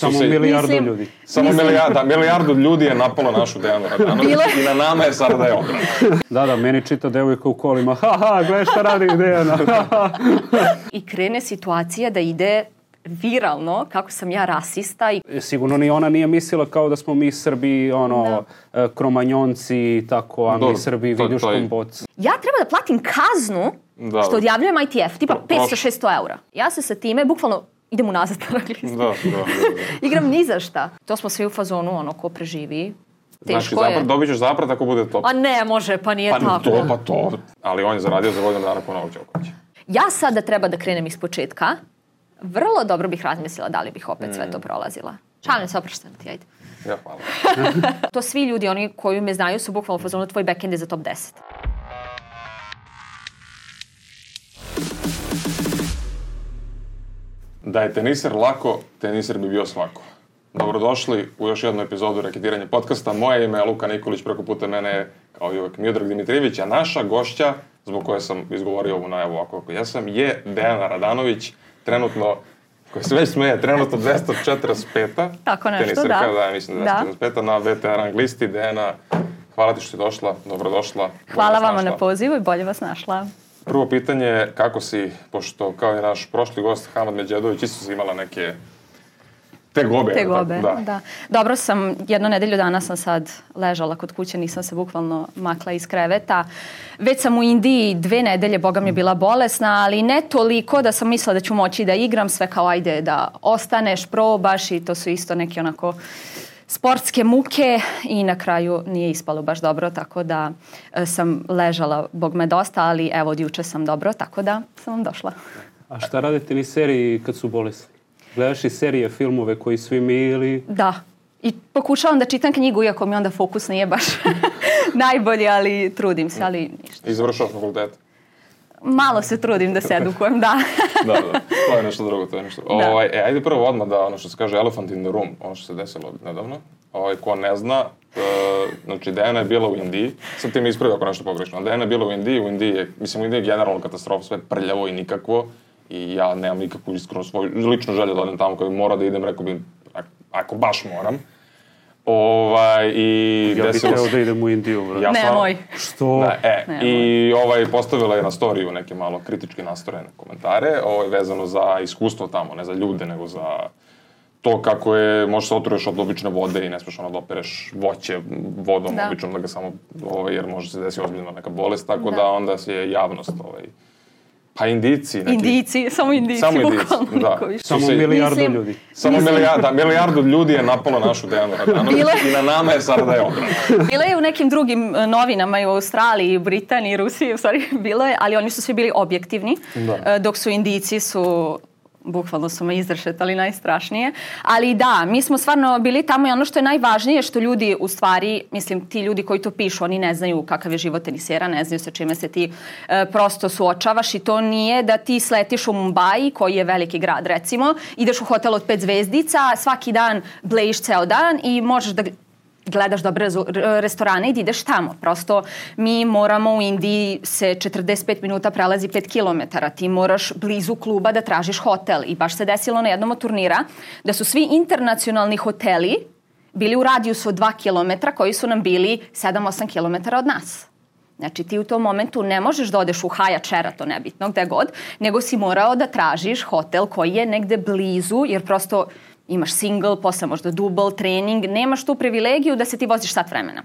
Samo se- milijardu Mislim- ljudi. Samo Mislim- milijardu, da, milijardu ljudi je napalo našu Dejanu Radanović i na nama je sada da je obrana. Da, da, meni čita devojka u kolima. Ha, ha, gledaj šta radi Dejana. I krene situacija da ide viralno kako sam ja rasista i Sigurno ni ona nije mislila kao da smo mi Srbi, ono, e, kromanjonci, tako, a mi Dobro, Srbi to- to viljuškom boc. ja treba da platim kaznu Da. što odjavljujem ITF, tipa Pro- prošlo. 500-600 eura. Ja se sa time bukvalno idem unazad na rang listu. Da, da, da. da. Igram ni za šta. To smo svi u fazonu, ono, ko preživi. Znači, Teško je. zaprat, dobit ćeš zaprat ako bude to. A ne, može, pa nije Pa tako. to, pa to. Ali on je zaradio za godinu dana po Novog Đokovića. Ja sada treba da krenem iz početka. Vrlo dobro bih razmislila da li bih opet sve to Mm. prolazila. Šalim se, opraštam ti, ajde. Ja, hvala. To svi ljudi, oni koji me znaju, su bukvalno u fazonu tvoj backend je za top 10. Da je teniser lako, teniser bi bio svako. Dobrodošli u još jednu epizodu Reketiranje podcasta. Moje ime je Luka Nikolić, preko puta mene je, kao i uvek, Miodrag Dimitrijević, a naša gošća, zbog koje sam izgovorio ovu najavu ovako kako jesam, je Dejana Radanović, trenutno, koji se već smeje, trenutno 245. Tako nešto, Teniserka, da. da, mislim 245. na VTA rang listi. Dejana, hvala ti što si došla, dobrodošla. Hvala vama našla. na pozivu i bolje vas našla. Prvo pitanje je kako si, pošto kao i naš prošli gost Hamad Međedović isto si imala neke te gobe. Te gobe, Da. da. Dobro sam, jedno nedelju dana sam sad ležala kod kuće, nisam se bukvalno makla iz kreveta. Već sam u Indiji dve nedelje, boga mi je bila bolesna, ali ne toliko da sam mislila da ću moći da igram, sve kao ajde da ostaneš, probaš i to su isto neke onako sportske muke i na kraju nije ispalo baš dobro, tako da e, sam ležala, bog me dosta, ali evo od juče sam dobro, tako da sam vam došla. A šta radite ni seriji kad su bolesni? Gledaš i serije, filmove koji svi mi ili... Da. I pokušavam da čitam knjigu, iako mi onda fokus nije baš najbolji, ali trudim se, ali ništa. I završao fakultet. Malo se trudim da se edukujem, da. da, da. To je nešto drugo, to je nešto. Ovaj, e, ajde prvo odmah da ono što se kaže elephant in the room, ono što se desilo nedavno. Ovaj, ko ne zna, e, znači Dejana je bila u Indiji, sad ti mi ispravi ako nešto pogrešno, Dejana je bila u Indiji, u Indiji je, mislim u Indiji je generalno katastrofa, sve prljavo i nikakvo i ja nemam nikakvu iskreno svoju ličnu želju da odem tamo kada mora da idem, rekao bi, ak- ako baš moram. Ovaj, i Ja bih se- da idem u Indiju, bro. Ja moj. Što? Da, e, Ne, i ovaj, postavila je na storiju neke malo kritički nastrojene komentare, ovaj, vezano za iskustvo tamo, ne za ljude, nego za to kako je, možeš se otruješ od obične vode i ne smiješ ono da opereš voće vodom, Da. običnom da ga samo, ovaj, jer može se desiti ozbiljno neka bolest, tako da, Da. onda se je javnost, ovaj, pa indici, neki, Indijci, samo indijci, samo indici, da. Samo se- milijardu Mislim- ljudi. Samo Mislim- milijardu, da, milijardu ljudi je napalo našu Dejanu Radanović i na nama je sada da je obrana. Bilo je u nekim drugim e, novinama i u Australiji, i u Britaniji, i Rusiji, u stvari bilo je, ali oni su svi bili objektivni, Da. e, dok su Indijci su bukvalno su me izdršetali najstrašnije. Ali da, mi smo stvarno bili tamo i ono što je najvažnije što ljudi u stvari, mislim ti ljudi koji to pišu, oni ne znaju kakav je život tenisera, ne znaju sa čime se ti e, prosto suočavaš i to nije da ti sletiš u Mumbai, koji je veliki grad recimo, ideš u hotel od pet zvezdica, svaki dan blejiš ceo dan i možeš da gledaš dobre restorane i da ideš tamo. Prosto mi moramo u Indiji se 45 minuta prelazi 5 km. Ti moraš blizu kluba da tražiš hotel. I baš se desilo na jednom od turnira da su svi internacionalni hoteli bili u radijusu od 2 km koji su nam bili 7-8 km od nas. Znači ti u tom momentu ne možeš da odeš u Hyatt Sheraton, nebitno gde god, nego si morao da tražiš hotel koji je negde blizu, jer prosto imaš single, posle možda double, trening, nemaš tu privilegiju da se ti voziš sat vremena.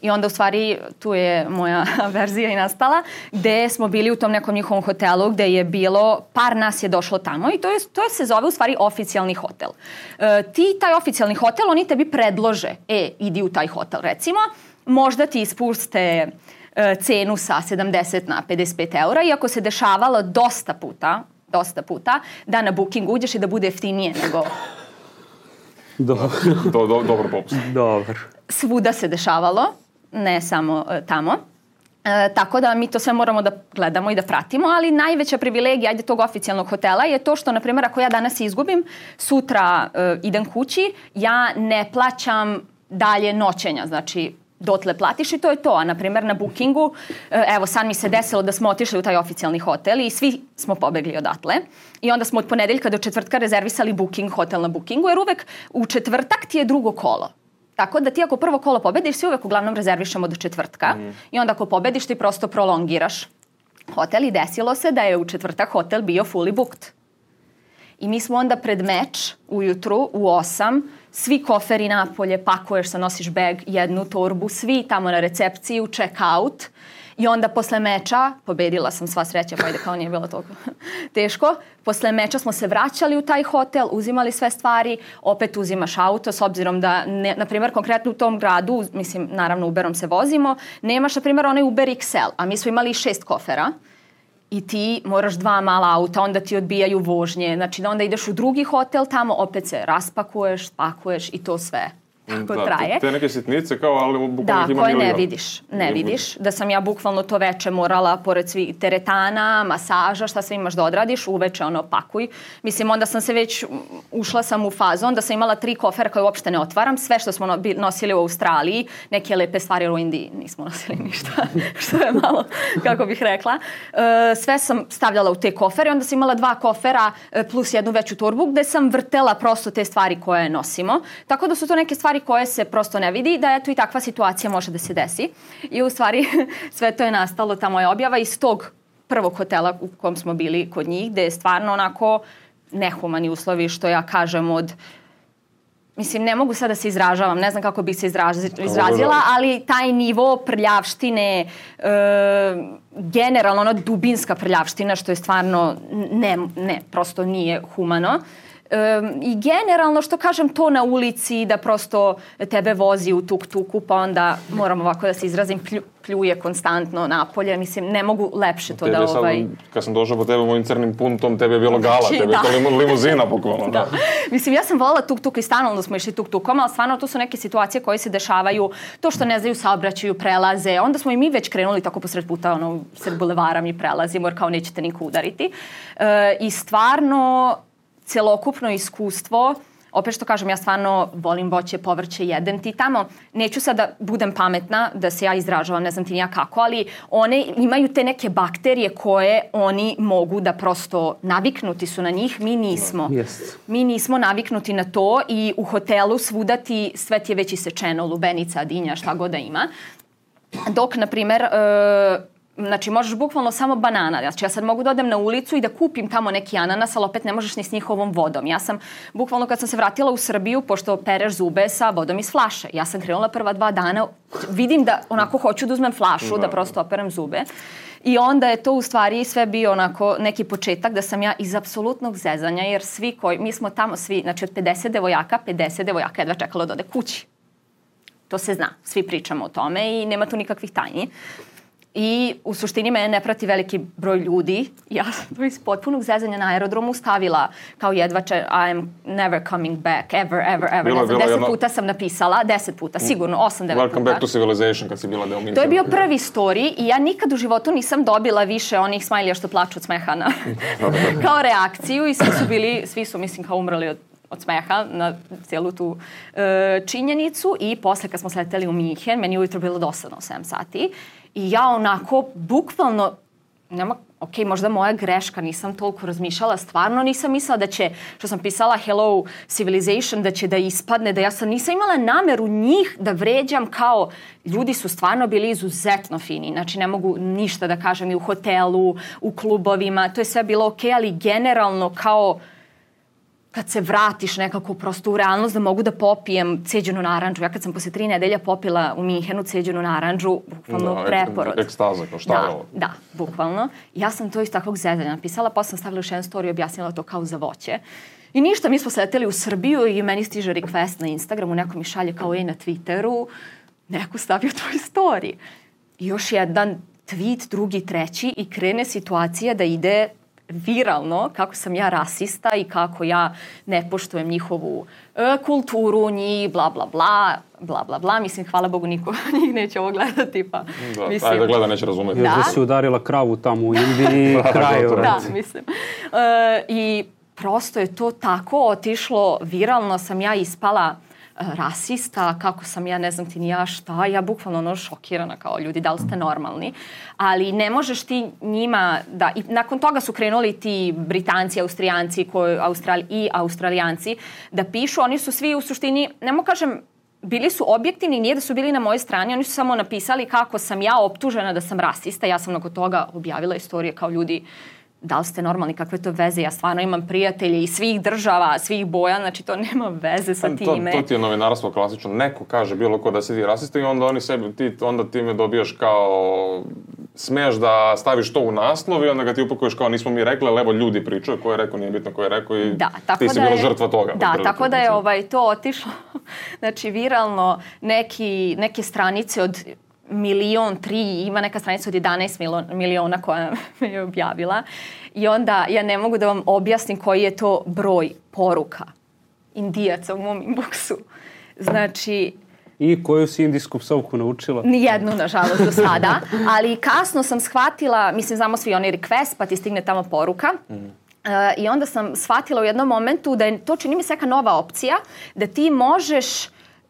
I onda u stvari tu je moja verzija i nastala, gde smo bili u tom nekom njihovom hotelu gde je bilo, par nas je došlo tamo i to, je, to se zove u stvari oficijalni hotel. E, ti taj oficijalni hotel, oni tebi predlože, e, idi u taj hotel recimo, možda ti ispuste e, cenu sa 70 na 55 eura, iako se dešavalo dosta puta, dosta puta, da na booking uđeš i da bude jeftinije nego Dobro. Do, do, dobro popust. Dobar. svuda se dešavalo, ne samo e, tamo. E, tako da mi to sve moramo da gledamo i da pratimo, ali najveća privilegija ajde tog oficijalnog hotela je to što, na primjer, ako ja danas izgubim, sutra e, idem kući, ja ne plaćam dalje noćenja, znači dotle platiš i to je to. A na primjer na bookingu, e, evo sad mi se desilo da smo otišli u taj oficijalni hotel i svi smo pobegli odatle. I onda smo od ponedeljka do četvrtka rezervisali booking, hotel na bookingu, jer uvek u četvrtak ti je drugo kolo. Tako da ti ako prvo kolo pobediš, svi uvek uglavnom rezervišemo do četvrtka. Mm. I onda ako pobediš ti prosto prolongiraš hotel i desilo se da je u četvrtak hotel bio fully booked. I mi smo onda pred meč ujutru u 8 svi koferi napolje, pakuješ se, nosiš beg, jednu torbu, svi tamo na recepciju, check out. I onda posle meča, pobedila sam sva sreća, pa ide kao nije bilo toliko teško, posle meča smo se vraćali u taj hotel, uzimali sve stvari, opet uzimaš auto, s obzirom da, ne, na primjer, konkretno u tom gradu, mislim, naravno Uberom se vozimo, nemaš, na primjer, onaj Uber XL, a mi smo imali šest kofera i ti moraš dva mala auta, onda ti odbijaju vožnje, znači da onda ideš u drugi hotel, tamo opet se raspakuješ, spakuješ i to sve kako da, traje. Te, neke sitnice kao, ali bukvalno Da, ih ima koje ne milion. vidiš, ne vidiš. Da sam ja bukvalno to veče morala, pored svih teretana, masaža, šta sve imaš da odradiš, uveče ono pakuj. Mislim, onda sam se već, ušla sam u fazu, onda sam imala tri kofera koje uopšte ne otvaram, sve što smo nosili u Australiji, neke lepe stvari u Indiji nismo nosili ništa, što je malo, kako bih rekla. E, sve sam stavljala u te kofere, onda sam imala dva kofera e, plus jednu veću torbu gde sam vrtela prosto te stvari koje nosimo. Tako da su to neke stvari koje se prosto ne vidi, da eto i takva situacija može da se desi. I u stvari sve to je nastalo, ta moja objava iz tog prvog hotela u kom smo bili kod njih, gde je stvarno onako nehumani uslovi, što ja kažem od Mislim, ne mogu sad da se izražavam, ne znam kako bih se izrazi, izrazila, ali taj nivo prljavštine, e, generalno ono dubinska prljavština, što je stvarno, ne, ne, prosto nije humano. E, I generalno, što kažem, to na ulici, da prosto tebe vozi u tuk-tuku, pa onda, moram ovako da se izrazim, plju, pljuje konstantno napolje. Mislim, ne mogu lepše to Tebi da... sad, Ovaj... kad sam došao po tebe mojim crnim puntom, tebi je bilo gala, Znači, tebi je da. to limu, limuzina bukvalno. Da. Mislim, ja sam volila tuk-tuk i stalno smo išli tuk-tukom, ali stvarno to su neke situacije koje se dešavaju, to što ne znaju saobraćaju, prelaze, onda smo i mi već krenuli tako posred puta, ono, sred bulevara mi prelazimo, jer kao nećete niko udariti. E, I stvarno, celokupno iskustvo, opet što kažem, ja stvarno volim voće, povrće, jedem ti tamo. Neću sad da budem pametna, da se ja izražavam, ne znam ti ni ja kako, ali one imaju te neke bakterije koje oni mogu da prosto naviknuti su na njih, mi nismo. Jest. Mi nismo naviknuti na to i u hotelu svuda ti sve ti je već isečeno, lubenica, dinja, šta god da ima. Dok, na primer, e, znači možeš bukvalno samo banana. Znači ja sad mogu da odem na ulicu i da kupim tamo neki ananas, ali opet ne možeš ni s njihovom vodom. Ja sam bukvalno kad sam se vratila u Srbiju, pošto pereš zube sa vodom iz flaše. Ja sam krenula prva dva dana, vidim da onako hoću da uzmem flašu, da prosto operem zube. I onda je to u stvari sve bio onako neki početak da sam ja iz apsolutnog zezanja, jer svi koji, mi smo tamo svi, znači od 50 devojaka, 50 devojaka jedva čekalo da ode kući. To se zna, svi pričamo o tome i nema tu nikakvih tajni. I u suštini mene ne prati veliki broj ljudi. Ja sam to iz potpunog zezanja na aerodromu stavila kao jedvače I am never coming back, ever, ever, ever. Bilo ne znam, deset jedno- puta sam napisala, deset puta, sigurno, osam, devet Welcome puta. back to civilization kad si bila deo Minhena. To je bio prvi story i ja nikad u životu nisam dobila više onih smajlija što plaču od smeha na, kao reakciju i svi su bili, svi su mislim kao umrli od od smeha na cijelu tu e, činjenicu i posle kad smo sleteli u Minhen, meni je ujutro bilo dosadno u 7 sati i ja onako bukvalno nema, ok, možda moja greška, nisam toliko razmišljala, stvarno nisam mislila da će, što sam pisala Hello Civilization, da će da ispadne, da ja sam nisam imala nameru njih da vređam kao, ljudi su stvarno bili izuzetno fini, znači ne mogu ništa da kažem i u hotelu, u klubovima, to je sve bilo ok, ali generalno kao, kad se vratiš nekako prosto u realnost da mogu da popijem ceđenu naranđu. Ja kad sam posle tri nedelja popila u Minhenu ceđenu naranđu, bukvalno Da, preporod. ekstaza, kao šta je da, ovo? Da, bukvalno. Ja sam to iz takvog zezanja napisala, posle sam stavila još jedan story i objasnila to kao za voće. I ništa, mi smo sleteli u Srbiju i meni stiže request na Instagramu, neko mi šalje kao ej na Twitteru, neko stavio tvoj story. I još jedan tweet, drugi, treći i krene situacija da ide viralno kako sam ja rasista i kako ja ne poštujem njihovu e, kulturu, njih, bla, bla, bla, bla, bla, bla. Mislim, hvala Bogu, niko njih neće ovo gledati, pa Da, mislim... ajde da gleda, neće razumeti. Još Da. da si udarila kravu tamo u Indiji, Da, kraju. gotovo. Da, mislim. E, I prosto je to tako otišlo viralno, sam ja ispala rasista, kako sam ja, ne znam ti ni ja šta, ja bukvalno ono šokirana kao ljudi, da li ste normalni. Ali ne možeš ti njima da, i nakon toga su krenuli ti Britanci, Austrijanci koji, Australi, i Australijanci da pišu, oni su svi u suštini, ne mogu kažem, bili su objektivni, nije da su bili na mojoj strani, oni su samo napisali kako sam ja optužena da sam rasista. Ja sam nakon toga objavila istorije kao ljudi da li ste normalni, kakve to veze, ja stvarno imam prijatelje iz svih država, svih boja, znači to nema veze sa time. To, to ti je novinarstvo klasično, neko kaže bilo ko da si ti rasista i onda oni sebi, ti, onda ti me dobijaš kao, smeš da staviš to u naslov i onda ga ti upakuješ kao nismo mi rekli, ali evo ljudi pričaju, ko je rekao, nije bitno ko je rekao i da, tako ti si da bila je, žrtva toga. Da, tako da je ovaj, to otišlo, znači viralno neki, neke stranice od milion, tri, ima neka stranica od 11 miliona koja me je objavila. I onda ja ne mogu da vam objasnim koji je to broj poruka indijaca u mom inboxu. Znači, I koju si indijsku psovku naučila? Nijednu, nažalost, do sada. Ali kasno sam shvatila, mislim, znamo svi oni request, pa ti stigne tamo poruka. Mm. Uh, I onda sam shvatila u jednom momentu da je to čini mi se neka nova opcija, da ti možeš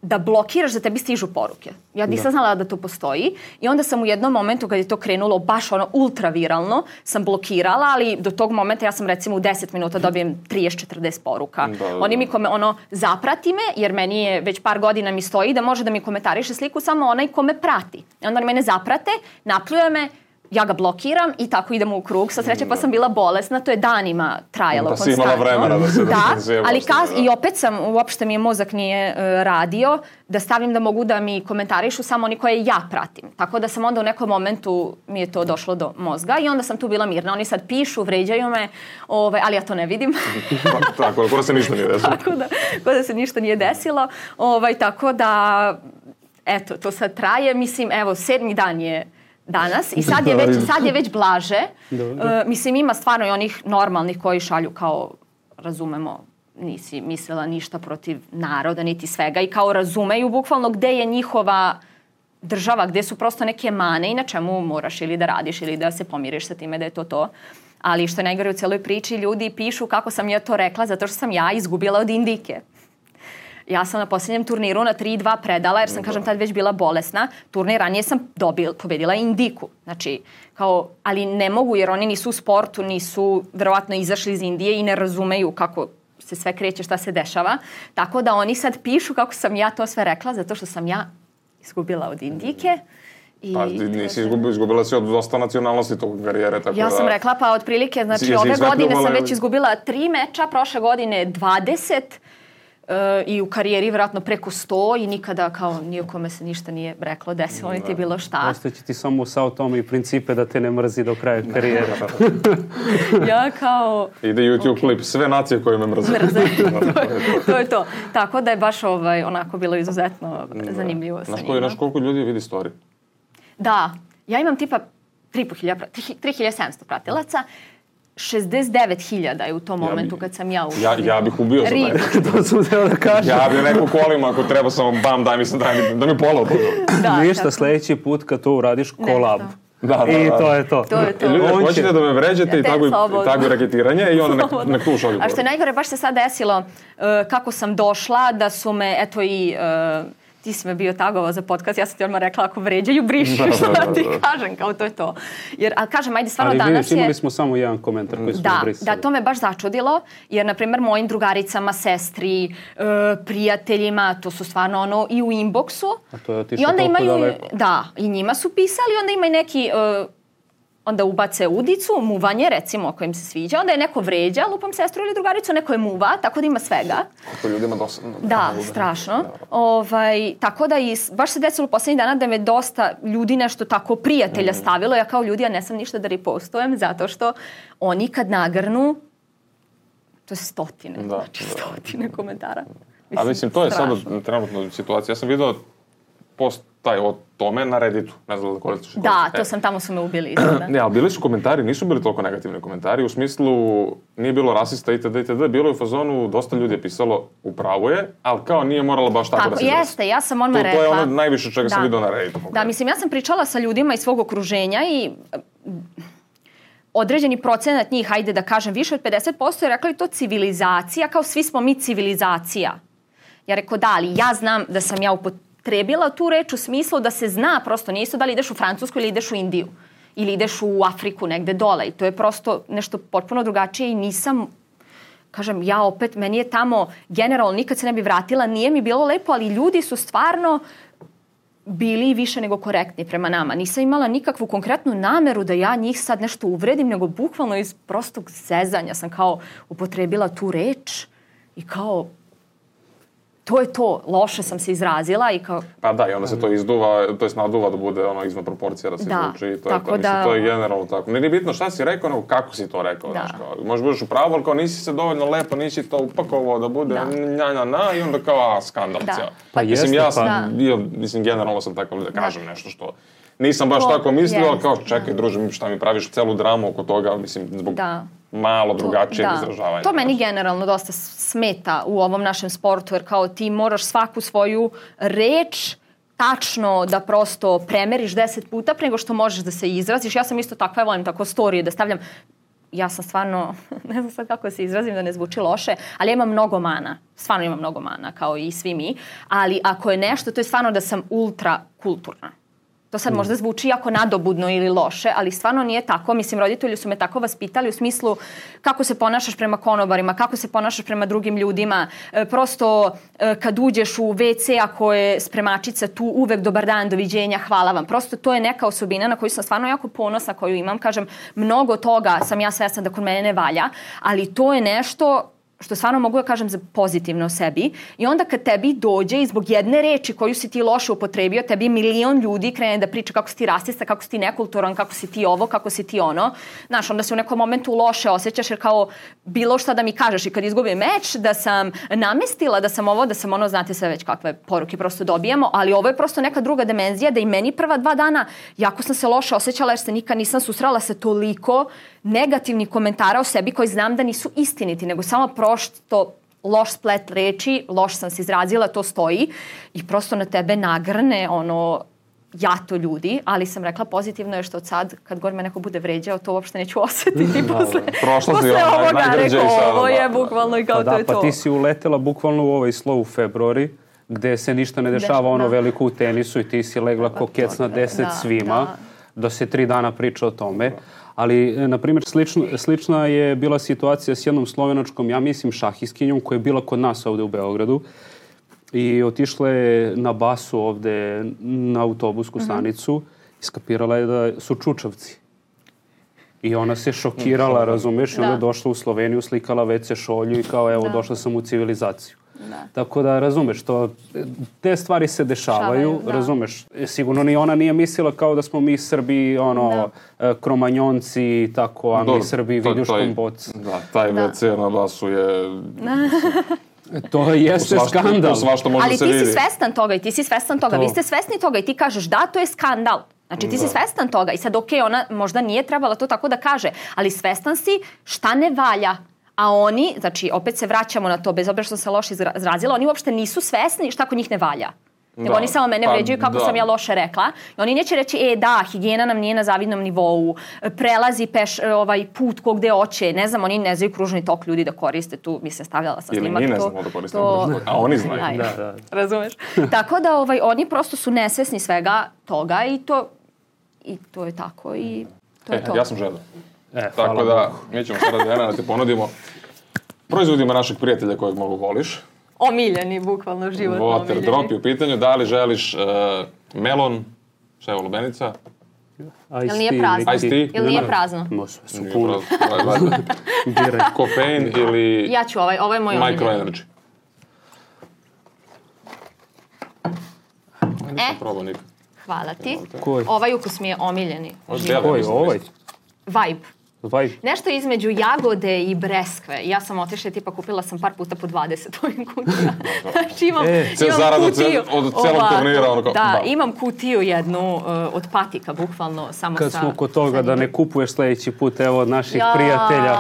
da blokiraš da tebi stižu poruke. Ja nisam da. znala da to postoji i onda sam u jednom momentu kad je to krenulo baš ono ultra viralno sam blokirala, ali do tog momenta ja sam recimo u 10 minuta dobijem 30-40 poruka. Da, da, da. Oni mi kome, ono zaprati me jer meni je već par godina mi stoji da može da mi komentariše sliku samo onaj ko me prati. I onda mene zaprate, napljuje me, ja ga blokiram i tako idemo u krug. Sa sreće pa sam bila bolesna, to je danima trajalo da konstantno. Si imala vremena da se da, ali kas, da. i opet sam, uopšte mi je mozak nije uh, radio, da stavim da mogu da mi komentarišu samo oni koje ja pratim. Tako da sam onda u nekom momentu mi je to došlo do mozga i onda sam tu bila mirna. Oni sad pišu, vređaju me, ovaj, ali ja to ne vidim. tako, tako da se ništa nije desilo. tako da, tako da se ništa nije desilo. Ovaj, tako da, eto, to sad traje. Mislim, evo, sedmi dan je danas i sad je već, sad je već blaže. Uh, mislim, ima stvarno i onih normalnih koji šalju kao, razumemo, nisi mislila ništa protiv naroda, niti svega i kao razumeju bukvalno gde je njihova država, gde su prosto neke mane i na čemu moraš ili da radiš ili da se pomiriš sa time da je to to. Ali što je najgore u celoj priči, ljudi pišu kako sam ja to rekla zato što sam ja izgubila od Indike. Ja sam na posljednjem turniru na 3-2 predala, jer sam, kažem, tad već bila bolesna. Turnir ranije sam dobil, pobedila Indiku. Znači, kao, ali ne mogu, jer oni nisu u sportu, nisu verovatno izašli iz Indije i ne razumeju kako se sve kreće, šta se dešava. Tako da oni sad pišu kako sam ja to sve rekla, zato što sam ja izgubila od Indike. I pa nisi izgubila, izgubila si od dosta nacionalnosti tog karijere, tako ja da... sam rekla, pa otprilike, znači ove godine sam već izgubila tri meča, prošle godine 20, i u karijeri vjerojatno preko 100 i nikada kao nijekome se ništa nije reklo, desilo, niti bilo šta. Ostaće ti samo sa tome i principe da te ne mrzi do kraja karijere. ja kao... Ide YouTube okay. klip, sve nacije koje me mrze. Mrze, to, je, to je to. Tako da je baš ovaj, onako bilo izuzetno da. zanimljivo sa njima. Znaš koliko ljudi vidi story? Da, ja imam tipa 3700 pratilaca 69.000 je u tom ja momentu kad sam ja ušla. Ja, ja bih ubio za taj. to sam da kažem. Ja bih rekao kolima ako treba samo bam, daj mi se, daj mi, da mi pola da, Ništa, tako. sledeći put kad to uradiš, kolab. Da, da, I da. to je to. to, je to. Ljudi, On hoćete će... da me vređate ja, i tako, tako raketiranje i onda nek, nek tu šalju. A što je najgore, baš se sad desilo uh, kako sam došla, da su me, eto i... Uh, ti si me bio tagovao za podcast, ja sam ti odmah rekla ako vređaju, briši, da, što da, da, ti da. kažem, kao to je to. Jer, ali kažem, ajde, stvarno ali, danas je... imali smo samo jedan komentar koji su da, brisali. Da, to me baš začudilo, jer, na primer, mojim drugaricama, sestri, uh, prijateljima, to su stvarno ono i u inboxu. A to je otišlo I onda imaju, daleko. Da, i njima su pisali, onda ima i neki... Uh, onda ubace udicu, muvanje recimo ako im se sviđa, onda je neko vređa, lupam sestru ili drugaricu, neko je muva, tako da ima svega. Kako ljudima dosadno. Da, da strašno. Da. Ovaj, tako da i, baš se desilo poslednjih dana da me dosta ljudi nešto tako prijatelja mm. stavilo, ja kao ljudi ja ne sam ništa da repostujem zato što oni kad nagrnu to je stotine, da, znači da. stotine komentara. Mislim, A mislim, to je sada trenutno situacija. Ja sam vidio post taj o tome na Redditu. Ne znam da koristiš. Da, to sam, tamo su me ubili. Da. ne, ali bili su komentari, nisu bili toliko negativni komentari, u smislu nije bilo rasista itd. itd. Bilo je u fazonu, dosta ljudi je pisalo upravo je, ali kao nije moralo baš tako, tako da se jeste, ja sam odmah rekla. To je ono najviše čega da. sam vidio na Redditu. Da, mislim, ja sam pričala sa ljudima iz svog okruženja i određeni procenat njih, hajde da kažem, više od 50% je rekla i to civilizacija, kao svi smo mi civilizacija Ja rekao da, ali ja znam da sam ja upotrebila tu reč u smislu da se zna prosto, nije da li ideš u Francusku ili ideš u Indiju ili ideš u Afriku negde dole i to je prosto nešto potpuno drugačije i nisam kažem, ja opet, meni je tamo generalno nikad se ne bi vratila, nije mi bilo lepo, ali ljudi su stvarno bili više nego korektni prema nama. Nisam imala nikakvu konkretnu nameru da ja njih sad nešto uvredim, nego bukvalno iz prostog zezanja sam kao upotrebila tu reč i kao to je to, loše sam se izrazila i kao... Pa da, i onda se to izduva, to je naduva da bude ono izvan proporcija da se da, zvuči. To tako je, to, da... mislim, to je generalno tako. Nije bitno šta si rekao, nego kako si to rekao. Da. Znaš, kao, možeš budeš u pravu, ali kao nisi se dovoljno lepo, nisi to upakovao da bude Da. nja, nja, na, i onda kao, a, skandal Da. cijel. Pa mislim, jeste, ja pa- sam Da. bio, mislim, generalno sam takav da kažem nešto što nisam baš To tako mislio, ali kao, čekaj, da. druže, šta mi praviš celu dramu oko toga, mislim, zbog Da. Malo drugačijeg da. izražavanja. To meni generalno dosta smeta u ovom našem sportu, jer kao ti moraš svaku svoju reč tačno da prosto premeriš deset puta pre nego što možeš da se izraziš. Ja sam isto takva, ja volim tako storije da stavljam ja sam stvarno, ne znam sad kako se izrazim da ne zvuči loše, ali ja imam mnogo mana. Stvarno imam mnogo mana, kao i svi mi. Ali ako je nešto, to je stvarno da sam ultra kulturna. To sad možda zvuči jako nadobudno ili loše, ali stvarno nije tako. Mislim, roditelji su me tako vaspitali u smislu kako se ponašaš prema konobarima, kako se ponašaš prema drugim ljudima. E, prosto e, kad uđeš u WC ako je spremačica tu, uvek dobar dan, doviđenja, hvala vam. Prosto to je neka osobina na koju sam stvarno jako ponosna, koju imam. Kažem, mnogo toga sam ja svesna da kod mene ne valja, ali to je nešto što stvarno mogu da kažem za pozitivno o sebi i onda kad tebi dođe i zbog jedne reči koju si ti loše upotrebio, tebi milion ljudi krene da priča kako si ti rasista, kako si ti nekulturan, kako si ti ovo, kako si ti ono. Znaš, onda se u nekom momentu loše osjećaš jer kao bilo šta da mi kažeš i kad izgubim meč, da sam namestila, da sam ovo, da sam ono, znate sve već kakve poruke prosto dobijamo, ali ovo je prosto neka druga dimenzija da i meni prva dva dana jako sam se loše osjećala jer se nikad nisam susrela sa toliko negativnih komentara o sebi koji znam da nisu istiniti, nego samo prosto loš splet reči, loš sam se izrazila, to stoji i prosto na tebe nagrne ono jato ljudi, ali sam rekla pozitivno je što od sad, kad god me neko bude vređao, to uopšte neću osetiti posle, si posle ono, naj- ovoga, rekao, ovo da, je da. bukvalno i kao Pa to da, je to. pa ti si uletela bukvalno u ovaj slow u februari, gde se ništa ne dešava Deš- ono da. veliko u tenisu i ti si legla ko kec na deset Da, svima, da. da se tri dana priča o tome. Ali, e, na primjer, slično, slična je bila situacija s jednom slovenačkom, ja mislim, šahiskinjom koja je bila kod nas ovde u Beogradu i otišla je na basu ovde na autobusku stanicu i skapirala je da su čučavci. I ona se šokirala, razumeš, i onda je Da. došla u Sloveniju, slikala WC šolju i kao evo Da. došla sam u civilizaciju. Da. Tako da razumeš, to, te stvari se dešavaju, Dešavaju, da. razumeš. E, Sigurno ni ona nije mislila kao da smo mi Srbi, ono, e, kromanjonci, tako, a mi Srbi to- viljuškom taj- boc. Da, taj Da. WC na basu je... To jeste svašta- skandal. Svašta može Ali se ti vidi. si svestan toga i ti si svestan toga. To. Vi ste svesni toga i ti kažeš da, to je skandal. Znači ti si svestan toga i sad ok, ona možda nije trebala to tako da kaže, ali svestan si šta ne valja. A oni, znači opet se vraćamo na to, bez obzira što sam se loše izra- izrazila, oni uopšte nisu svesni šta kod njih ne valja. Nego Da, oni samo mene pa vređaju kako da. sam ja loše rekla. I oni neće reći, e da, higijena nam nije na zavidnom nivou, prelazi peš, ovaj put ko gde oće, ne znam, oni ne znaju kružni tok ljudi da koriste tu, mislim, stavljala sam Ili snimak. mi ne to- znamo da koristimo to- kružni tok, a oni znaju. Ajde. Da, da. Razumeš? tako da ovaj, oni prosto su nesvesni svega toga i to, i to je tako i to je E, to. ja sam žedan. E, Tako da, Bogu. mi ćemo sada Dejana da ti ponudimo proizvodima našeg prijatelja kojeg mnogo voliš. Omiljeni, bukvalno životno Water omiljeni. drop je u pitanju. Da li želiš uh, melon, šta je ovo, lubenica? Ice Jel nije tea prazno? Ice tea? Ili nije prazno? Sve su pravo. Ovaj, valjda. Biraj. Kofein ili Ja ću ovaj, ovo je moj micro omiljeni. energy. Nisam E. probao nikad. Hvala ti. Koji? Ovaj ukus mi je omiljeni. Koji, ovaj? Vibe. Vaj. Nešto između jagode i breskve. Ja sam otišla i tipa kupila sam par puta po 20 ovim kutija. znači imam, E. Imam zarad od kutiju. od celog ovako. turnira, ono kao, Da, da. imam kutiju jednu uh, od patika, bukvalno samo Kad sa... smo kod toga da ne kupuješ sledeći put, evo od naših Ja, prijatelja,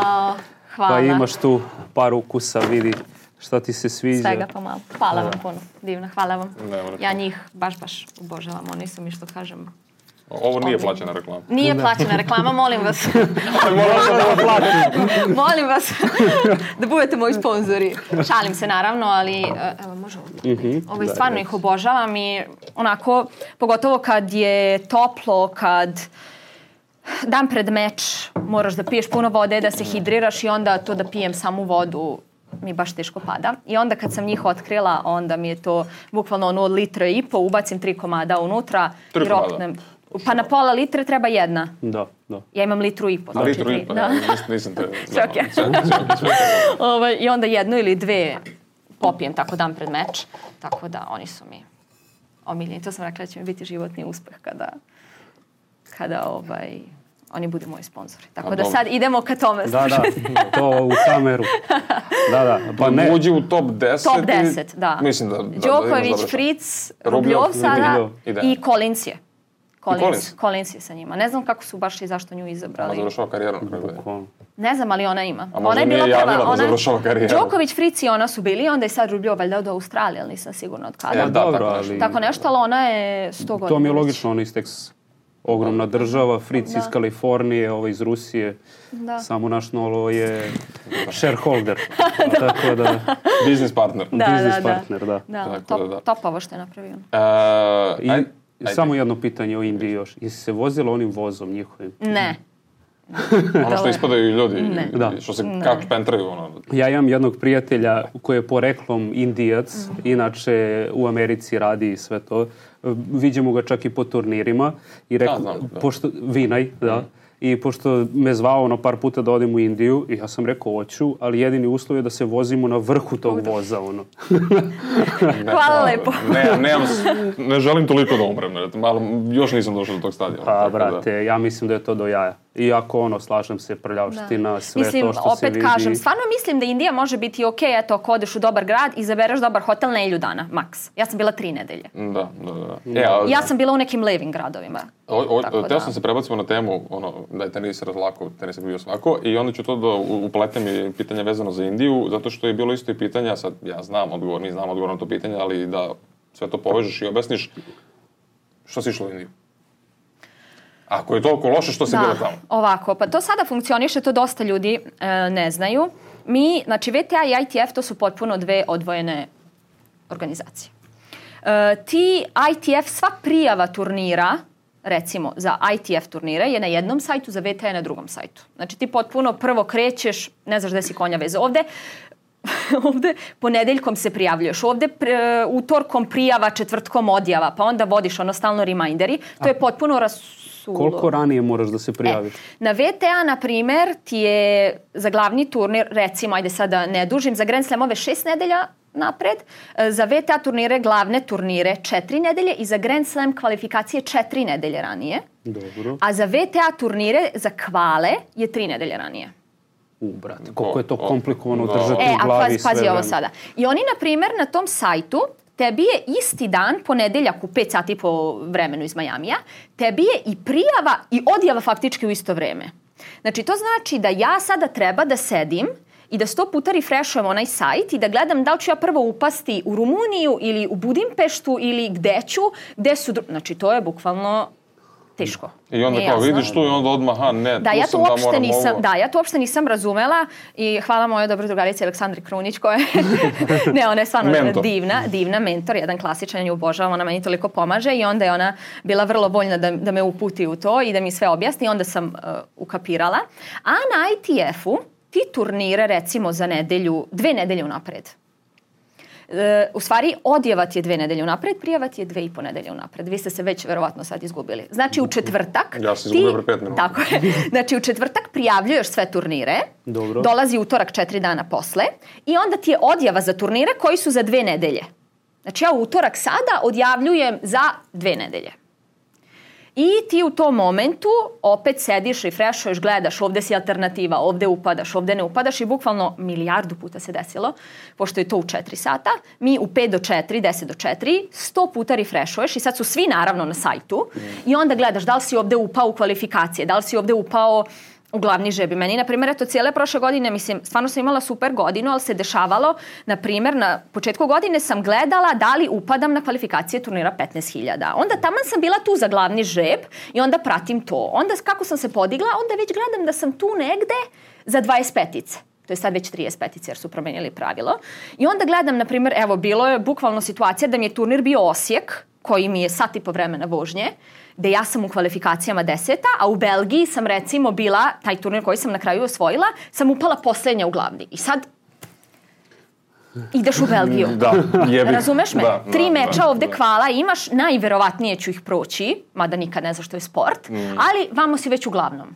Hvala. pa imaš tu par ukusa, vidi šta ti se sviđa. Svega pomalo. Hvala vam puno. Divno, hvala vam. Na Ja njih baš, baš obožavam. Oni su mi, što kažem, Ovo nije plaćena reklama. Nije plaćena reklama, molim vas. molim vas da budete moji sponzori. Šalim se naravno, ali e, evo možemo. Ovo je stvarno ih obožavam i onako, pogotovo kad je toplo, kad dan pred meč moraš da piješ puno vode, da se hidriraš i onda to da pijem samu vodu mi baš teško pada. I onda kad sam njih otkrila, onda mi je to bukvalno ono od litra i po, ubacim tri komada unutra Tri i komada? Pa na pola litre treba jedna. Da, da. Ja imam litru i po. Znači litru i pa, Da. ja, nisam, te... Sve, sve. Ovaj, I onda jednu ili dve popijem tako dan pred meč. Tako da oni su mi omiljeni. To sam rekla da će mi biti životni uspeh kada, kada ovaj, oni budu moji sponzori. Tako A, da dobro. sad idemo ka tome. Da, da, to u kameru. Da, da. Pa ne, Uđi u top 10. Top i- 10, da. Mislim da... da, da Đoković, dobro Fritz, Rubljov, Rubljov sada Rubljov, i Collins je. Collins, Collins? Collins je sa njima. Ne znam kako su baš i zašto nju Ona izabrali. završava karijeru na kraju. Ne znam, ali ona ima. A možda ona je bila javila prva. da Ona... završava karijeru. Đoković, Fritz i ona su bili, onda je sad Rubljov valjda od Australije, ali nisam sigurna od kada. E, Pa da, dobro, tako nešto. ali... Tako nešto, ali ona je 100 godina. To mi je logično, ona iz Texas. Ogromna država, Fritz iz Kalifornije, ovo iz Rusije. Da. Samo naš Nolo je shareholder. Tako da, Biznis partner. Da, business da, da. partner, da. Da, Tako top, da, da. top ovo što je napravio. E, I aj- ajde. samo jedno pitanje o Indiji još. Jesi se vozila onim vozom njihovim? Ne. Ono što ispadaju ljudi, Ne. Da. što se kač pentraju, ono. Ja imam jednog prijatelja koji je poreklom indijac, inače u Americi radi i sve to. Viđemo ga čak i po turnirima. I rekao, Da, znam, da. pošto, Vinaj, da. I pošto me zvao ono par puta da odem u Indiju, i ja sam rekao hoću, ali jedini uslov je da se vozimo na vrhu tog voza, ono. Ne, Hvala lepo. Ne, nemam, s- ne želim toliko da umrem, ne, malo, još nisam došao do tog stadijona. Pa, tako da- brate, ja mislim da je to do jaja. Iako, ono, slažem se, prljavština, sve Mislim, to što se opet vidi. kažem, stvarno mislim da Indija može biti ok, eto, ako odeš u dobar grad, izabereš dobar hotel nelju dana, maks. Ja sam bila tri nedelje. Da, da, da. E, a, Ja sam bila u nekim levim gradovima. O, o, Tako teo da. sam se prebacimo na temu, ono, da je tenis razlako, tenis je bio svako, i onda ću to da upletem i pitanje vezano za Indiju, zato što je bilo isto i pitanja, sad ja znam odgovor, mi znamo odgovor na to pitanje, ali da sve to povežeš i objasniš, što si išla u Indiju? Ako je toliko loše, što si bila tamo? ovako, pa to sada funkcioniše, to dosta ljudi e, ne znaju. Mi, znači VTA i ITF to su potpuno dve odvojene organizacije. E, ti ITF, sva prijava turnira, recimo za ITF turnire je na jednom sajtu, za VTA je na drugom sajtu. Znači ti potpuno prvo krećeš, ne znaš gde si konja veze. Ovde ovde ponedeljkom se prijavljuješ, ovde pre, utorkom prijava, četvrtkom odjava, pa onda vodiš ono stalno reminderi. To je potpuno rasulo. Koliko ranije moraš da se prijaviš? E, na VTA, na primer, ti je za glavni turnir, recimo, ajde sada ne dužim, za Grand Slamove šest nedelja napred, e, za VTA turnire, glavne turnire četiri nedelje i za Grand Slam kvalifikacije četiri nedelje ranije. Dobro. A za VTA turnire, za kvale, je tri nedelje ranije. U, brate, koliko je to komplikovano da. držati E, u a glavi pazi, sve pazi ovo sada. I oni, na primjer, na tom sajtu tebi je isti dan, ponedeljak u 5 sati po vremenu iz Majamija, tebi je i prijava i odjava faktički u isto vreme. Znači, to znači da ja sada treba da sedim i da sto puta refreshujem onaj sajt i da gledam da li ću ja prvo upasti u Rumuniju ili u Budimpeštu ili gde ću, gde su... dru- Znači, to je bukvalno teško. I onda Nije kao jasno. vidiš tu i onda odmah, ha ne, Da, tu ja to sam da uopšte moram nisam, ovo. da, ja to uopšte nisam razumela i hvala mojoj dobroj drugarici Aleksandri Krunić koja je, ne, ona je stvarno Mentor. divna, divna mentor, jedan klasičan, nju obožavam, ona meni toliko pomaže i onda je ona bila vrlo voljna da, da me uputi u to i da mi sve objasni i onda sam uh, ukapirala. A na ITF-u ti turnire recimo za nedelju, dve nedelje unapred. E, u stvari, odjeva ti je dve nedelje unapred, prijava ti je dve i po nedelje unapred. Vi ste se već verovatno sad izgubili. Znači, u četvrtak... Ja sam izgubio pre pet minuta. Tako je. Znači, u četvrtak prijavljuješ sve turnire. Dobro. Dolazi utorak četiri dana posle. I onda ti je odjava za turnire koji su za dve nedelje. Znači, ja u utorak sada odjavljujem za dve nedelje. I ti u tom momentu opet sediš, refreshuješ, gledaš, ovde si alternativa, ovde upadaš, ovde ne upadaš i bukvalno milijardu puta se desilo, pošto je to u 4 sata, mi u 5 do 4, 10 do 4, 100 puta refreshuješ i sad su svi naravno na sajtu i onda gledaš da li si ovde upao u kvalifikacije, da li si ovde upao u glavni žebi. Meni, na primjer, eto, cijele prošle godine, mislim, stvarno sam imala super godinu, ali se dešavalo, na primjer, na početku godine sam gledala da li upadam na kvalifikacije turnira 15.000. Onda taman sam bila tu za glavni žeb i onda pratim to. Onda kako sam se podigla, onda već gledam da sam tu negde za 25-ice to je sad već 35 jer su promenili pravilo. I onda gledam, na primjer, evo, bilo je bukvalno situacija da mi je turnir bio Osijek, koji mi je sat i po vremena vožnje, gde ja sam u kvalifikacijama deseta, a u Belgiji sam recimo bila, taj turnir koji sam na kraju osvojila, sam upala poslednja u glavni. I sad ideš u Belgiju. Da, jebi. Razumeš me? Da, Tri da, meča da, ovde da. kvala imaš, najverovatnije ću ih proći, mada nikad ne znaš što je sport, Mm. ali vamo si već uglavnom.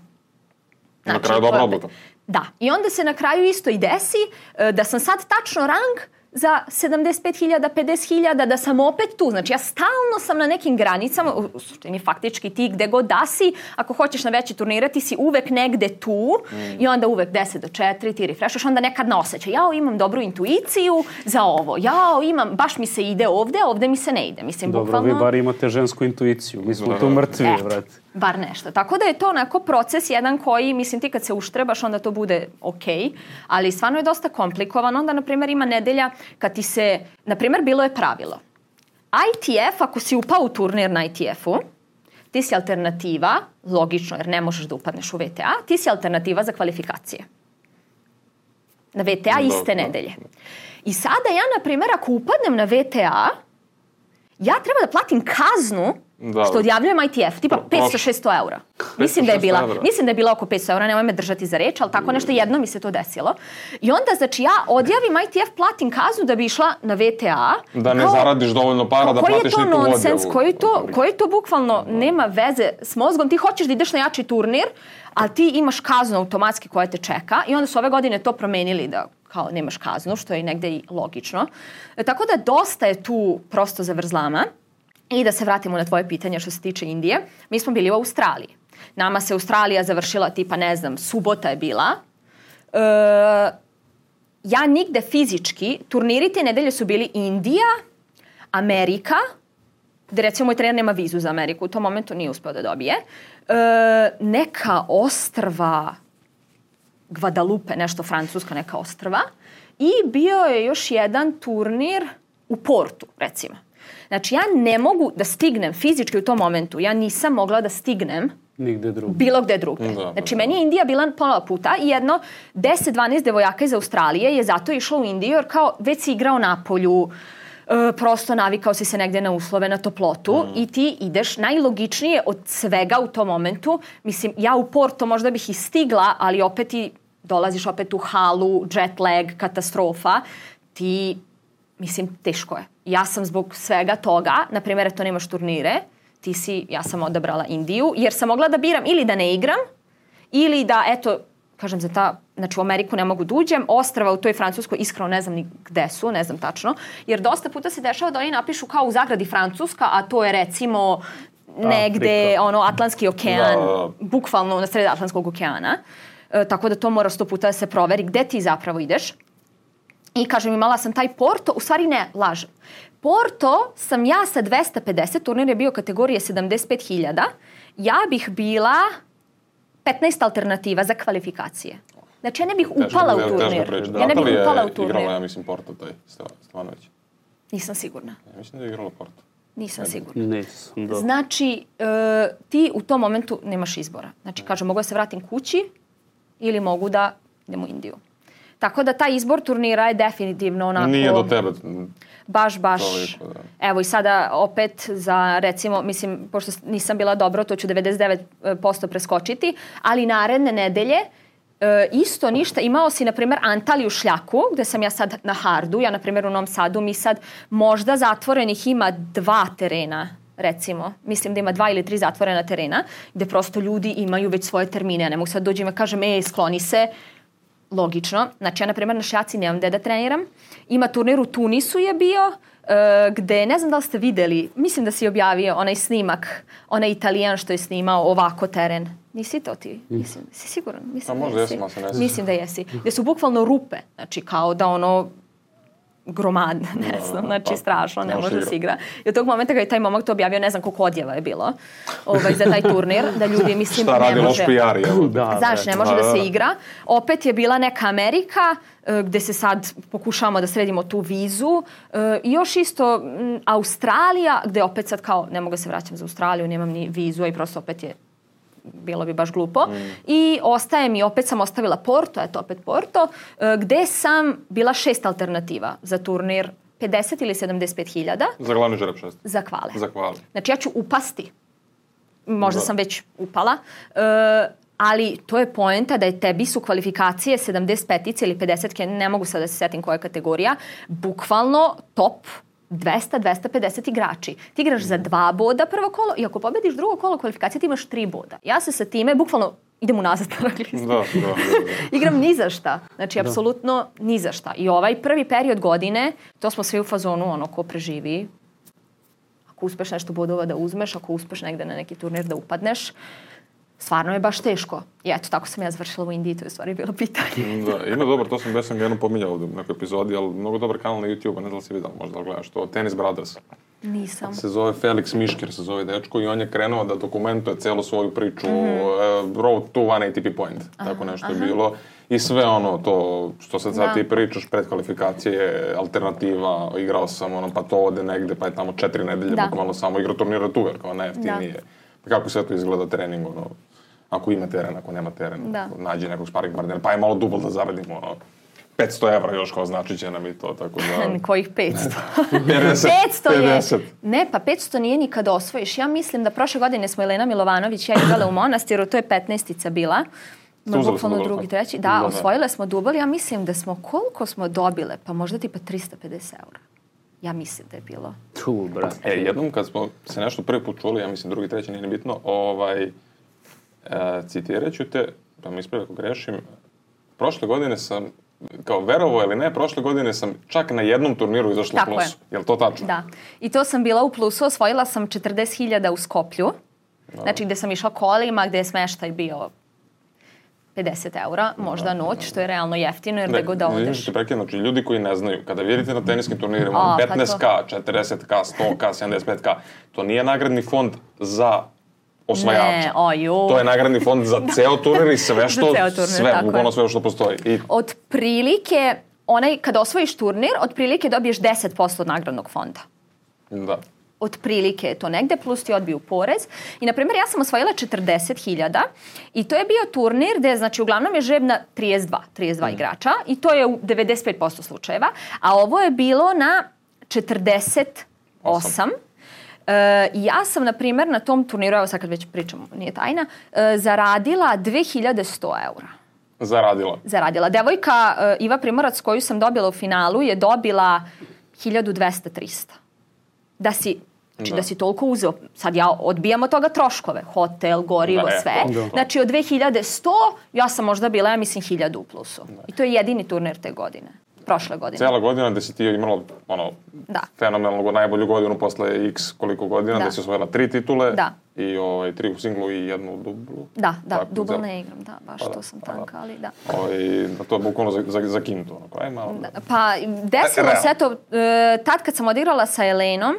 Na kraju je dobra odluka. Da, i onda se na kraju isto i desi e, da sam sad tačno rang za 75.000, 50.000, da sam opet tu. Znači ja stalno sam na nekim granicama, u suštini faktički ti gde god da si, ako hoćeš na veći turnire, ti si uvek negde tu i onda uvek 10 do 4 ti refrešaš, onda nekad na osjećaj. Jao, imam dobru intuiciju za ovo. Jao, imam, baš mi se ide ovde, ovde mi se ne ide. Mislim, Dobro, bukvalno... vi bar imate žensku intuiciju. Mi smo tu mrtvi, brate. Bar nešto. Tako da je to onako proces jedan koji, mislim ti kad se uštrebaš onda to bude ok, ali stvarno je dosta komplikovan. Onda, na primjer, ima nedelja kad ti se, na primjer, bilo je pravilo. ITF, ako si upao u turnir na ITF-u, ti si alternativa, logično jer ne možeš da upadneš u VTA, ti si alternativa za kvalifikacije. Na VTA iste nedelje. I sada ja, na primjer, ako upadnem na VTA, ja treba da platim kaznu Da. što odjavljujem ITF, tipa Pro- prošlo. 500-600 eura. Mislim da je 500-600 bila, evra. mislim da je bila oko 500 eura, nemoj me držati za reč, ali tako nešto jedno mi se to desilo. I onda, znači, ja odjavim ITF, platim kaznu da bi išla na VTA. Da ne Kao- zaradiš dovoljno para da je platiš ni tu odjavu. nonsens, koji to, koji to bukvalno nema veze s mozgom, ti hoćeš da ideš na jači turnir, ali ti imaš kaznu automatski koja te čeka i onda su ove godine to promenili da kao nemaš kaznu, što je negde i logično. E, tako da dosta je tu prosto zavrzlama. I da se vratimo na tvoje pitanje što se tiče Indije. Mi smo bili u Australiji. Nama se Australija završila tipa, ne znam, subota je bila. E, ja nigde fizički, turniri te nedelje su bili Indija, Amerika, gde recimo moj trener nema vizu za Ameriku, u tom momentu nije uspeo da dobije, e, neka ostrva, Guadalupe, nešto francuska neka ostrva, i bio je još jedan turnir u Portu, recimo. Znači, ja ne mogu da stignem fizički u tom momentu, ja nisam mogla da stignem Nigde drugo. bilo gde drugde. Da, da, znači, da. meni je Indija bila pola puta i jedno 10-12 devojaka iz Australije je zato išlo u Indiju jer kao već si igrao na polju, e, prosto navikao si se negde na uslove, na toplotu Mm. i ti ideš najlogičnije od svega u tom momentu. Mislim, ja u Porto možda bih i stigla, ali opet i dolaziš opet u halu, jet lag, katastrofa. Ti, mislim, teško je. Ja sam zbog svega toga, na primjer, eto nemaš turnire, ti si, ja sam odabrala Indiju, jer sam mogla da biram ili da ne igram, ili da, eto, kažem za ta, znači u Ameriku ne mogu da uđem, ostrava u toj Francuskoj iskreno ne znam ni gde su, ne znam tačno, jer dosta puta se dešava da oni napišu kao u zagradi Francuska, a to je recimo negde, Afrika. ono, Atlantski okean, Da, da. bukvalno na sred Atlantskog okeana, e, tako da to mora sto puta da se proveri gde ti zapravo ideš. I kažem, imala sam taj Porto, u stvari ne, lažem. Porto sam ja sa 250, turnir je bio kategorije 75.000, ja bih bila 15 alternativa za kvalifikacije. Znači ja ne bih upala u Teška- turnir. teška priča. Ja ne bih upala u je Igrala, ja turnir. mislim, Porto taj Stvanović. Nisam sigurna. Ja mislim da je igrala Porto. Nisam sigurna. Nisam, da. Znači, e, ti u tom momentu nemaš izbora. Znači, kažem, mogu da se vratim kući ili mogu da idem u Indiju. Tako da taj izbor turnira je definitivno onako... Nije do tebe. Baš, baš. Toliko, da. Evo i sada opet za recimo, mislim, pošto nisam bila dobro, to ću 99% preskočiti, ali naredne nedelje e, isto ništa. Imao si, na primjer, Antaliju šljaku, gde sam ja sad na hardu, ja, na primjer, u Novom Sadu, mi sad možda zatvorenih ima dva terena recimo, mislim da ima dva ili tri zatvorena terena, gde prosto ljudi imaju već svoje termine. Ja ne mogu sad dođem i kažem, ej, skloni se, logično. Znači ja, na primjer, na šljaci nemam gde da treniram. Ima turnir u Tunisu je bio, e, gde, ne znam da li ste videli, mislim da si objavio onaj snimak, onaj italijan što je snimao ovako teren. Nisi to ti? Mislim, si siguran? Mislim A da možda jesi. jesam, ali se ne sjećam. Mislim da jesi. Gde su bukvalno rupe, znači kao da ono gromad, ne znam, znači pa, strašno, ne može da se igra. I od tog momenta kada je taj momak to objavio, ne znam koliko odjeva je bilo ovaj, za taj turnir, da ljudi, mislim, Šta ne može... loš PR, evo. Da, Znaš, ne može da, se igra. Opet je bila neka Amerika, e, gde se sad pokušavamo da sredimo tu vizu. E, I još isto m, Australija, gde opet sad kao, ne mogu da se vraćam za Australiju, nemam ni vizu i prosto opet je bilo bi baš glupo. Mm. I ostaje mi, opet sam ostavila Porto, eto opet Porto, e, gde sam bila šest alternativa za turnir 50 ili 75 hiljada. Za glavni žereb šest? Za kvale. Za kvale. Znači ja ću upasti. Možda da. sam već upala. E, ali to je poenta da je tebi su kvalifikacije 75 ili 50, ne mogu sad da se setim koja je kategorija, bukvalno top 200-250 igrači. Ti igraš za dva boda prvo kolo i ako pobediš drugo kolo kvalifikacije ti imaš tri boda. Ja se sa time bukvalno idem unazad na ranglistu. Da, da, da, da. Igram ni za šta. Znači, da. apsolutno ni za šta. I ovaj prvi period godine, to smo svi u fazonu, ono, ko preživi, ako uspeš nešto bodova da uzmeš, ako uspeš negde na neki turnir da upadneš, stvarno je baš teško. I eto, tako sam ja završila u Indiji, to je stvari bilo pitanje. da, ima dobar, to sam, sam ga jednom pominjao u nekoj epizodi, ali mnogo dobar kanal na YouTube, ne znam da li si videla, možda da gledaš to, Tennis Brothers. Nisam. Se zove Felix Miškir, se zove dečko i on je krenuo da dokumentuje celu svoju priču mm -hmm. uh, Road to One ATP Point, aha, tako nešto aha. je bilo. I sve ono to što se sad da. ti pričaš pred kvalifikacije, alternativa, igrao sam ono, pa to ode negde, pa je tamo četiri nedelje, da. bukvalno samo igra turnira tu, jer kao najjeftinije. Da. Kako sve to izgleda trening, ono, ako ima teren, ako nema teren, da. nađe nekog sparing partnera, pa je malo dubl da zaradimo, ono, 500 evra još kao znači će nam i to, tako da... Kojih 500? 50. 500 je... 50. Ne, pa 500 nije ni kad osvojiš. Ja mislim da prošle godine smo Elena Milovanović ja igrala u Monastiru, to je 15-ica bila. Bukvalno drugi, treći. Da, da, osvojile smo dubl. Ja mislim da smo, koliko smo dobile? Pa možda tipa 350 eura. Ja mislim da je bilo. Tu, brate. E, jednom kad smo se nešto prvi put čuli, ja mislim drugi, treći, nije bitno, ovaj, citirat ću te, da mi ispravi ako grešim, prošle godine sam, kao verovo ili ne, prošle godine sam čak na jednom turniru izašla Tako u plusu. Je. je li to tačno? Da. I to sam bila u plusu, osvojila sam 40.000 u Skoplju. Da. Znači gde sam išla kolima, gde je smeštaj bio 50 eura, možda da, noć, da, što je realno jeftino, jer ne, da god da odeš. Ne, prekid, znači ljudi koji ne znaju, kada vidite na teniskim turnirima 15k, pa 40k, 100k, 75k, to nije nagradni fond za osvajača. Ne, oju. To je nagradni fond za ceo turnir i sve što, turnir, sve, bukvalno sve što postoji. I... Od prilike, onaj, kada osvojiš turnir, od prilike dobiješ 10% od nagradnog fonda. Da od prilike je to negde, plus ti odbiju porez. I, na primjer, ja sam osvojila 40.000 i to je bio turnir gde, znači, uglavnom je žreb na 32, 32 mm. igrača i to je u 95% slučajeva, a ovo je bilo na 48. 8. E, ja sam, na primjer, na tom turniru, evo sad kad već pričam, nije tajna, e, zaradila 2100 eura. Zaradila? Zaradila. Devojka e, Iva Primorac koju sam dobila u finalu je dobila 1200-300. Da si Znači da. da si toliko uzeo, sad ja odbijam od toga troškove, hotel, gorivo, da, sve. Da. Znači od 2100 ja sam možda bila, ja mislim, 1000 u plusu. Da. I to je jedini turnir te godine prošle godine. Cela godina da si ti imala ono, da. fenomenalnu, najbolju godinu posle x koliko godina, da, da si osvojila tri titule da. i ovaj, tri u singlu i jednu u dublu. Da, da, Tako, dubl ne igram, da, baš pa, to da, sam pa, tanka, ali da. Ovaj, to je bukvalno za, za, za kintu, ono, kaj malo. Da, pa desilo e, se to, e, tad kad sam odigrala sa Elenom,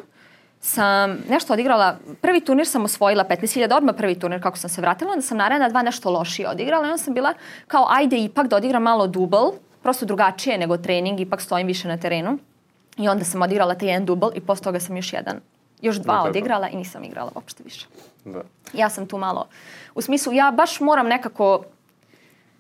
sam nešto odigrala, prvi turnir sam osvojila 15.000, odmah prvi turnir kako sam se vratila, onda sam naredna dva nešto lošije odigrala i onda sam bila kao ajde ipak da odigram malo dubl, prosto drugačije nego trening, ipak stojim više na terenu. I onda sam odigrala taj jedan dubl i posle toga sam još jedan, još dva da, odigrala i nisam igrala uopšte više. Da. Ja sam tu malo, u smislu ja baš moram nekako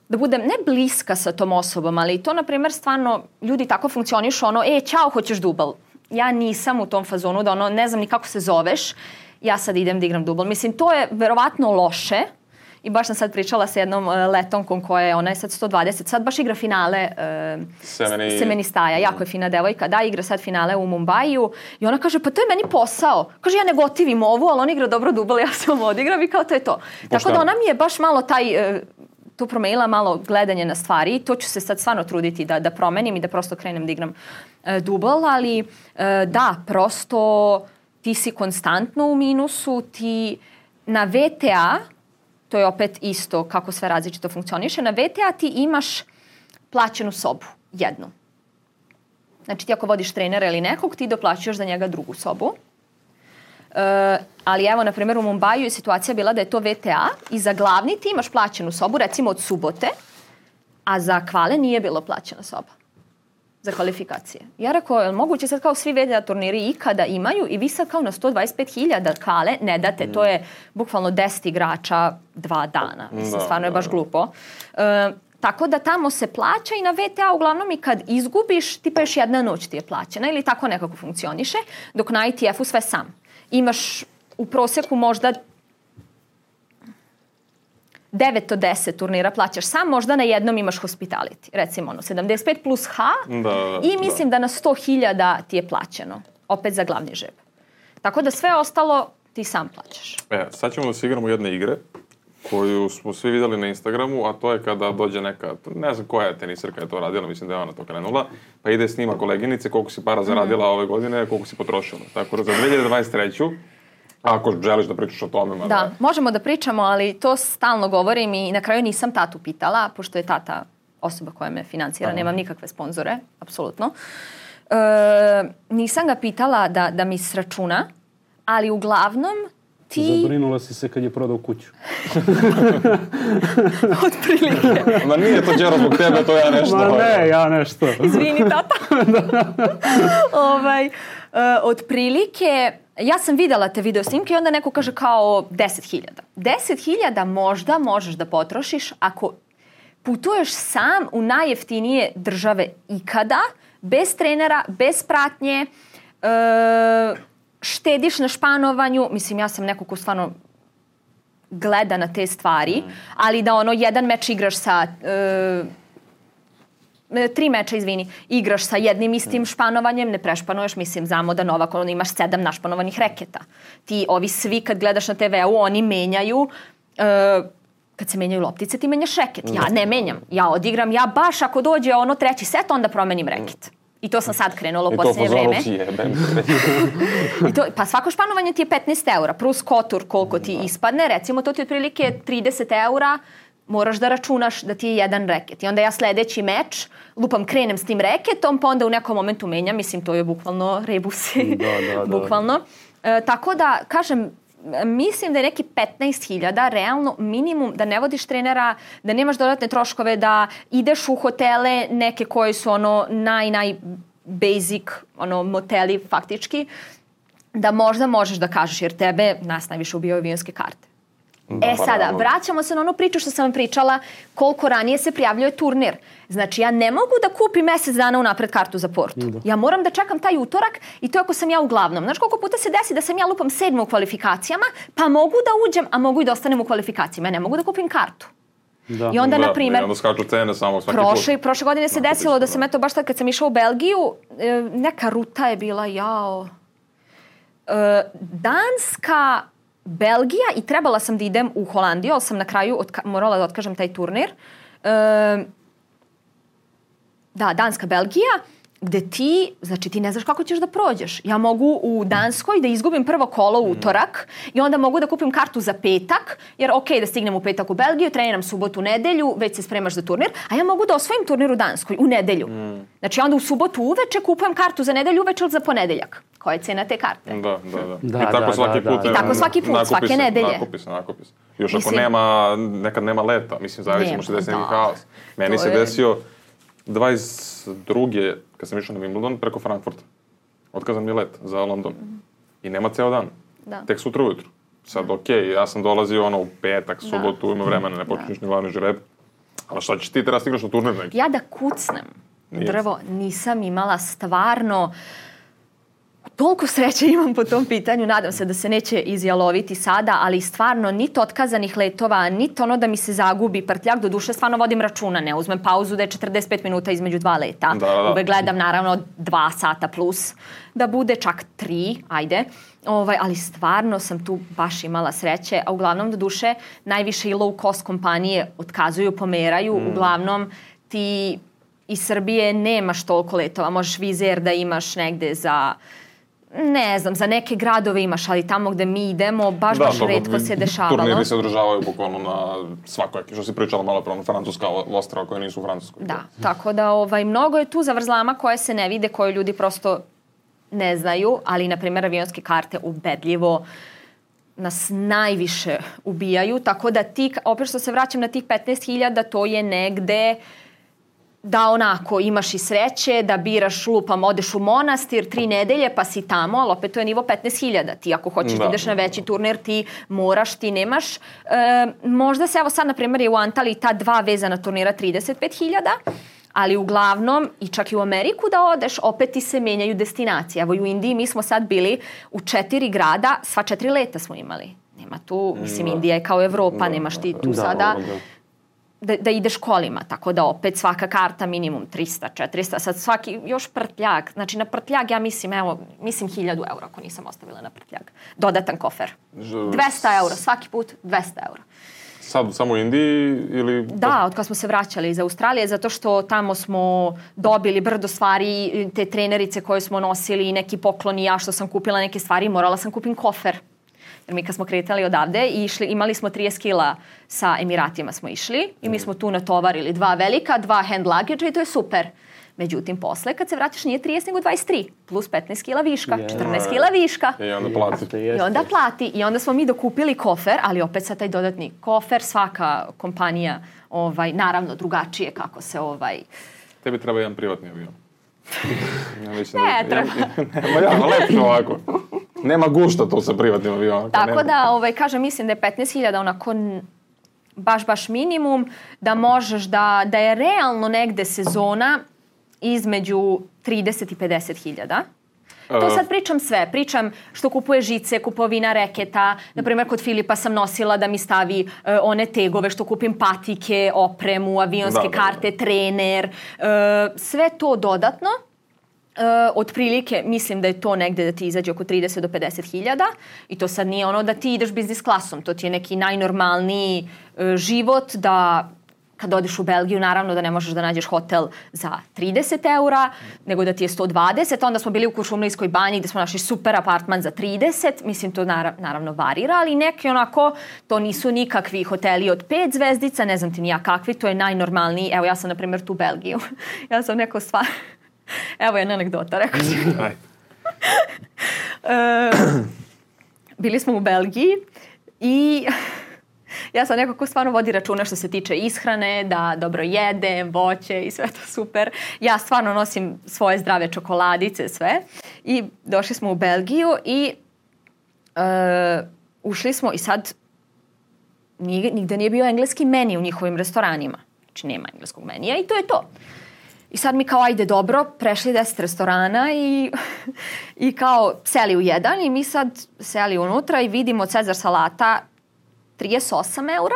da budem ne bliska sa tom osobom, ali to, na primjer, stvarno ljudi tako funkcionišu, ono, e, čao, hoćeš dubl. Ja nisam u tom fazonu da ono, ne znam ni kako se zoveš, ja sad idem da igram dubl. Mislim, to je verovatno loše, I baš sam sad pričala sa jednom uh, letonkom koja je, ona je sad 120, sad baš igra finale uh, Semeni... Semenistaja, jako je fina devojka, da, igra sad finale u Mumbaju i ona kaže, pa to je meni posao. Kaže, ja ne gotivim ovu, ali on igra dobro dubal, ja sam odigram i kao to je to. Poštano. Tako da ona mi je baš malo taj, uh, tu promenila malo gledanje na stvari to ću se sad stvarno truditi da, da promenim i da prosto krenem da igram uh, dubal, ali uh, da, prosto ti si konstantno u minusu, ti na VTA to je opet isto kako sve različito funkcioniše. Na VTA ti imaš plaćenu sobu, jednu. Znači ti ako vodiš trenera ili nekog, ti doplaćuješ za njega drugu sobu. E, ali evo, na primjer, u Mumbaju je situacija bila da je to VTA i za glavni ti imaš plaćenu sobu, recimo od subote, a za kvale nije bilo plaćena soba za kvalifikacije. Ja rekao, je li moguće sad kao svi VTA turniri ikada imaju i vi sad kao na 125.000 kvale ne date, mm. to je bukvalno 10 igrača dva dana. Mislim, da, stvarno je baš da, da. glupo. E, Tako da tamo se plaća i na VTA uglavnom i kad izgubiš, tipa još jedna noć ti je plaćena ili tako nekako funkcioniše, dok na ITF-u sve sam. Imaš u proseku možda 9 od 10 turnira plaćaš sam, možda na jednom imaš hospitality. Recimo ono, 75 plus H da, da, i mislim da. da na 100.000 ti je plaćeno. Opet za glavni žeb. Tako da sve ostalo ti sam plaćaš. E, sad ćemo da se igramo jedne igre koju smo svi videli na Instagramu, a to je kada dođe neka, ne znam koja je tenisarka je to radila, mislim da je ona to krenula, pa ide snima koleginice koliko si para zaradila ove godine, koliko si potrošila. Tako da za 2023. Ako želiš da pričaš o tome. Da, da, možemo da pričamo, ali to stalno govorim i na kraju nisam tatu pitala, pošto je tata osoba koja me financira, Aha. nemam nikakve sponzore, apsolutno. E, nisam ga pitala da, da mi sračuna, ali uglavnom ti... Zabrinula si se kad je prodao kuću. Otprilike. Ma nije to Đero zbog tebe, to ja nešto. Ma ne, ja nešto. Izvini, tata. ovaj, uh, otprilike, ja sam videla te video snimke i onda neko kaže kao 10.000. 10.000 možda možeš da potrošiš ako putuješ sam u najjeftinije države ikada, bez trenera, bez pratnje, uh, štediš na španovanju, mislim ja sam neko ko stvarno gleda na te stvari, mm. ali da ono jedan meč igraš sa uh, tri meča, izvini, igraš sa jednim istim španovanjem, ne prešpanuješ, mislim, znamo da Novak, on imaš sedam našpanovanih reketa. Ti, ovi svi kad gledaš na TV-u, oni menjaju, uh, kad se menjaju loptice, ti menjaš reket. Ja ne menjam. Ja odigram, ja baš ako dođe ono treći set, onda promenim reket. I to sam sad krenula u posljednje vreme. I to, pa svako španovanje ti je 15 eura, plus kotur koliko ti da. ispadne, recimo to ti je otprilike 30 eura, moraš da računaš da ti je jedan reket. I onda ja sledeći meč, lupam, krenem s tim reketom, pa onda u nekom momentu menjam, mislim, to je bukvalno rebusi, da, da, da. bukvalno. E, tako da, kažem, mislim da je neki 15.000 realno minimum da ne vodiš trenera, da nemaš dodatne troškove, da ideš u hotele neke koje su ono naj, naj basic ono moteli faktički, da možda možeš da kažeš jer tebe nas najviše ubijaju avionske karte. Da, e pa sada, vraćamo se na onu priču što sam vam pričala koliko ranije se prijavljuje turnir. Znači ja ne mogu da kupim mesec dana unapred kartu za portu. Da. Ja moram da čekam taj utorak i to ako sam ja uglavnom. Znaš koliko puta se desi da sam ja lupam sedmo u kvalifikacijama, pa mogu da uđem, a mogu i da ostanem u kvalifikacijama. Ja ne mogu da kupim kartu. Da. I onda, da, na primjer... Onda skaču cene samo svaki prošle, put. Prošle godine se da, desilo da sam, eto, baš tad kad sam išla u Belgiju, e, neka ruta je bila, jao... E, Danska Belgija i trebala sam da idem u Holandiju, ali sam na kraju otka morala da otkažem taj turnir. E, da, Danska, Belgija gde ti, znači ti ne znaš kako ćeš da prođeš. Ja mogu u Danskoj da izgubim prvo kolo u utorak i onda mogu da kupim kartu za petak, jer ok, da stignem u petak u Belgiju, treniram subotu, nedelju, već se spremaš za turnir, a ja mogu da osvojim turnir u Danskoj u nedelju. Mm. Znači onda u subotu uveče kupujem kartu za nedelju uveče za ponedeljak. Koja je cena te karte? Da, da, da. da I tako da, svaki da, put. Da. I tako svaki put, svake se, nedelje. Nakupi se, nakupi se. Još mislim, ako nema, nekad nema leta, mislim, zavisimo što desi neki haos. Meni se desio 22 kad sam išao na Wimbledon, preko Frankfurta. Otkazan mi je let za London. Mm. I nema ceo dan. Da. Tek sutra ujutru. Sad, ok, ja sam dolazio ono u petak, da. subotu, ima vremena, ne da. ni glavni žreb. Ali šta ćeš ti treba stigraš na turnir neki? Ja da kucnem drvo nisam imala stvarno toliko sreće imam po tom pitanju, nadam se da se neće izjaloviti sada, ali stvarno niti otkazanih letova, niti ono da mi se zagubi prtljak, do duše stvarno vodim računa, ne uzmem pauzu da je 45 minuta između dva leta. Da, da, da. Uvek gledam naravno dva sata plus, da bude čak tri, ajde. Ovaj, ali stvarno sam tu baš imala sreće, a uglavnom do duše najviše i low cost kompanije otkazuju, pomeraju, mm. uglavnom ti iz Srbije nemaš toliko letova, možeš vizer da imaš negde za ne znam, za neke gradove imaš, ali tamo gde mi idemo, baš, Da, baš pa, redko se dešavalo. Turniri se održavaju bukvalno na svakoj, što si pričala malo pre, ono francuska ostrava koje nisu u Francuskoj. Da, tako da ovaj, mnogo je tu zavrzlama koje se ne vide, koje ljudi prosto ne znaju, ali na primjer avionske karte ubedljivo nas najviše ubijaju, tako da ti, opet što se vraćam na tih 15.000, to je negde da onako imaš i sreće, da biraš lupam, odeš u monastir tri nedelje pa si tamo, ali opet to je nivo 15.000. Ti ako hoćeš da, Da. ideš na veći turnir, ti moraš, ti nemaš. E, možda se evo sad, na primjer, je u Antaliji ta dva vezana turnira 35.000, ali uglavnom i čak i u Ameriku da odeš, opet ti se menjaju destinacije. Evo i u Indiji mi smo sad bili u četiri grada, sva četiri leta smo imali. Nema tu, mislim, Da. Indija je kao Evropa, Da, nemaš ti tu Da, sada da. Da, da ideš kolima, tako da opet svaka karta minimum 300, 400, sad svaki još prtljag, znači na prtljag ja mislim, evo, mislim 1000 eura ako nisam ostavila na prtljag. Dodatan kofer. Ž- 200 eura, svaki put 200 eura. Sad samo u Indiji ili... Da, od kada smo se vraćali iz Australije, zato što tamo smo dobili brdo stvari, te trenerice koje smo nosili, neki pokloni, ja što sam kupila neke stvari, morala sam kupim kofer. Jer mi kad smo kretali odavde i išli, imali smo 30 kila sa Emiratima smo išli i mi smo tu natovarili dva velika, dva hand luggage i to je super. Međutim, posle kad se vratiš nije 30 nego 23, plus 15 kila viška, Je. 14 kila viška. I onda plati. Jeste, I onda plati. I onda smo mi dokupili kofer, ali opet sa taj dodatni kofer, svaka kompanija, ovaj, naravno drugačije kako se ovaj... Tebi treba jedan privatni avion. Ja mislim Ne, da, treba. Ja, nema ja, lepše ovako. Nema gušta to sa privatnim avionom. Tako nema. da, ovaj, kažem, mislim da je 15.000 onako baš, baš minimum, da možeš da, da je realno negde sezona između 30 i 50.000. To E, sad pričam sve. Pričam što kupuje žice, kupovina reketa. Na primjer, kod Filipa sam nosila da mi stavi e, one tegove što kupim patike, opremu, avionske Da, da, da. karte, trener. e, sve to dodatno. Uh, otprilike mislim da je to negde da ti izađe oko 30 do 50 hiljada i to sad nije ono da ti ideš biznis klasom, to ti je neki najnormalniji uh, život da kad odeš u Belgiju naravno da ne možeš da nađeš hotel za 30 eura, nego da ti je 120, onda smo bili u Kuršumlijskoj banji gde smo našli super apartman za 30, mislim to nara- naravno varira, ali neki onako, to nisu nikakvi hoteli od 5 zvezdica, ne znam ti ni ja kakvi, to je najnormalniji, evo ja sam na primjer tu u Belgiju, ja sam neko stvar, Evo jedna anegdota, rekao sam. Aj. E, bili smo u Belgiji i ja sam neko ko stvarno vodi računa što se tiče ishrane, da dobro jedem, voće i sve to super. Ja stvarno nosim svoje zdrave čokoladice, sve. I došli smo u Belgiju i e, ušli smo i sad nigde nije bio engleski meni u njihovim restoranima. Znači nema engleskog menija i to je to. I sad mi kao, ajde dobro, prešli 10 restorana i, i kao seli u jedan i mi sad seli unutra i vidimo Cezar salata 38 eura.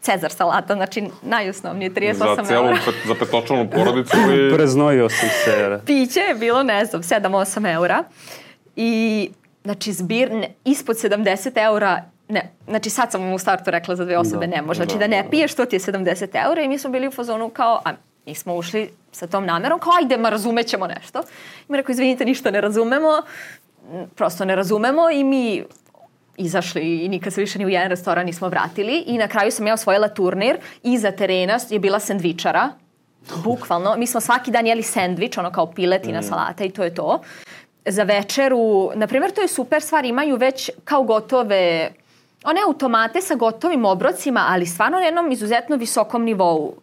Cezar salata, znači najosnovnije 38 Za celu, eura. pet, za petočlanu porodicu i... Preznojio sam se. Piće je bilo, ne znam, 7-8 eura. I, znači, zbir ne, ispod 70 eura Ne, znači sad sam vam u startu rekla za dve osobe Da, ne može. Znači da, da, ne da. piješ, to ti je 70 eura i mi smo bili u fazonu kao, a mi smo ušli sa tom namerom, kao ajde, ma razumećemo nešto. I mi rekao, izvinite, ništa ne razumemo, m, prosto ne razumemo i mi izašli i nikad se više ni u jedan restoran nismo vratili i na kraju sam ja osvojila turnir i za terena je bila sendvičara, bukvalno. Mi smo svaki dan jeli sendvič, ono kao piletina, salata i to je to. Za večeru, na primjer, to je super stvar, imaju već kao gotove one automate sa gotovim obrocima, ali stvarno na jednom izuzetno visokom nivou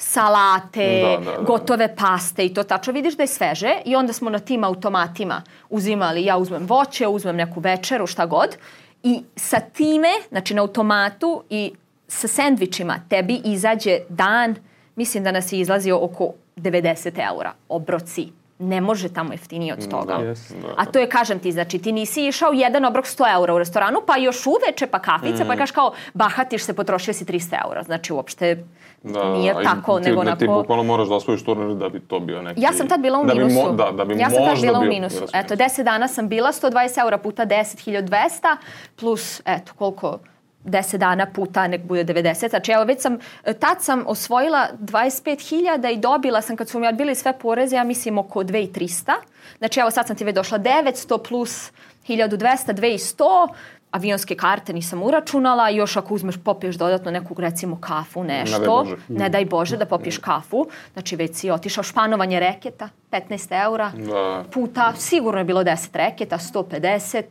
salate, Da, da, da. gotove paste i to tačno vidiš da je sveže i onda smo na tim automatima uzimali, ja uzmem voće, uzmem neku večeru, šta god i sa time, znači na automatu i sa sendvičima tebi izađe dan, mislim da nas je izlazio oko 90 eura, obroci. Ne može tamo jeftinije od toga. Da, Yes. da. A to je, kažem ti, znači ti nisi išao jedan obrok 100 eura u restoranu, pa još uveče, pa kafica, Mm. pa kažeš kao bahatiš se, potrošio si 300 eura. Znači uopšte Da, nije a i tako, ti, nego da, Ti onako... bukvalno moraš da osvojiš turnir da bi to bio neki... Ja sam tad bila u da bi minusu. mo- da, da bi ja sam tad bila u bio- minusu. Jasno, Eto, 10 dana sam bila, 120 eura puta 10, 1200, plus, eto, koliko, 10 dana puta nek bude 90. Znači evo već sam, tad sam osvojila 25.000 i dobila sam kad su mi odbili sve poreze, ja mislim oko 2300. Znači evo sad sam ti već došla 900 plus 1200, 2100 avionske karte nisam uračunala i još ako uzmeš, popiješ dodatno neku recimo kafu, nešto, Ne daj Bože. ne daj Bože da popiješ kafu, znači već si otišao španovanje reketa, 15 eura, Da. puta, sigurno je bilo 10 reketa, 150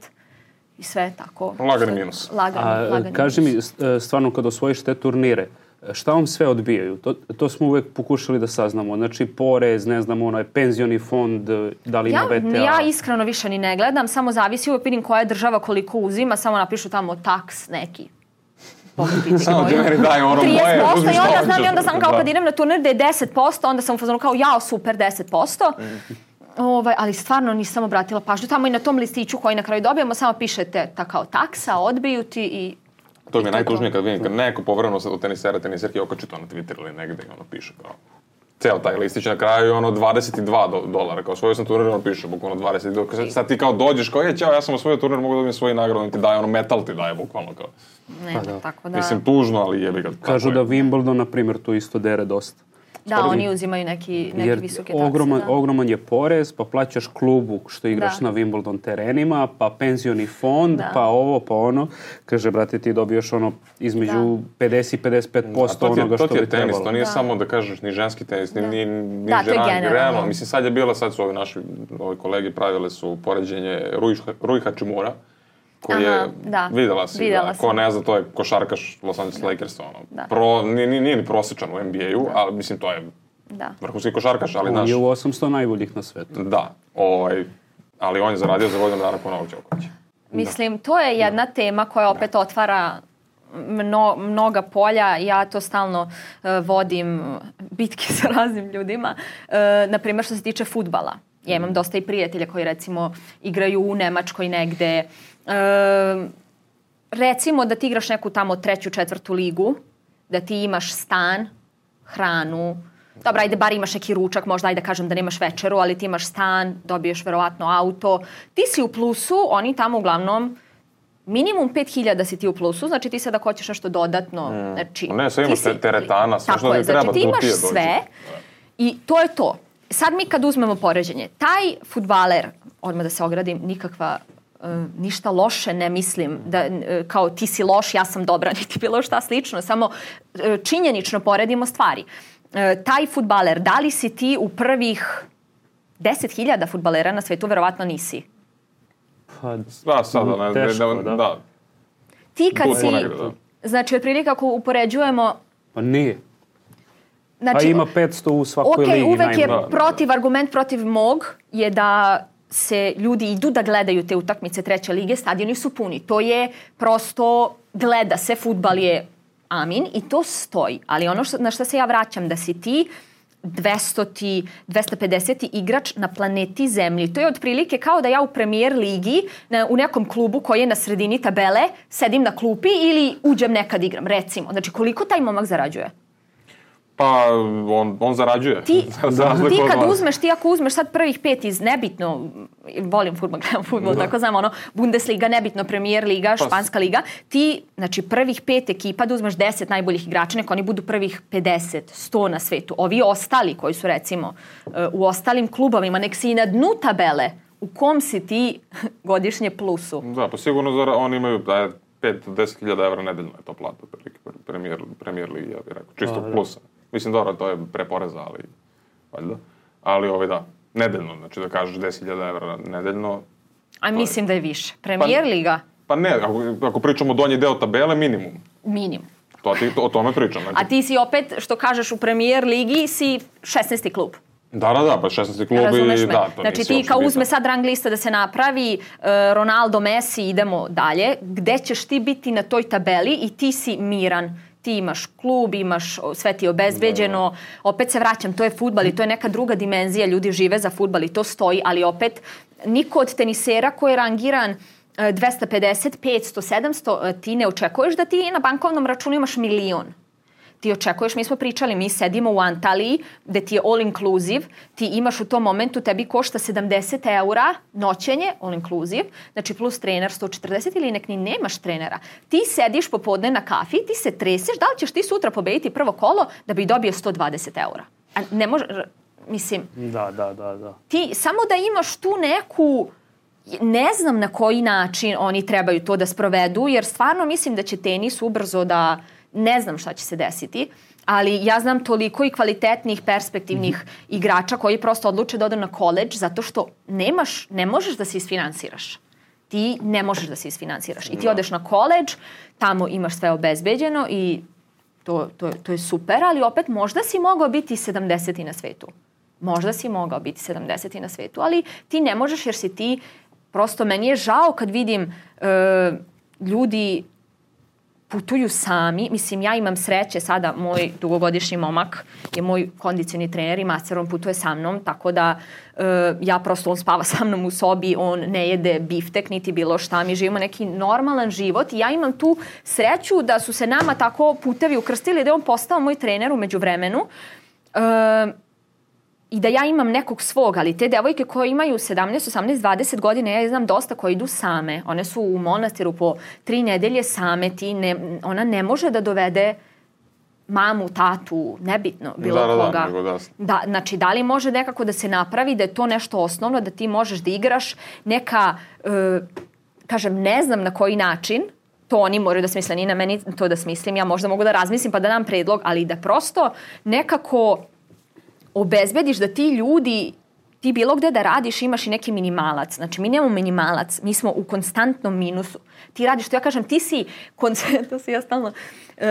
i sve tako. Lagani minus. Lagani, A lagani kaži mi, minus. s- e, stvarno kad osvojiš te turnire, šta vam sve odbijaju? To, to smo uvek pokušali da saznamo. Znači, porez, ne znam, onaj penzioni fond, da li ima Ja, VTA? ja iskreno više ni ne gledam, samo zavisi, uvek vidim koja je država koliko uzima, samo napišu tamo taks neki. Samo meni daj ono 30% moje, uzmi i šta onda znam hoćeš. i onda sam kao Da. kad idem na turnir da je 10%, onda sam u fazonu kao jao super 10%. Ovaj, ali stvarno nisam obratila pažnju. Tamo i na tom listiću koji na kraju dobijemo samo pišete ta kao taksa, odbiju ti i To mi je najtužnije kad vidim, kad neko povremeno od tenisera, teniserke okači to na Twitter ili negde i ono piše kao ceo taj listić na kraju je ono 22 do, dolara, kao svoj sam turnir, ono piše bukvalno 22, sad, sad ti kao dođeš, kao je, ćao, ja sam osvojio turnir, mogu da dobijem svoj nagradu, on ti daje ono metal ti daje bukvalno kao, ne, tako da... mislim tužno, ali jebi ga. Kažu da. Wimbledon, na primjer, tu isto dere dosta. Da, oni uzimaju neki, neki Jer visoke takse. ogroman, da. ogroman je porez, pa plaćaš klubu što igraš Da. na Wimbledon terenima, pa penzioni fond, Da. pa ovo, pa ono. Kaže, brate, ti dobiješ ono između 50 i 55% A to ti je, onoga to što ti je bi tenis, trebalo. to nije Da. samo da kažeš ni ženski tenis, ni, Da. ni, ni Da, to je žena, realno. Mislim, sad je bilo, sad su ovi naši ovi kolegi pravile su poređenje Rui, Rui Hachimura, koji Aha, je, da. videla si, Videla da, sam. ko ne zna, to je košarkaš Los Angeles Lakersa, ono, Da. pro, nije, nije, nije ni prosječan u NBA-u, ali mislim, to je Da. vrhunski košarkaš, ali On naš, je u 800 najboljih na svetu. da, ovaj, ali on je zaradio za godinu dana po Novog Đokovića. Mislim, to je jedna tema koja opet otvara mno, mnoga polja. Ja to stalno e, vodim bitke sa raznim ljudima. E, na primjer, što se tiče futbala. Ja imam dosta i prijatelja koji recimo igraju u Nemačkoj negde. E, recimo da ti igraš neku tamo treću, četvrtu ligu, da ti imaš stan, hranu, Dobro, ajde, bar imaš neki ručak, možda ajde kažem da nemaš večeru, ali ti imaš stan, dobiješ verovatno auto. Ti si u plusu, oni tamo uglavnom minimum 5000 si ti u plusu, znači ti sad ako hoćeš nešto dodatno, znači... Ne, sve imaš si- te- teretana, sve što ti treba, znači ti imaš sve i to je to. Sad mi kad uzmemo poređenje, taj futbaler, odmah da se ogradim, nikakva e, ništa loše ne mislim da e, kao ti si loš, ja sam dobra, niti bilo šta slično, samo e, činjenično poredimo stvari. E, taj futbaler, da li si ti u prvih 10.000 futbalera na svetu, verovatno nisi. Pa, Da, sada, ne, Teško, ne, da. da. Ti kad tu si, negde, da. znači otprilike ako upoređujemo, pa nije. Znači, Pa ima 500 u svakoj Ok, ligi. uvek je najmanje. Da. protiv, argument protiv mog je da se ljudi idu da gledaju te utakmice treće lige, stadioni su puni. To je prosto, gleda se, futbal je amin i to stoji. Ali ono što, na što se ja vraćam, da si ti 200 ti, 250 igrač na planeti Zemlji. To je otprilike kao da ja u premier ligi na, u nekom klubu koji je na sredini tabele sedim na klupi ili uđem nekad igram, recimo. Znači koliko taj momak zarađuje? Pa, on, on zarađuje. ti, Za ti kad vas. uzmeš, ti ako uzmeš sad prvih pet iz nebitno, volim futbol, gledam futbol, tako znam, ono, Bundesliga, nebitno, Premier liga, Pa- Španska liga, ti, znači, prvih pet ekipa da uzmeš 10 najboljih igrača, neko oni budu prvih 50, 100 na svetu. Ovi ostali koji su, recimo, e, u ostalim klubovima, nek si i na dnu tabele, u kom si ti godišnje plusu? Da, pa sigurno zara, oni imaju da je 5 do 10 hiljada evra nedeljno je to plata, premijer, premijer ligi, ja bih rekao, čisto da. plusa. Mislim, dobro, to je pre poreza, ali, valjda. Ali, ovaj, da, nedeljno, znači da kažeš 10 hiljada evra nedeljno, A mislim da je više. Premier liga, pa ne, ako, ako pričamo donji deo tabele, minimum. minimum. To ti, to, o tome pričam. Znači, A ti si opet, što kažeš, u premier ligi si 16. klub. Da, da, da, pa 16. klub Razumeš i me? da, to znači ti kao uzme sad rang lista da se napravi uh, Ronaldo, Messi, idemo dalje. Gde ćeš ti biti na toj tabeli i ti si miran. Ti imaš klub, imaš, sve ti je obezbeđeno. Opet se vraćam, to je futbal i to je neka druga dimenzija. Ljudi žive za futbal i to stoji, ali opet niko od tenisera koji je rangiran e, 250, 500, 700, e, ti ne očekuješ da ti na bankovnom računu imaš milion. Ti očekuješ, mi smo pričali, mi sedimo u Antaliji, gde ti je all inclusive, ti imaš u tom momentu, tebi košta 70 eura noćenje, all inclusive, znači plus trener 140 ili nek ni nemaš trenera. Ti sediš popodne na kafi, ti se treseš, da li ćeš ti sutra pobediti prvo kolo da bi dobio 120 eura? A ne može, mislim... Da, da, da, da. Ti, samo da imaš tu neku ne znam na koji način oni trebaju to da sprovedu, jer stvarno mislim da će tenis ubrzo da ne znam šta će se desiti, ali ja znam toliko i kvalitetnih, perspektivnih mm -hmm. igrača koji prosto odluče da odu na koleđ zato što nemaš, ne možeš da se isfinansiraš. Ti ne možeš da se isfinansiraš. I ti da. odeš na koleđ, tamo imaš sve obezbeđeno i to, to, to je super, ali opet možda si mogao biti 70. na svetu. Možda si mogao biti 70. na svetu, ali ti ne možeš jer si ti, prosto meni je žao kad vidim uh, ljudi putuju sami. Mislim, ja imam sreće sada, moj dugogodišnji momak je moj kondicioni trener i master, on putuje sa mnom, tako da uh, ja prosto, on spava sa mnom u sobi, on ne jede biftek, niti bilo šta, mi živimo neki normalan život i ja imam tu sreću da su se nama tako putevi ukrstili, da je on postao moj trener umeđu vremenu. Uh, i da ja imam nekog svog, ali te devojke koje imaju 17, 18, 20 godina, ja znam dosta koje idu same. One su u monastiru po tri nedelje same, ti ne, ona ne može da dovede mamu, tatu, nebitno, bilo da, da, da koga. Da, da, da, znači, da li može nekako da se napravi da je to nešto osnovno, da ti možeš da igraš neka, uh, kažem, ne znam na koji način, to oni moraju da smisle, ni na meni to da smislim, ja možda mogu da razmislim pa da dam predlog, ali da prosto nekako obezbediš da ti ljudi ti bilo gde da radiš imaš i neki minimalac. Znači, mi nemamo minimalac, mi smo u konstantnom minusu. Ti radiš, to ja kažem, ti si, to se ja stalno uh,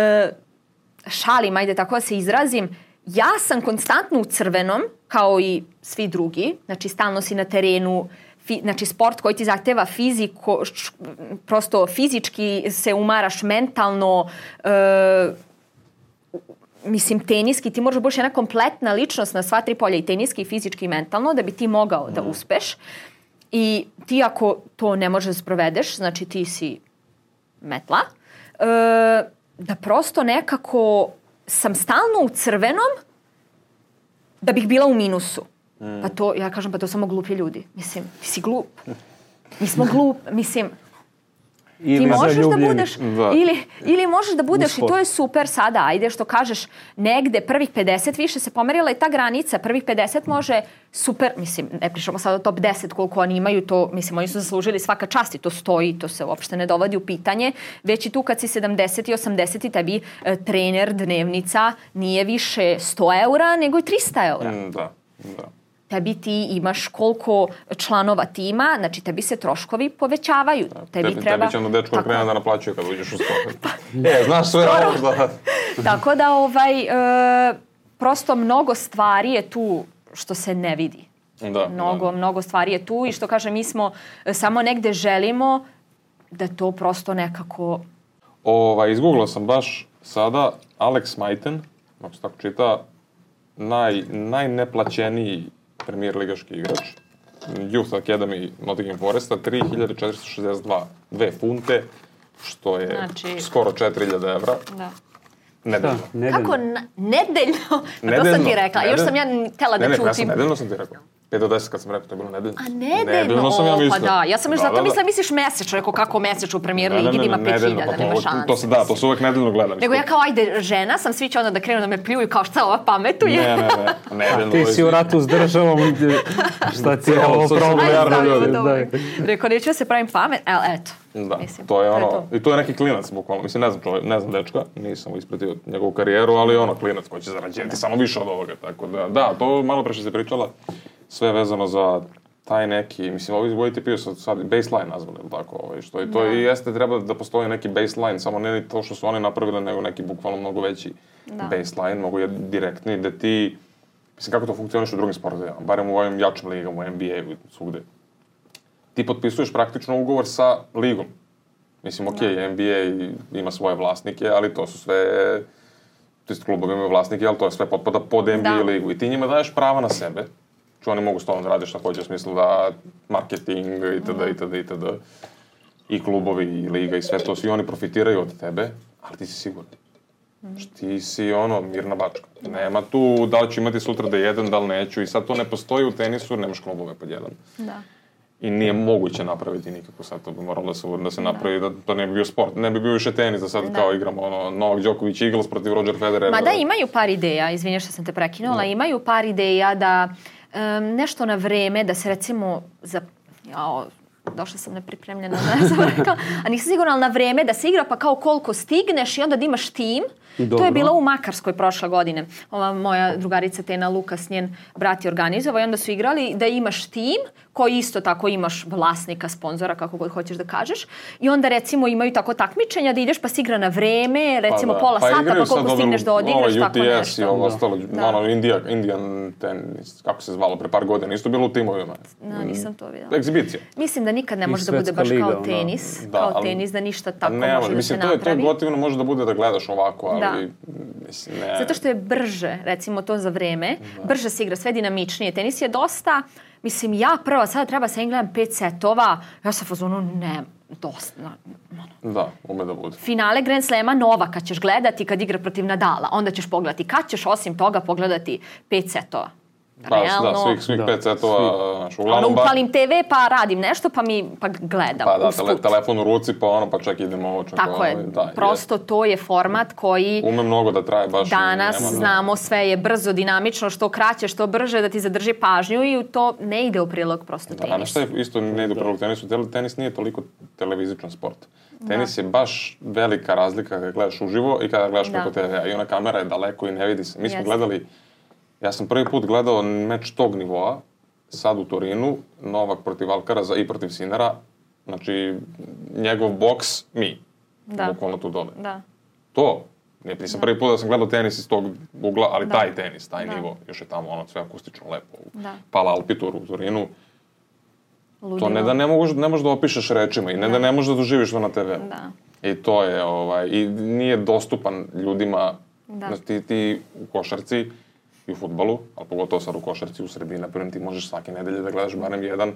šalim, ajde tako da se izrazim, ja sam konstantno u crvenom, kao i svi drugi, znači stalno si na terenu, fi, znači sport koji ti zahteva fiziko, š, prosto fizički se umaraš mentalno, uh, mislim, teniski, ti moraš da budeš jedna kompletna ličnost na sva tri polja, i teniski, i fizički, i mentalno, da bi ti mogao da mm. uspeš. I ti ako to ne možeš da sprovedeš, znači ti si metla, e, da prosto nekako sam stalno u crvenom da bih bila u minusu. Mm. Pa to, ja kažem, pa to samo glupi ljudi. Mislim, ti si glup. Mi smo glup, mislim, Ili ti možeš da budeš, da. Ili, ili možeš da budeš Uspor. i to je super sada, ajde što kažeš, negde prvih 50 više se pomerila i ta granica, prvih 50 može super, mislim, ne pričamo sada o top 10 koliko oni imaju, to, mislim, oni su zaslužili svaka čast i to stoji, to se uopšte ne dovodi u pitanje, već i tu kad si 70 i 80 i tebi e, trener dnevnica nije više 100 eura, nego i 300 eura. Mm, da, da tebi ti imaš koliko članova tima, znači tebi se troškovi povećavaju. Da, tebi, tebi treba... Tebi će ono dečko tako... krene da naplaćuje kad uđeš u sport. pa, e, znaš sve ovo da... tako da, ovaj, e, prosto mnogo stvari je tu što se ne vidi. Da, mnogo, da. mnogo stvari je tu i što kaže, mi smo e, samo negde želimo da to prosto nekako... Ova, izgooglao sam baš sada Alex Majten, ako se tako čita, naj, najneplaćeniji premier ligaški igrač. Youth Academy Nottingham Foresta, 3462 dve funte, što je znači... skoro 4000 evra. Da. Nedeljno. Da, Kako? Na, nedeljno? nedeljno? To sam ti rekla. Nedeljno. Još sam ja tela da ne, čutim. Ne, ne, ja sam nedeljno sam ti rekla. 5 do 10 kad sam rekao, to je bilo nedeljno. A nedeljno? Nedeljno sam ja mislio. Pa da, ja sam još da, zato da, da. mislila misliš mesečno, rekao kako mesečno u premijer ligi, ima 5000, pa nema šanse. To se da, to se uvek nedeljno gleda. Nego ja kao, ajde, žena sam, svi će onda da krenu da me pljuju kao šta ova pametuje. Ne, ne, ne, nedeljno. Ti si u ratu s državom, šta ti je ovo problem? Rekao, neću da se pravim pamet, ali eto. Da, mislim, to je ono, to je to. i to je neki klinac, bukvalno, mislim, ne znam, čovjek, ne znam dečka, nisam ispratio njegovu karijeru, ali ono, klinac koji će zarađivati samo više od ovoga, tako da, da, to malo pre što se pričala, sve vezano za taj neki, mislim, ovi u ATP-u su sad baseline nazvali, ili tako, ovaj, što i to da. i jeste treba da postoji neki baseline, samo ne to što su oni napravili, nego neki bukvalno mnogo veći da. baseline, mnogo je direktni, da ti, mislim, kako to funkcioniš u drugim sportovima, barem u ovim jačim ligama, u NBA, svugde. Ti potpisuješ praktično ugovor sa ligom. Mislim, ok, da. NBA ima svoje vlasnike, ali to su sve, to jest klubovi imaju vlasnike, ali to je sve potpada pod NBA da. ligu. I ti njima daješ prava na sebe, Znači oni mogu stvarno da rade šta hoće u smislu da marketing itd. itd. itd. I klubovi i liga i sve to, svi oni profitiraju od tebe, ali ti si siguran. Znači, ti si ono, mirna bačka. Nema tu da li ću imati sutra da jedan, da li neću. I sad to ne postoji u tenisu, nemaš klubove pod jedan. Da. I nije moguće napraviti nikako sad, to bi moralo da se, da se napravi, da. to ne bi bio sport, ne bi bio više tenis, da sad Da. kao igramo ono, Novak Đoković Eagles protiv Roger Federera. Ma da, imaju par ideja, izvinjaš što sam te prekinula, imaju par ideja da em, nešto na vreme, da se recimo za... Jao, došla sam nepripremljena, ne znam rekla, a nisam sigurna, ali na vreme da se igra pa kao koliko stigneš i onda da imaš tim. To Dobro. je bilo u Makarskoj prošle godine. Ova moja drugarica Tena Lukas, njen brat je organizovao i onda su igrali da imaš tim koji isto tako imaš vlasnika, sponzora, kako god hoćeš da kažeš. I onda recimo imaju tako takmičenja da ideš pa se igra na vreme, recimo da. pola sata igraju pa koliko stigneš da odigraš, ovo tako UTS i nešto. ovo ostalo, Da. ono, India, Indian tenis, kako se zvalo, pre par godina, isto bilo u timovima. Da, nisam to videla. Egzibicija. Mislim da nikad ne može da bude baš liga, kao tenis, Da, kao ali- tenis, da ništa A tako ne može da se mislim, to je, to napravi. gotivno može da bude da gledaš ovako, ali, Da. mislim, ne. Zato što je brže, recimo to za vreme, brže se igra, sve dinamičnije. Tenis je dosta, mislim, ja prva, sada treba sa gledam pet setova, ja sam fazonu, ne, dosta. ono. Da, ume da bude. Finale Grand Slema Novaka ćeš gledati kad igra protiv Nadala, onda ćeš pogledati. Kad ćeš osim toga pogledati pet setova? Da, da, svih, svih Da, pet setova, znaš, uglavnom... Ono, ba- upalim TV pa radim nešto pa mi pa gledam Pa da, tele, telefon u ruci, pa ono, pa čak idemo ovo, čak Tako ovo, je, Da, prosto to je format koji je. Ume mnogo da traje baš. danas nema- znamo sve je brzo, dinamično, što kraće, što brže da ti zadrži pažnju i u to ne ide u prilog prosto Da, tenis. šta je isto ne ide u prilog tenisu? Tenis nije toliko televizičan sport. Tenis je baš velika razlika kada gledaš uživo i kada gledaš Da. preko TV-a. I ona kamera je daleko i ne vidi se. Mi smo Jeste. gledali, ja sam prvi put gledao meč tog nivoa, sad u Torinu, Novak protiv Alcaraza i protiv Sinera. Znači, njegov boks, mi. Da. Bukvalno tu dole. Da. To, nije, nisam prvi put da sam gledao tenis iz tog ugla, ali Da. taj tenis, taj Da. nivo, još je tamo ono sve akustično lepo. Da. Pala Alpitoru u Torinu. To Ludilo. ne da ne, moguš, ne možeš da opišeš rečima i ne da ne možeš da doživiš to na TV. Da. I to je, ovaj, i nije dostupan ljudima, Da. znači ti, ti u košarci i u futbalu, ali pogotovo sad u košarci u Srbiji, na primjer, ti možeš svake nedelje da gledaš barem jedan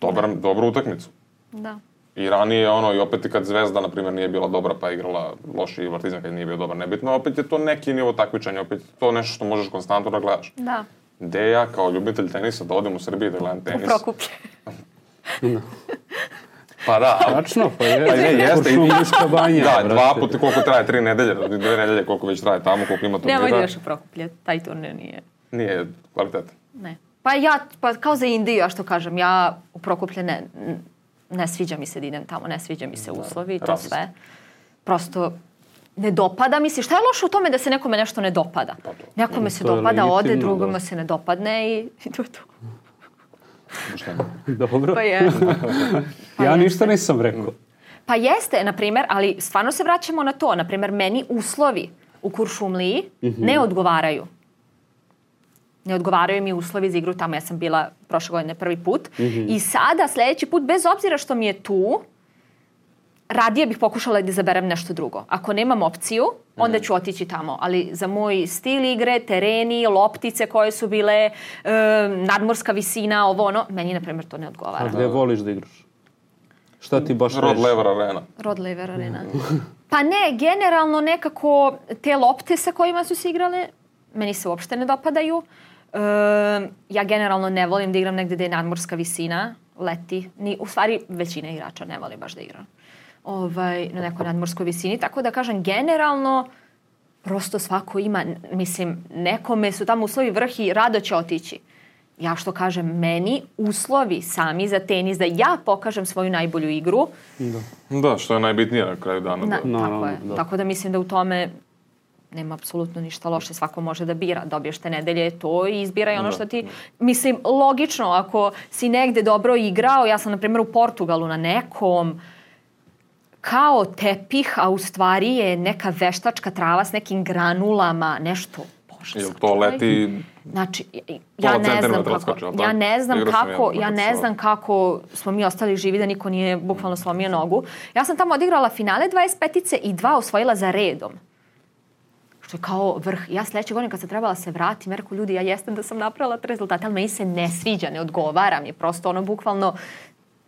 dobar, dobru utakmicu. Da. I ranije ono, i opet kad Zvezda, na primjer, nije bila dobra pa igrala loši i Partizan kad nije bio dobar, nebitno, opet je to neki nivo takmičenja, opet je to nešto što možeš konstantno da gledaš. Da. Gde ja kao ljubitelj tenisa da odem u Srbiji da gledam U tenis? Prokuplje. Pa da, Tačno, pa je. Pa ne, jeste. Kuršumlijska banja. Da, brate. dva puta koliko traje, tri nedelje, dve nedelje koliko već traje tamo, koliko ima turnira. Nemoj da ideš u Prokuplje, taj turnir nije. Nije kvaliteta. Ne. Pa ja, pa kao za Indiju, ja što kažem, ja u Prokuplje ne, ne sviđa mi se da idem tamo, ne sviđa mi se uslovi i to različito. sve. Prosto ne dopada mi se. Šta je loše u tome da se nekome nešto ne dopada? Pa to. Nekome se dopada, ode, drugome da. se ne dopadne i, i to je to. Dobro. Pa je. Pa ja jeste. ništa nisam rekao. Pa jeste, na primjer, ali stvarno se vraćamo na to. Na primjer, meni uslovi u Kuršumliji Mhm. ne odgovaraju. Ne odgovaraju mi uslovi za igru tamo. Ja sam bila prošle godine prvi put. Mhm. I sada, sljedeći put, bez obzira što mi je tu, radije bih pokušala da izaberem nešto drugo. Ako nemam opciju, onda ću otići tamo. Ali za moj stil igre, tereni, loptice koje su bile, e, nadmorska visina, ovo ono, meni, na primjer, to ne A odgovara. gde voliš da igraš? Šta ti baš Rod reši? Lever Arena. Rod Lever Arena. Pa ne, generalno nekako te lopte sa kojima su se igrale, meni se uopšte ne dopadaju. E, ja generalno ne volim da igram negde gde je nadmorska visina, leti. Ni, u stvari, većina igrača ne voli baš da igra ovaj, na nekoj nadmorskoj visini. Tako da kažem, generalno, prosto svako ima, mislim, nekome su tamo uslovi vrh i rado će otići. Ja što kažem, meni uslovi sami za tenis, da ja pokažem svoju najbolju igru, Da, što je najbitnije na kraju dana. Na, da. tako je. da. Tako da mislim da u tome nema apsolutno ništa loše. Svako može da bira. Dobiješ te nedelje to i izbiraj ono Da. što ti... Mislim, logično, ako si negde dobro igrao, ja sam, na primjer, u Portugalu na nekom kao tepih, a u stvari je neka veštačka trava s nekim granulama, nešto. Bože, Jel to leti... Znači, ja Pola ne znam kako, jel ja ne znam Igrao sam kako, ja ne znam kako smo mi ostali živi da niko nije bukvalno slomio nogu. Ja sam tamo odigrala finale 25-ice i dva osvojila za redom. Što je kao vrh. Ja sledeće godine kad sam trebala se vratim, rekao, ljudi, ja jesam da sam napravila te rezultate, ali meni se ne sviđa, ne odgovara mi. Prosto ono bukvalno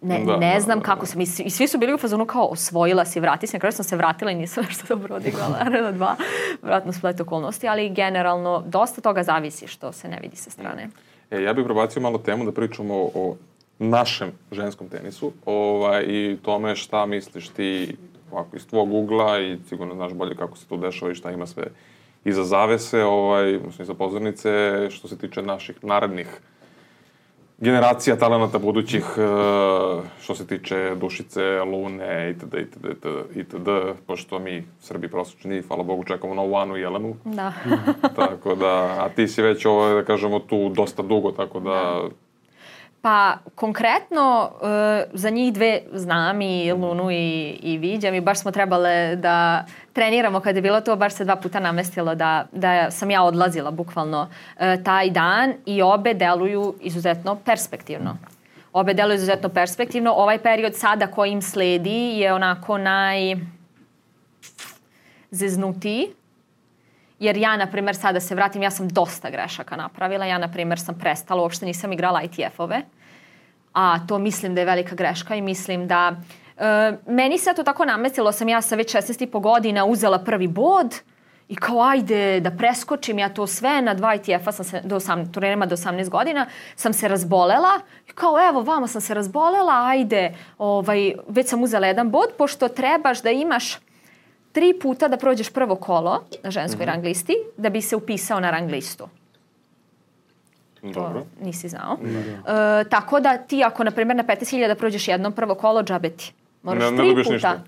ne, da, ne znam da, kako sam, i svi, su bili u fazonu kao osvojila si, vrati se, na kraju sam se vratila i nisam nešto dobro odigrala, Arena 2, vratno splet okolnosti, ali generalno dosta toga zavisi što se ne vidi sa strane. E, ja bih probacio malo temu da pričamo o, o našem ženskom tenisu ovaj, i tome šta misliš ti ovako iz tvog ugla i sigurno znaš bolje kako se to dešava i šta ima sve iza zavese, ovaj, mislim, iza pozornice, što se tiče naših narednih generacija talenata budućih, e, što se tiče Dušice, Lune, itd., itd., itd., itd., pošto mi, Srbi prosječni, hvala Bogu, čekamo novu Anu i Jelenu. Da. tako da, a ti si već, ovo, da kažemo, tu dosta dugo, tako da, da Pa konkretno uh, za njih dve znam i Lunu i, i Viđa mi baš smo trebale da treniramo kad je bilo to, baš se dva puta namestilo da, da sam ja odlazila bukvalno uh, taj dan i obe deluju izuzetno perspektivno. Obe deluju izuzetno perspektivno. Ovaj period sada koji im sledi je onako naj zeznutiji jer ja, na primer, sada se vratim, ja sam dosta grešaka napravila. Ja, na primer, sam prestala, uopšte nisam igrala ITF-ove. A to mislim da je velika greška i mislim da... E, meni se to tako namestilo, sam ja sa već 16,5 godina uzela prvi bod i kao ajde da preskočim ja to sve na dva ITF-a sam se do 18, turnirima do 18 godina sam se razbolela i kao evo vama sam se razbolela ajde ovaj, već sam uzela jedan bod pošto trebaš da imaš tri puta da prođeš prvo kolo na ženskoj mm -hmm. rang listi da bi se upisao na rang listu. Dobro. To nisi znao. Da. E, tako da ti ako, na primjer, na 15.000 da prođeš jednom prvo kolo, džabe ti. Moraš ne, tri puta. Ništa.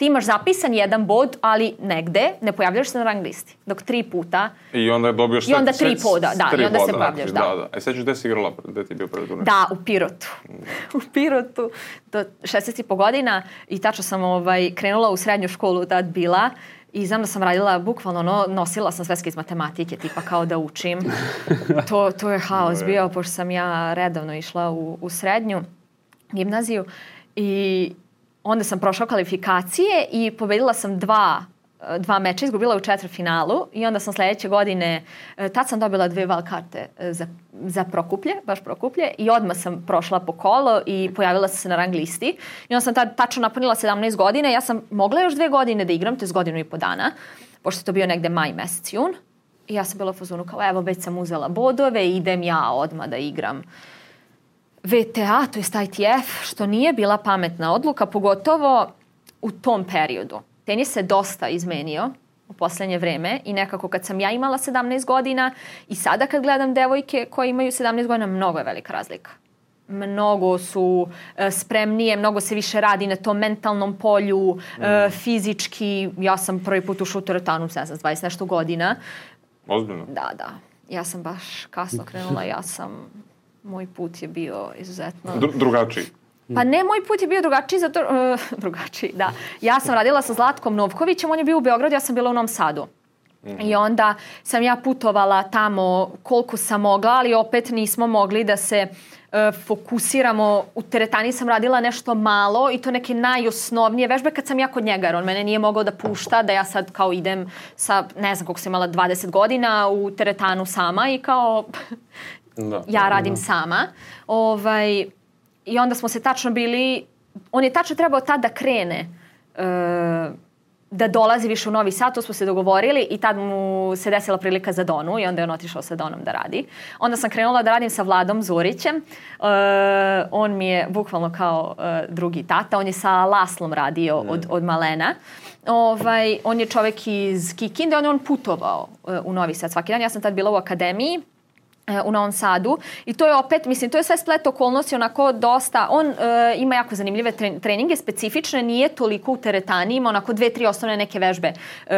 Ti imaš zapisan jedan bod, ali negde ne pojavljaš se na rang listi. Dok tri puta... I onda dobiješ... I onda tri poda, da. I onda se pojavljaš, da. da. da. E, sećaš gde si igrala, gde ti je bio prvi turnir? Da, u Pirotu. u Pirotu do 16,5 godina i tačno sam ovaj, krenula u srednju školu tad bila I znam da sam radila, bukvalno no, nosila sam sveske iz matematike, tipa kao da učim. To, to je haos bio, pošto sam ja redovno išla u, u srednju gimnaziju. I onda sam prošla kvalifikacije i pobedila sam dva dva meča, izgubila u četvrfinalu i onda sam sledeće godine, e, tad sam dobila dve val karte e, za, za Prokuplje, baš Prokuplje i odmah sam prošla po kolo i pojavila sam se na rang listi. I onda sam tad tačno napunila 17 godina ja sam mogla još dve godine da igram, to je godinu i po dana, pošto je to bio negde maj, mesec, jun. I ja sam bila u fazonu kao evo već sam uzela bodove, idem ja odmah da igram VTA, to je ITF, što nije bila pametna odluka, pogotovo u tom periodu tenis se dosta izmenio u poslednje vreme i nekako kad sam ja imala 17 godina i sada kad gledam devojke koje imaju 17 godina, mnogo je velika razlika. Mnogo su e, spremnije, mnogo se više radi na tom mentalnom polju, e, mm. fizički. Ja sam prvi put ušla u teretanu, ne znam, 20 nešto godina. Ozbiljno? Da, da. Ja sam baš kasno krenula, ja sam, moj put je bio izuzetno... Dru drugačiji? Pa ne, moj put je bio drugačiji, zato, uh, drugačiji, da. Ja sam radila sa Zlatkom Novkovićem, on je bio u Beogradu, ja sam bila u Novom Sadu. Mm I onda sam ja putovala tamo koliko sam mogla, ali opet nismo mogli da se uh, fokusiramo. U teretani sam radila nešto malo i to neke najosnovnije vežbe kad sam ja kod njega, on mene nije mogao da pušta, da ja sad kao idem sa, ne znam koliko sam imala, 20 godina u teretanu sama i kao da, ja radim da. sama. Ovaj, I onda smo se tačno bili, on je tačno trebao tad da krene uh, da dolazi više u Novi Sad, to smo se dogovorili i tad mu se desila prilika za Donu i onda je on otišao sa Donom da radi. Onda sam krenula da radim sa Vladom Zurićem. Uh, on mi je bukvalno kao uh, drugi tata. On je sa Laslom radio od, od malena. Ovaj, on je čovek iz Kikinde, on je on putovao uh, u Novi Sad svaki dan. Ja sam tad bila u akademiji E, u Novom Sadu i to je opet, mislim, to je sve splet okolnosti onako dosta, on uh, ima jako zanimljive treninge, specifične, nije toliko u teretani, ima onako dve, tri osnovne neke vežbe, uh,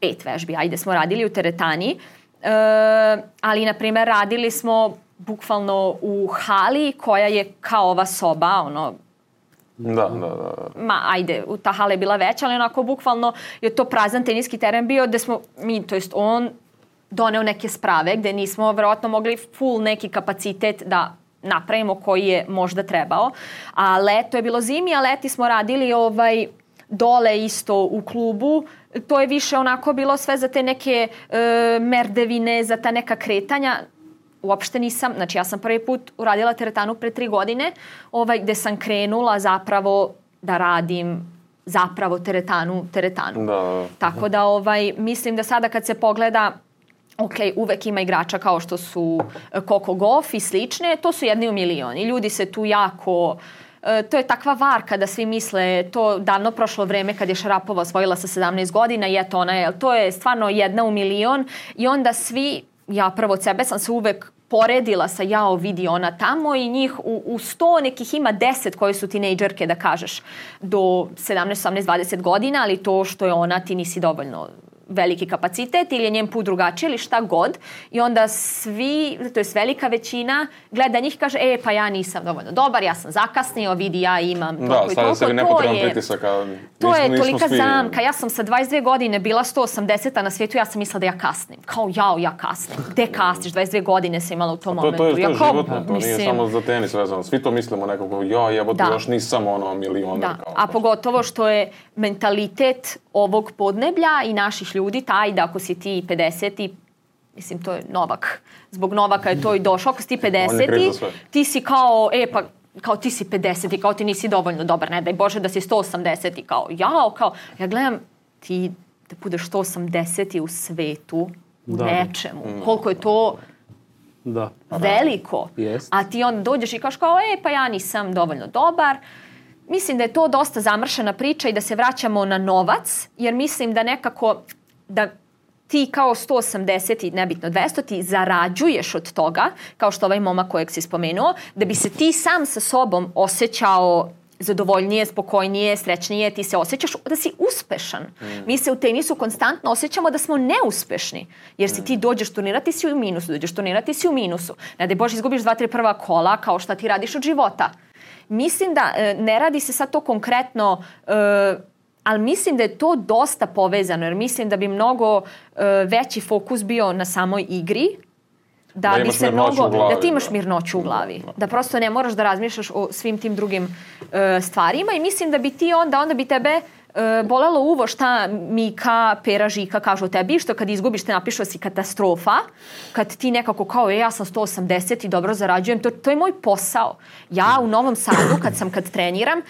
pet vežbi, ajde smo radili u teretani, uh, ali na primer radili smo bukvalno u hali koja je kao ova soba, ono, Da, da, da. Ma, ajde, ta hala je bila veća, ali onako bukvalno je to prazan teniski teren bio gde smo mi, to jest on, doneo neke sprave gde nismo verovatno mogli full neki kapacitet da napravimo koji je možda trebao. A leto je bilo zimi, a leti smo radili ovaj dole isto u klubu. To je više onako bilo sve za te neke e, merdevine, za ta neka kretanja uopšte nisam, znači ja sam prvi put uradila teretanu pre tri godine, ovaj, gde sam krenula zapravo da radim zapravo teretanu, teretanu. Da. Tako da ovaj, mislim da sada kad se pogleda ok, uvek ima igrača kao što su e, Coco Goff i slične, to su jedni u milion. I ljudi se tu jako e, to je takva varka da svi misle to davno prošlo vreme kad je Šarapova osvojila sa 17 godina i eto ona je, to je stvarno jedna u milion. I onda svi, ja prvo od sebe sam se uvek poredila sa jao vidi ona tamo i njih u, u 100 nekih ima 10 koji su tinejdžerke da kažeš do 17, 18, 20 godina, ali to što je ona ti nisi dovoljno veliki kapacitet ili je njen put drugačiji ili šta god i onda svi, to je velika većina, gleda njih i kaže e pa ja nisam dovoljno dobar, ja sam zakasnio, vidi ja imam Da, toliko i stavlja toliko. sebi nepotreban pritisak. a To je tolika svi- zamka. Ja sam sa 22 godine bila 180 a na svijetu ja sam mislila da ja kasnim. Kao jao, ja kasnim. Gde kasniš? 22 godine sam imala u tom To, to, je, momentu. to ja je kao, životno, to nije samo za tenis vezano. Svi to mislimo nekako, ja jebote, Da. još nisam ono milioner. Da, kao, a pogotovo što je mentalitet ovog podneblja i naših ljudi taj da ako si ti 50 i mislim to je Novak, zbog Novaka je to i došlo, ako si ti On je kriv 50 za sve. ti si kao, e pa kao ti si 50 i kao ti nisi dovoljno dobar, ne daj Bože da si 180 i kao jao, kao ja gledam ti da budeš 180 u svetu u Da. nečemu, koliko je to Da. veliko. Jest. A ti onda dođeš i kažeš kao, e, pa ja nisam dovoljno dobar. Mislim da je to dosta zamršena priča i da se vraćamo na novac, jer mislim da nekako, da ti kao 180 i nebitno 200 ti zarađuješ od toga, kao što ovaj momak kojeg si spomenuo, da bi se ti sam sa sobom osjećao zadovoljnije, spokojnije, srećnije, ti se osjećaš da si uspešan. Mi se u tenisu konstantno osjećamo da smo neuspešni, jer si ti dođeš turnirati si u minusu, dođeš turnirati si u minusu. Ne daj Bože izgubiš dva, tri prva kola kao šta ti radiš od života. Mislim da e, ne radi se sad to konkretno e, ali mislim da je to dosta povezano, jer mislim da bi mnogo e, veći fokus bio na samoj igri, da, Da bi se mnogo, u glavi, da ti imaš da. mirnoću u glavi. Da prosto ne moraš da razmišljaš o svim tim drugim e, stvarima i mislim da bi ti onda, onda bi tebe e, bolelo uvo šta Mika, Pera, Žika kažu o tebi, što kad izgubiš te napišu da si katastrofa, kad ti nekako kao, e, ja sam 180 i dobro zarađujem, to, to je moj posao. Ja u Novom Sadu, kad sam, kad treniram,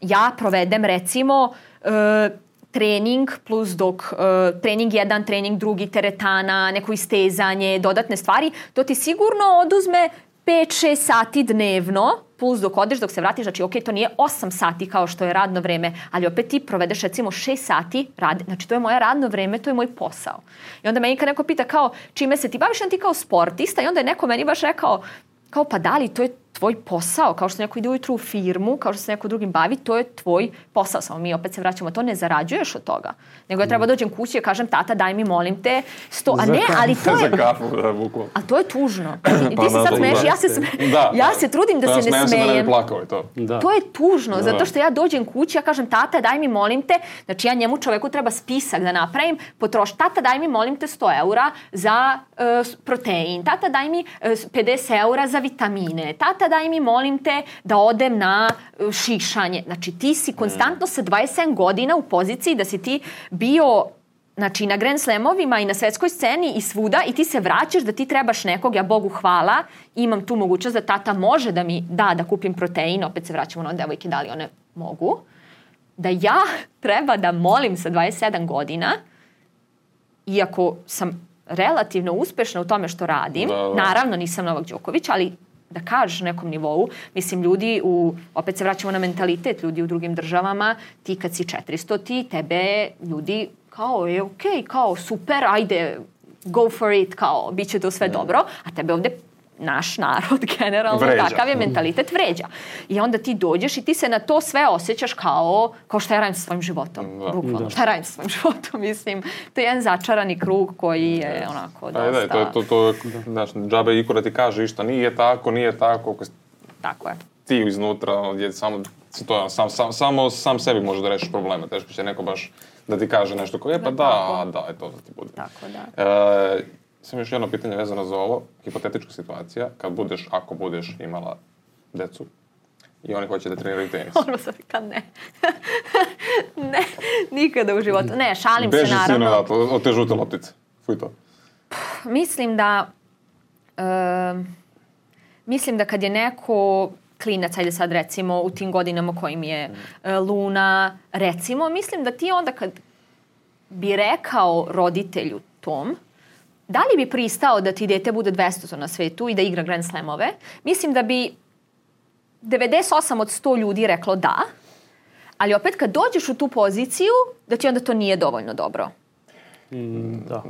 ja provedem recimo e, trening plus dok e, trening jedan, trening drugi, teretana, neko istezanje, dodatne stvari, to ti sigurno oduzme 5-6 sati dnevno, plus dok odeš, dok se vratiš, znači ok, to nije 8 sati kao što je radno vreme, ali opet ti provedeš recimo 6 sati, radi, znači to je moje radno vreme, to je moj posao. I onda meni kad neko pita kao čime se ti baviš, onda ti kao sportista i onda je neko meni baš rekao kao pa da li to je tvoj posao, kao što neko ide ujutru u firmu, kao što se neko drugim bavi, to je tvoj posao. Samo mi opet se vraćamo, to ne zarađuješ od toga. Nego ja treba dođem kući i kažem, tata daj mi molim te sto, a ne, ali to je, Za kafu, da, bukvalno. a to je tužno. I Pa ti se da, sad da, smeješ, da. ja se, sme, Da, ja da. se trudim da ja se ne smijem se da ne smejem. plakao to. Da. To je tužno, Da. zato što ja dođem kući, ja kažem, tata, daj mi, molim te, znači ja njemu čoveku treba spisak da napravim, potroš, tata, daj mi, molim te, 100 eura za e, s- protein, tata, daj mi e, s- 50 eura za vitamine, tata, daj mi, molim te, da odem na e, šišanje. Znači, ti si konstantno sa 27 godina u poziciji da si ti bio Znači, na Grand Slamovima i na svetskoj sceni i svuda i ti se vraćaš da ti trebaš nekog, ja Bogu hvala, imam tu mogućnost da tata može da mi da da kupim protein, opet se vraćamo na devojke, da li one mogu, da ja treba da molim sa 27 godina, iako sam relativno uspešna u tome što radim, Da, da. naravno nisam Novak Đoković, ali da kažeš nekom nivou, mislim ljudi u, opet se vraćamo na mentalitet, ljudi u drugim državama, ti kad si 400, ti tebe ljudi kao je okej, kao super, ajde, go for it, kao, bit će to sve dobro, a tebe ovde naš narod generalno, Vređa. takav je mentalitet vređa. I onda ti dođeš i ti se na to sve osjećaš kao, kao šta ja radim sa svojim životom. Da. Bukvalno, šta ja radim sa svojim životom, mislim. To je jedan začarani krug koji je onako dosta... Ajde, to, to, to, znaš, džabe iko da ti kaže išta, nije tako, nije tako, Tako je. ti iznutra, je samo, to je, sam, sam, samo sam sebi može da rešiš probleme, teško će neko baš da ti kaže nešto koje, pa Da, da, da, je to da ti bude. Tako da. E, sam još jedno pitanje vezano za ovo, hipotetička situacija, kad budeš, ako budeš imala decu i oni hoće da treniraju tenis. Ono sam rekla ne. ne, nikada u životu. Ne, šalim Beži se sine naravno. odatle, od te žute loptice. Fuj to. Mislim da Uh, mislim da kad je neko klinac, ajde sad recimo u tim godinama kojim je uh, Luna, recimo, mislim da ti onda kad bi rekao roditelju tom, da li bi pristao da ti dete bude 200 na svetu i da igra Grand Slamove, mislim da bi 98 od 100 ljudi reklo da, ali opet kad dođeš u tu poziciju, da ti onda to nije dovoljno dobro. Mm, da.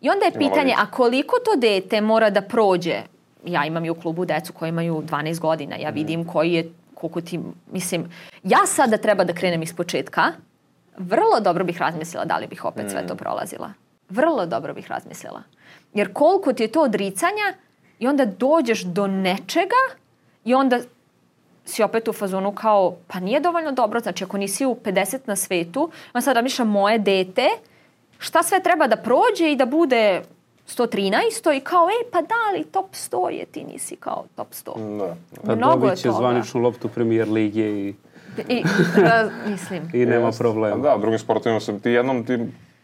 I onda je pitanje, a koliko to dete mora da prođe? Ja imam i u klubu decu koji imaju 12 godina, ja vidim koji je, koliko ti, mislim, ja sada treba da krenem iz početka, vrlo dobro bih razmislila da li bih opet sve to prolazila. Vrlo dobro bih razmislila. Jer koliko ti je to odricanja i onda dođeš do nečega i onda si opet u fazonu kao, pa nije dovoljno dobro, znači ako nisi u 50 na svetu, onda sad razmišljam moje dete, šta sve treba da prođe i da bude 113 i kao, e, pa da, ali top 100 je, ti nisi kao top 100. Da. Pa Mnogo je dobit će toga. zvaničnu loptu premijer lige i, I, da, mislim. i nema Jeste. problema. Da, u drugim sportovima se ti jednom ti,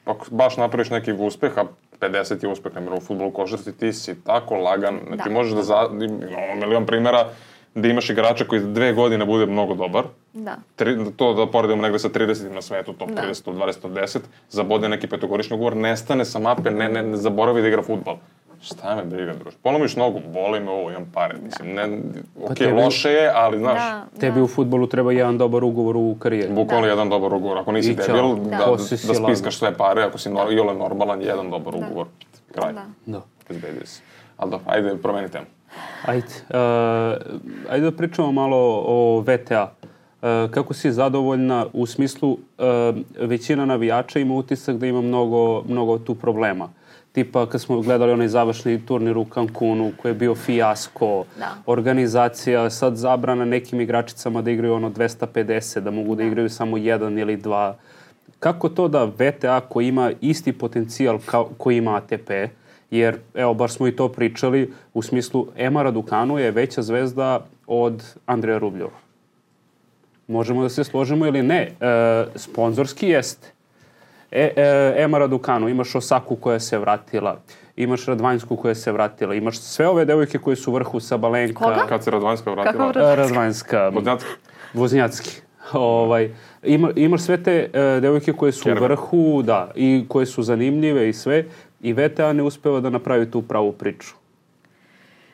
ako baš napraviš neki uspeh, a 50 je uspeh, nemjer u futbolu košarci, ti si tako lagan, Da. možeš da, za, imamo milion primjera da imaš igrača koji dve godine bude mnogo dobar, Da. tri, to da poredimo negde sa 30 na svetu, top Da. 30, top 20, top 10, zabode neki petogodišnji ugovor, nestane sa mape, ne, ne, ne zaboravi da igra futbol. Šta me briga, druž? Polomiš nogu, boli me ovo, imam pare. Mislim, ne, ok, tebi- loše je, ali znaš, Da, Tebi u futbolu treba jedan dobar ugovor u karijeri. Bukvalno jedan dobar ugovor. Ako nisi I debil, Da. da, da, da spiskaš sve pare, ako si nor, iole normalan, jedan dobar ugovor. Kraj. Da. Da. Bezbedio si. Ali da, ajde, promeni temu. Ajde, uh, ajde da pričamo malo o VTA. Uh, kako si zadovoljna u smislu uh, većina navijača ima utisak da ima mnogo, mnogo tu problema. Tipa kad smo gledali onaj završni turnir u Cancunu koji je bio fijasko, Da. organizacija, sad zabrana nekim igračicama da igraju ono 250, da mogu da, igraju samo jedan ili dva. Kako to da VTA koji ima isti potencijal kao, koji ima ATP, jer evo baš smo i to pričali u smislu Ema Raducanu je veća zvezda od Andreja Rubljova. Možemo da se složimo ili ne. E, sponzorski jeste. E, e, Ema Raducanu, imaš Osaku koja se vratila, imaš Radvanjsku koja se vratila, imaš sve ove devojke koje su u vrhu Sabalenka, Koga? Kad se Radvanjska vratila, Kako Radvanjska, Vodnjacki. Voznjacki. Ovaj, ima, imaš sve te e, devojke koje su Kerber. u vrhu, da, i koje su zanimljive i sve, i VTA ne uspeva da napravi tu pravu priču.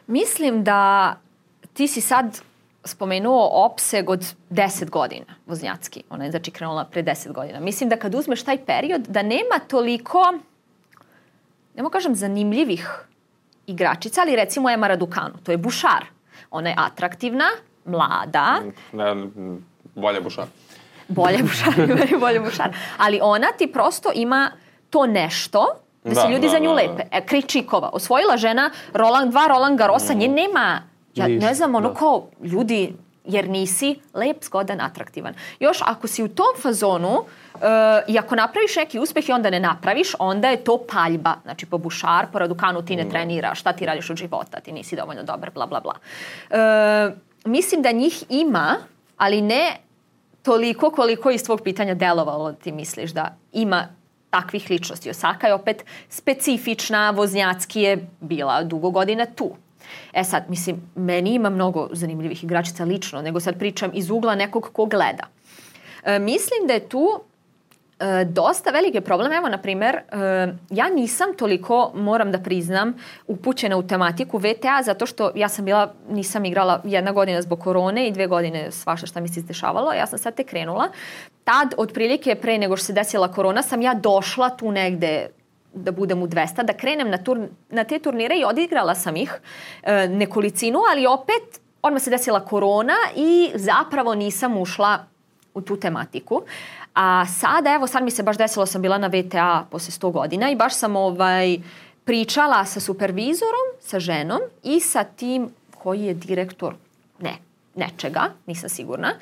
Mislim da ti si sad spomenuo opseg od 10 godina, Voznjacki. Ona je znači krenula pre 10 godina. Mislim da kad uzmeš taj period, da nema toliko, nemo kažem zanimljivih igračica, ali recimo Ema Raducanu, to je bušar. Ona je atraktivna, mlada, Ne, bolje bušar. bolje bušar, bolje bušar. Ali ona ti prosto ima to nešto da, se Da, ljudi da, za nju da, da. lepe. E, Kričikova, osvojila žena Roland, dva Roland Garrosa, nje nema, ja ne znam, ono da. kao ljudi, jer nisi lep, zgodan, atraktivan. Još ako si u tom fazonu uh, i ako napraviš neki uspeh i onda ne napraviš, onda je to paljba. Znači, po bušar, po radukanu ti ne treniraš, šta ti radiš od života, ti nisi dovoljno dobar, bla, bla, bla. Uh, mislim da njih ima, ali ne toliko koliko iz tvog pitanja delovalo ti misliš da ima takvih ličnosti. Osaka je opet specifična, Voznjacki je bila dugo godina tu. E sad, mislim, meni ima mnogo zanimljivih igračica lično, nego sad pričam iz ugla nekog ko gleda. E, mislim da je tu e, dosta veliki problem. Evo, na primer, e, ja nisam toliko, moram da priznam, upućena u tematiku VTA, zato što ja sam bila, nisam igrala jedna godina zbog korone i dve godine svašta šta mi se izdešavalo. Ja sam sad te krenula. Tad, otprilike pre nego što se desila korona, sam ja došla tu negde da budem u 200, da krenem na, tur, na te turnire i odigrala sam ih e, nekolicinu, ali opet odmah se desila korona i zapravo nisam ušla u tu tematiku. A sada, evo, sad mi se baš desilo, sam bila na VTA posle 100 godina i baš sam ovaj, pričala sa supervizorom, sa ženom i sa tim koji je direktor ne, nečega, nisam sigurna.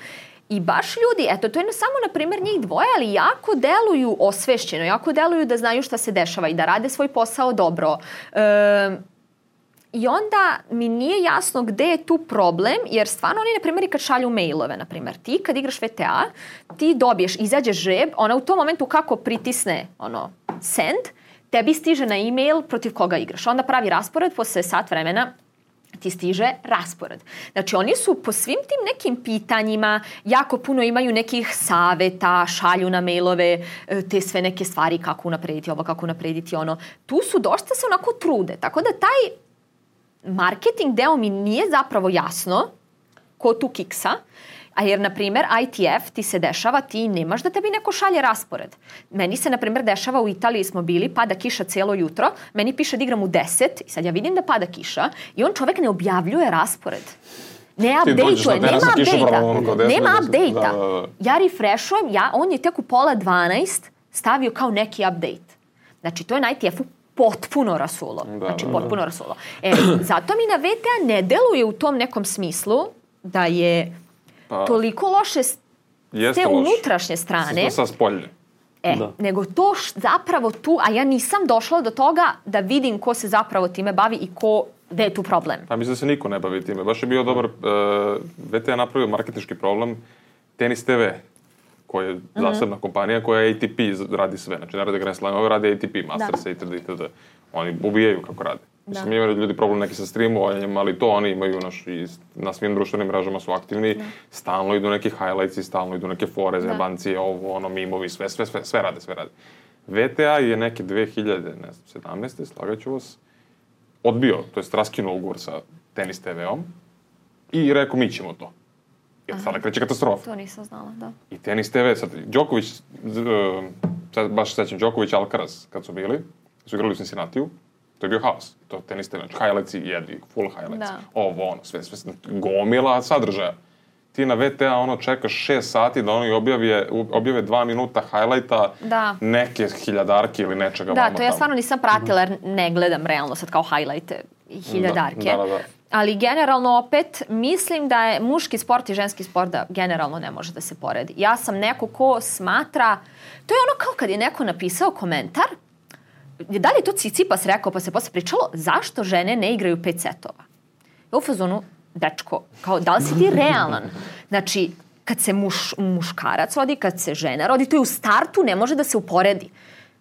I baš ljudi, eto, to je na- samo, na primjer, njih dvoje, ali jako deluju osvešćeno, jako deluju da znaju šta se dešava i da rade svoj posao dobro. E, I onda mi nije jasno gde je tu problem, jer stvarno oni, na primjer, kad šalju mailove, na primjer, ti kad igraš VTA, ti dobiješ, izađe žreb, ona u tom momentu kako pritisne ono, send, tebi stiže na e-mail protiv koga igraš. Onda pravi raspored, posle sat vremena ti stiže raspored. Znači oni su po svim tim nekim pitanjima jako puno imaju nekih saveta, šalju na mailove e, te sve neke stvari kako unaprediti ovo, kako unaprediti ono. Tu su dosta se onako trude. Tako da taj marketing deo mi nije zapravo jasno ko tu kiksa. A jer, na primer, ITF ti se dešava, ti nemaš da tebi neko šalje raspored. Meni se, na primer, dešava u Italiji smo bili, pada kiša celo jutro, meni piše da igram u 10 i sad ja vidim da pada kiša i on čovek ne objavljuje raspored. Ne update-uje, nema update-a. Nema update-a. Da, da, da. Ja refreshujem, ja, on je tek u pola 12 stavio kao neki update. Znači, to je na ITF-u potpuno rasulo. Da, znači, da, potpuno da. rasulo. E, zato mi na VTA ne deluje u tom nekom smislu da je pa, toliko loše s te unutrašnje strane. Sa spolje. E, da. nego to š, zapravo tu, a ja nisam došla do toga da vidim ko se zapravo time bavi i ko, gde je tu problem. Pa mislim da se niko ne bavi time. Baš je bio dobar, uh, e, VTA napravio marketički problem, Tenis TV, koja je mm -hmm. zasebna kompanija koja ATP radi sve. Znači ne rade Grand Slamove, rade ATP, Masters da. itd. itd. Oni ubijaju kako rade. Da. Mislim, imaju ljudi problem neki sa streamovanjem, ali to oni imaju naš, i na svim društvenim mrežama su aktivni, da. stalno idu neki highlights i stalno idu neke fore, da. zebancije, ovo, ono, mimovi, sve, sve, sve, sve rade, sve rade. VTA je neke 2000, ne znam, 17. slagaću vas, odbio, to je raskinuo ugovor sa Tenis TV-om i rekao mi ćemo to. Jer Aha. sada kreće katastrofa. To nisam znala, da. I Tenis TV, sad, Đoković, sad baš sećam, Đoković Alcaraz, kad su bili, su igrali u Cincinnatiju, To je bio haos. To tenis znači highlights i jedni, full highlights. Da. Ovo, ono, sve, sve, gomila sadržaja. Ti na VTA ono čekaš 6 sati da oni objave, objave 2 minuta highlighta da. neke hiljadarke ili nečega Da, to ja stvarno nisam pratila jer ne gledam realno sad kao highlighte i hiljadarke. Da, da, da, da. Ali generalno opet mislim da je muški sport i ženski sport da generalno ne može da se poredi. Ja sam neko ko smatra, to je ono kao kad je neko napisao komentar da li je to Cicipas rekao, pa se posle pričalo, zašto žene ne igraju pet setova? u fazonu, dečko, kao, da li si ti realan? Znači, kad se muš, muškarac rodi, kad se žena rodi, to je u startu ne može da se uporedi.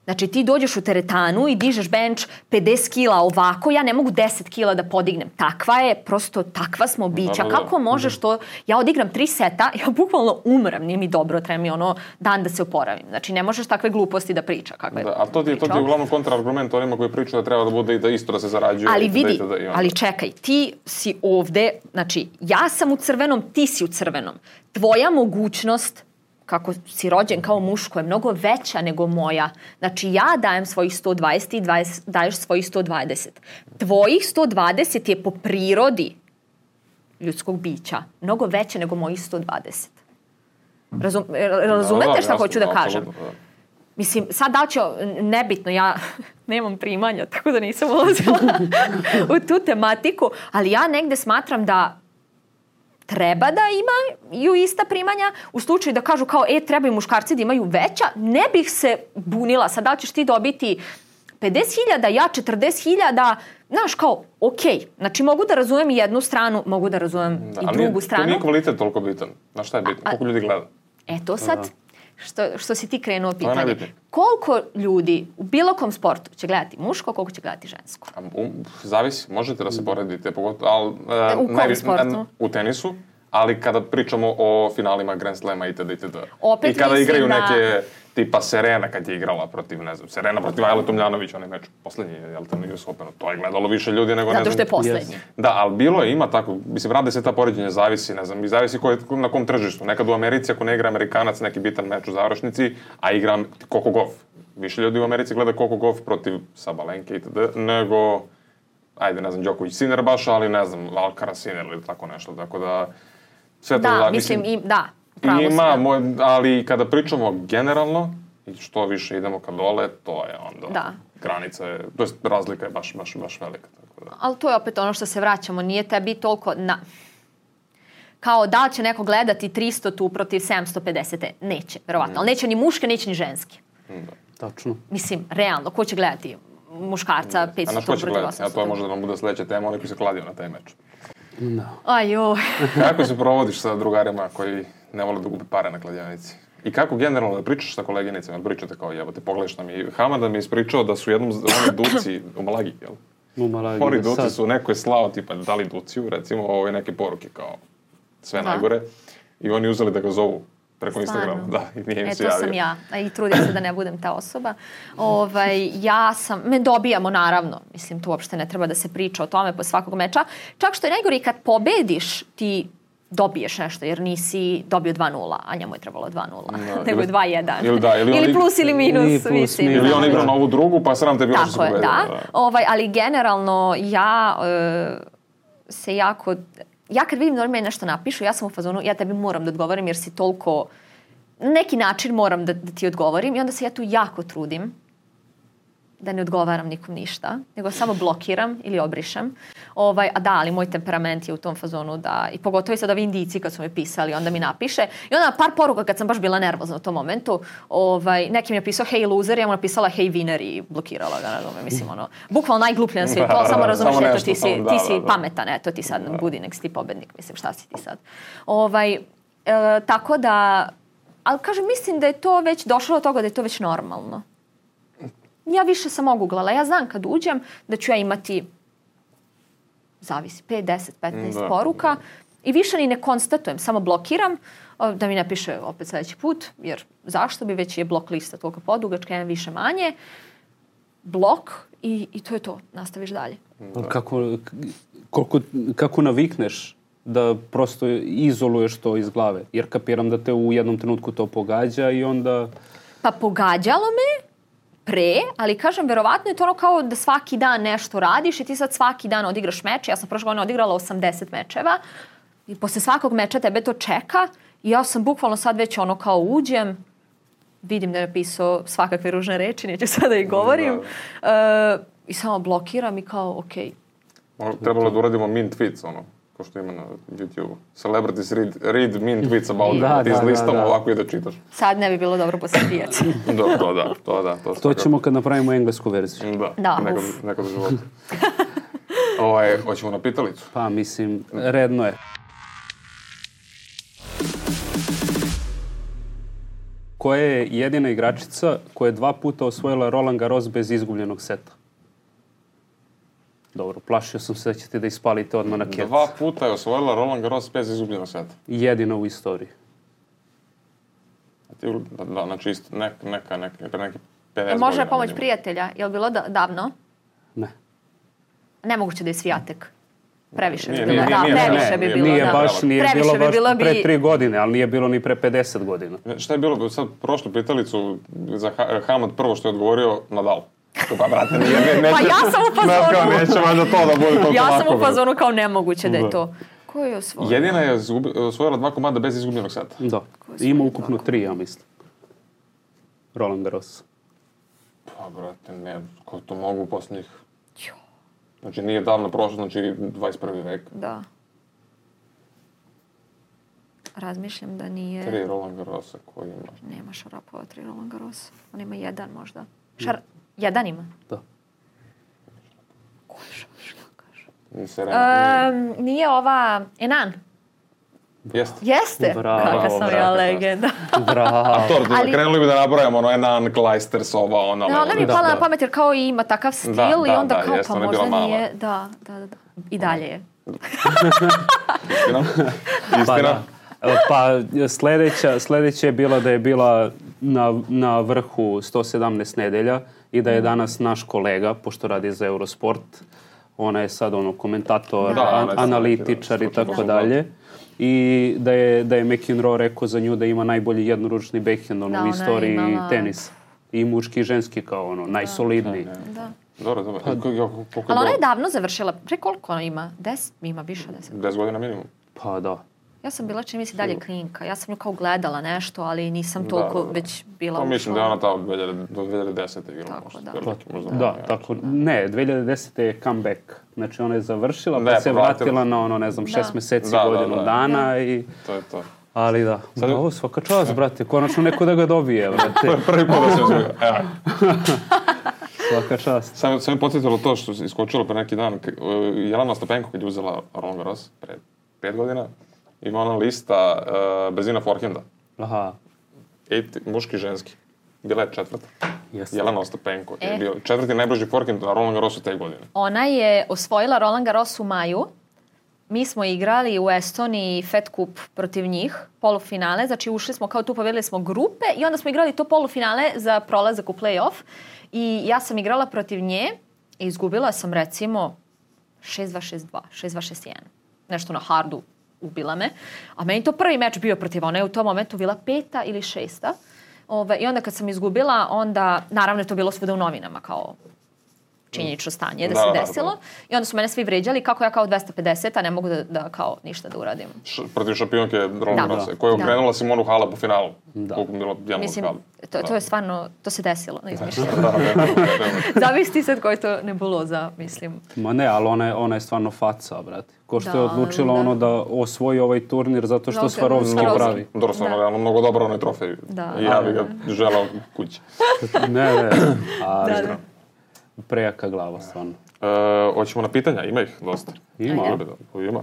Znači ti dođeš u teretanu i dižeš bench 50 kila ovako, ja ne mogu 10 kila da podignem. Takva je, prosto takva smo bića. Da, da, da. Kako možeš to, ja odigram tri seta, ja bukvalno umram, nije mi dobro, treba mi ono dan da se oporavim. Znači ne možeš takve gluposti da priča. Kakve da, a to ti, to ti je uglavnom kontraargument onima koji pričaju da treba da bude i da isto da se zarađuje. Ali vidi, da, da, ali čekaj, ti si ovde, znači ja sam u crvenom, ti si u crvenom. Tvoja mogućnost kako si rođen kao muško je mnogo veća nego moja. Znači ja dajem svojih 120 i 20, daješ svojih 120. Tvojih 120 je po prirodi ljudskog bića mnogo veća nego mojih 120. Razum, razumete da, da, šta hoću da kažem? Da. Mislim, sad da će, nebitno, ja nemam primanja, tako da nisam ulazila u tu tematiku, ali ja negde smatram da treba da imaju ista primanja, u slučaju da kažu kao, e, trebaju muškarci da imaju veća, ne bih se bunila. Sad da ćeš ti dobiti 50.000, ja 40.000, znaš kao, ok, znači mogu da razumem i jednu stranu, mogu da razumem da, i drugu nije, stranu. Ali nije kvalitet toliko bitan. Znaš šta je bitno? Koliko ljudi gleda? Eto sad, da što, što si ti krenuo pitanje. Koliko ljudi u bilo kom sportu će gledati muško, koliko će gledati žensko? Um, zavisi, možete da se poredite, pogotovo, ali, uh, u kom najvi, sportu? U tenisu, ali kada pričamo o finalima Grand Slema itd. itd. Opet I kada igraju da... neke tipa Serena kad je igrala protiv, ne znam, Serena protiv Ajla Tomljanović, onaj meč poslednji, jel te, na US Openu, to je gledalo više ljudi nego, Zato ne znam. Zato što je poslednji. Da, ali bilo je, ima tako, mislim, rade se ta poređenja, zavisi, ne znam, i zavisi ko je, na kom tržištu. Nekad u Americi, ako ne igra Amerikanac neki bitan meč u završnici, a igra Koko Golf. Više ljudi u Americi gleda Koko Golf protiv Sabalenke itd. nego, ajde, ne znam, Đoković Sinner baš, ali ne znam, Alcaraz Sinner ili tako nešto. Tako da, sve to da, da mislim, i, da, pravo ima, moj, ali kada pričamo generalno, i što više idemo ka dole, to je onda da. granica je, to je razlika je baš, baš, baš velika. Tako da. Ali to je opet ono što se vraćamo, nije tebi toliko na... Kao da li će neko gledati 300 tu protiv 750. Neće, verovatno. Mm. Ali neće ni muške, neće ni ženske. Da. Tačno. Mislim, realno, ko će gledati muškarca 500 tu protiv 800? A to je možda da nam bude sledeća tema, oni koji se kladio na taj meč. No. Aj, joj. Kako se provodiš sa drugarima koji ne vole da gube pare na kladionici? I kako generalno da pričaš sa koleginicama, pričate kao jebote, pogledaš nam i Hamada mi je ispričao da su jednom oni duci u Malagi, jel? U Malagi. Oni da duci sad- su, neko je slao tipa da li duciju, recimo ove neke poruke kao sve Da. najgore. I oni uzeli da ga zovu preko Stvarno? Instagrama. Da, i nije im E, se to javio. sam ja. I trudim se da ne budem ta osoba. Ovaj, ja sam, me dobijamo naravno. Mislim, tu uopšte ne treba da se priča o tome po svakog meča. Čak što je najgore i kad pobediš, ti dobiješ nešto, jer nisi dobio 2-0, a njemu je trebalo 2-0, Da, nego je ili- 2-1. ili da, ili ig- plus ili minus, Ili plus, mislim. minus. Ili on da. igrao na ovu drugu, pa sram te bilo što Tako je, pobedili. da. Ovaj, ali generalno ja e, se jako... Ja kad vidim da oni meni nešto napišu, ja sam u fazonu, ja tebi moram da odgovorim jer si toliko... na neki način moram da, da ti odgovorim i onda se ja tu jako trudim da ne odgovaram nikom ništa, nego samo blokiram ili obrišem. Ovaj, a da, ali moj temperament je u tom fazonu da, i pogotovo i sad ovi indici kad su mi pisali, onda mi napiše. I onda par poruka kad sam baš bila nervozna u tom momentu, ovaj, neki mi je napisao hey loser, ja mu napisala hey winner i blokirala ga, znam, mislim ono, bukvalno najgluplje na svijetu, ali samo razumeš, eto ti si, da, ti si da, da. pametan, eto ti sad budi, nek si ti pobednik, mislim šta si ti sad. Ovaj, e, tako da, ali kažem, mislim da je to već došlo do toga da je to već normalno ja više sam oguglala. Ja znam kad uđem da ću ja imati zavisi, 5, 10, 15 Da. poruka i više ni ne konstatujem, samo blokiram da mi ne piše opet sledeći put, jer zašto bi već je blok lista toliko podugačka, jedan više manje, blok i, i to je to, nastaviš dalje. Kako, koliko, kako navikneš da prosto izoluješ to iz glave. Jer kapiram da te u jednom trenutku to pogađa i onda... Pa pogađalo me pre, ali kažem, verovatno je to ono kao da svaki dan nešto radiš i ti sad svaki dan odigraš meč. Ja sam prošle godine odigrala 80 mečeva i posle svakog meča tebe to čeka i ja sam bukvalno sad već ono kao uđem, vidim da je napisao svakakve ružne reči, neću sada i govorim, E, i samo blokiram i kao, okej, Ono, Trebalo da uradimo mean tweets, ono, ko što ima na YouTube. Celebrities read, read mean tweets about them. Da, Ti da, da, da. ovako i da čitaš. sad ne bi bilo dobro posle pijaca. Da, to da, to da. To, To ćemo kad napravimo englesku verziju. Da, Da, nekad, uf. nekad u životu. ovaj, hoćemo na pitalicu. Pa mislim, redno je. Koja je jedina igračica koja je dva puta osvojila Roland Garros bez izgubljenog seta? Dobro, plašio sam se da ćete da ispalite odmah na ket. Dva puta je osvojila Roland Garros bez izgubljenog seta. Jedina u istoriji. A ti, da, da, znači isto, nek, neka, neka, pre neki 50 godina. Može pomoć prijatelja, je li bilo da, davno? Ne. Nemoguće da je svijatek. Previše Nije, bi bilo. nije, da, nije, previše bi bilo. Nije da. baš, nije Previše bilo bi baš bilo bi- pre tri godine, ali nije bilo ni pre 50 godina. Šta je bilo, sad prošlu pitalicu za ha Hamad prvo što je odgovorio Nadal. Pa, brate, nije, ne, neće, Pa ja sam u fazonu. Znaš kao, neće valjda to da bude toliko Ja lako. sam u fazonu kao nemoguće da je Da. to. Ko je osvojio? Jedina je osvojila dva komada bez izgubljenog seta. Da. Ima ukupno tri, ja mislim. Roland Garros. Pa, brate, ne, ko to mogu u posljednjih... Znači, nije davno prošlo, znači 21. vek. Da. Razmišljam da nije... Tri Roland Garrosa koji ima. Nema Šarapova, tri Roland Garros. On ima jedan možda. Šar... Jedan ima. Da. Ko je Šarapova? Ni Serena. Um, nije ova Enan. Jeste. Jeste. Bravo, Kaka sam ja bravo. legenda. Bravo. To, Ali- krenuli bi da nabrajamo ono Enan, Kleisters, ova, ona. No, ona mi je Da, pala da. na pamet jer kao i ima takav stil Da, i da, onda da, kao jeste, pa možda nije. Da, da, da, da. I dalje je. Istina? Pa, Istina? da. E, pa sledeća, sledeća je bila da je bila na, na vrhu 117 nedelja i da je danas naš kolega, pošto radi za Eurosport, ona je sad ono komentator, Da, an- analitičar i da, tako stručni dalje. I da je, da je McEnroe rekao za nju da ima najbolji jednoručni backhand ono, Da, u istoriji imala- tenisa. I muški i ženski kao ono, najsolidniji. Da. Dobro, dobro. Koliko, koliko Ali ona je davno završila. Pre koliko ona ima? Deset? Ima više od deset. 10 godina minimum. Pa da. Ja sam bila čini mi se dalje klinka. Ja sam nju kao gledala nešto, ali nisam Da, toliko da, da. već bila Pa mislim da je ona ta od 2000, do 2010. igrala. Tako, možda, da. veliki, možda Da, malo tako, ne, 2010. je comeback. Znači ona je završila, pa Ne, se povratila. vratila na ono, ne znam, šest Da. meseci, Da, da, godinu da. dana i... jače. To je to. Ali da, Sad- bravo, svaka čast, brate, konačno neko da ga dobije, brate, Prvi put da se uzme. Evo. svaka čast. Samo, samo je podsjetilo to što se iskočilo pre neki dan. uh, Jelena Stepenko kad je uzela Roland Garros pre pet godina, ima ona lista uh, brzina forehanda. Aha, Eight, muški i ženski. Bila je četvrta. Jeste. Jelena Ostapenko. E. Je bio četvrti najbrži forehand na Roland Garrosu te godine. Ona je osvojila Roland Garros u maju. Mi smo igrali u Estoniji Fed Cup protiv njih, polufinale, znači ušli smo kao tu, povedali smo grupe i onda smo igrali to polufinale za prolazak u play-off i ja sam igrala protiv nje i izgubila sam recimo 6-2, 6-2, 6-2, 6-1. Nešto na hardu ubila me. A meni to prvi meč bio protiv ona je u tom momentu bila peta ili šesta. Ove, I onda kad sam izgubila, onda, naravno je to bilo svuda u novinama kao činjenično stanje da, Da, se da, da. desilo. I onda su mene svi vređali kako ja kao 250, a ne mogu da, da kao ništa da uradim. Š, protiv šampionke Roland Da. Koja je Da. okrenula Simonu Halep u finalu. Da. Koliko je bilo jedno Mislim, to, to je stvarno, to se desilo, ne. Da, da, da, da. Zavisi ti sad koji je to nebuloza, mislim. Ma ne, ali ona je, ona je stvarno faca, brate. Ko što je Da, odlučila da. ono da osvoji ovaj turnir zato što Mnogo- Svarovski pravi. Dobro, stvarno, Da. realno mnogo dobro onaj trofej. Da. I ja bih ga želao kući. Ne, ne, ali Da, da. Prejaka glava, stvarno. E, hoćemo na pitanja, ima ih dosta. Ima. Ajde, da, ima.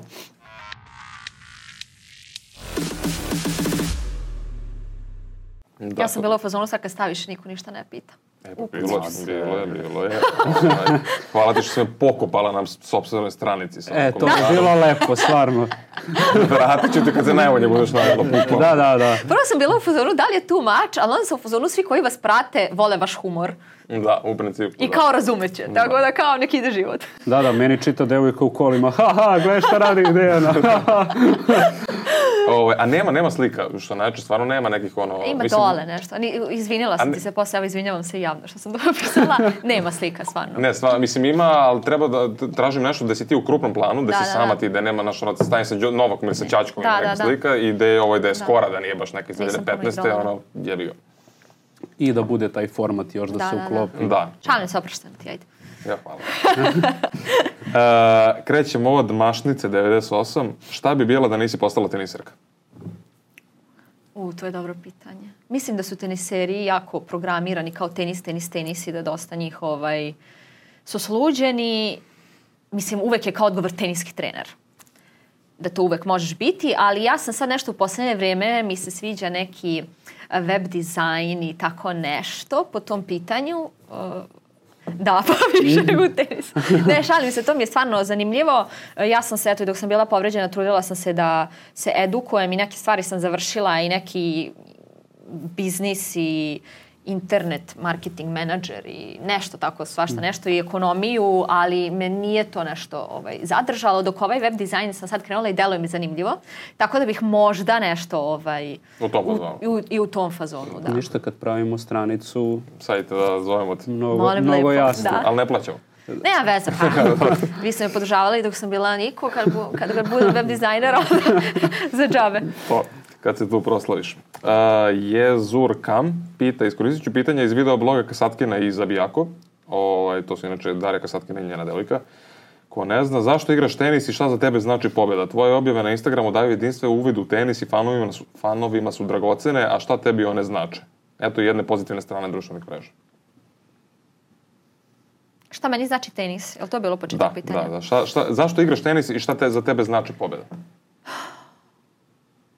Da, Ja sam bila u fazonu sad kad staviš niko ništa ne pita. E, pa bilo, bilo je, bilo je. Hvala ti što si me pokopala na sopstvenoj stranici. sa E, to je komentarom. bilo lepo, stvarno. Vratit ću ti kad se najbolje budeš navjela pukla. Da, da, da. Prvo sam bila u fazonu da li je tu mač, ali onda sam u fazonu svi koji vas prate vole vaš humor. Da, u principu. I da. kao razumeće. Tako da kao nek ide život. Da, da, meni čita devojka u kolima. Ha, ha, gledaj šta radi Dejana. Ovaj, a nema, nema slika, što znači stvarno nema nekih ono... Ima mislim, dole nešto. Ni, izvinila sam ne- ti se posle, evo izvinjavam se javno što sam to pisala. Nema slika, stvarno. Ne, stvarno, mislim ima, ali treba da t- tražim nešto da si ti u krupnom planu, da, Da, si da, sama da. ti, da nema naš ono, stanje sa Đo- Novak ili sa Čačkom Da, da, neka da. slika i da je, ovaj, da je skora, da nije baš neka iz Nisam puno 2015. igrala. ono, jebi ga. I da bude taj format još da, Da, se da, da. uklopi. Da, Šalim se, opraštam ti, ajde. ja hvala. e, krećemo od Mašnice 98. Šta bi bila da nisi postala teniserka? U, to je dobro pitanje. Mislim da su teniseri jako programirani kao tenis, tenis, tenis i da dosta njih ovaj, su sluđeni. Mislim, uvek je kao odgovor teniski trener. Da to uvek možeš biti, ali ja sam sad nešto u poslednje vrijeme, mi se sviđa neki web dizajn i tako nešto po tom pitanju. Uh, da, pa više nego u tenisu. Ne, šalim se, to mi je stvarno zanimljivo. E, Ja sam se, eto, dok sam bila povređena, trudila sam se da se edukujem i neke stvari sam završila i neki biznis i internet marketing menadžer i nešto tako svašta nešto i ekonomiju, ali me nije to nešto ovaj, zadržalo, dok ovaj web dizajn sam sad krenula i deluje mi zanimljivo, tako da bih možda nešto ovaj, U tom fazonu. i, u, i u tom fazonu, da. Ništa kad pravimo stranicu, Sajte da zovemo te. mnogo, Molim mnogo lepo, jasno. da. Ali ne plaćamo. Nema veze, pa. Vi ste me podržavali dok sam bila Niko, kad, bu, kad, kad budem web dizajner, za džabe. To, kad se tu proslaviš. Uh, Jezur Kam pita, iskoristit ću pitanja iz video bloga Kasatkina i Zabijako. Ovaj, to su inače Darija Kasatkina i njena devojka. Ko ne zna, zašto igraš tenis i šta za tebe znači pobjeda? Tvoje objave na Instagramu daju jedinstven uvid u tenis i fanovima su, fanovima su dragocene, a šta tebi one znače? Eto jedne pozitivne strane društvenih mreža. Šta meni znači tenis? Je li to bilo početak Da, pitanja? da, da. Šta, šta, zašto igraš tenis i šta te, za tebe znači pobjeda?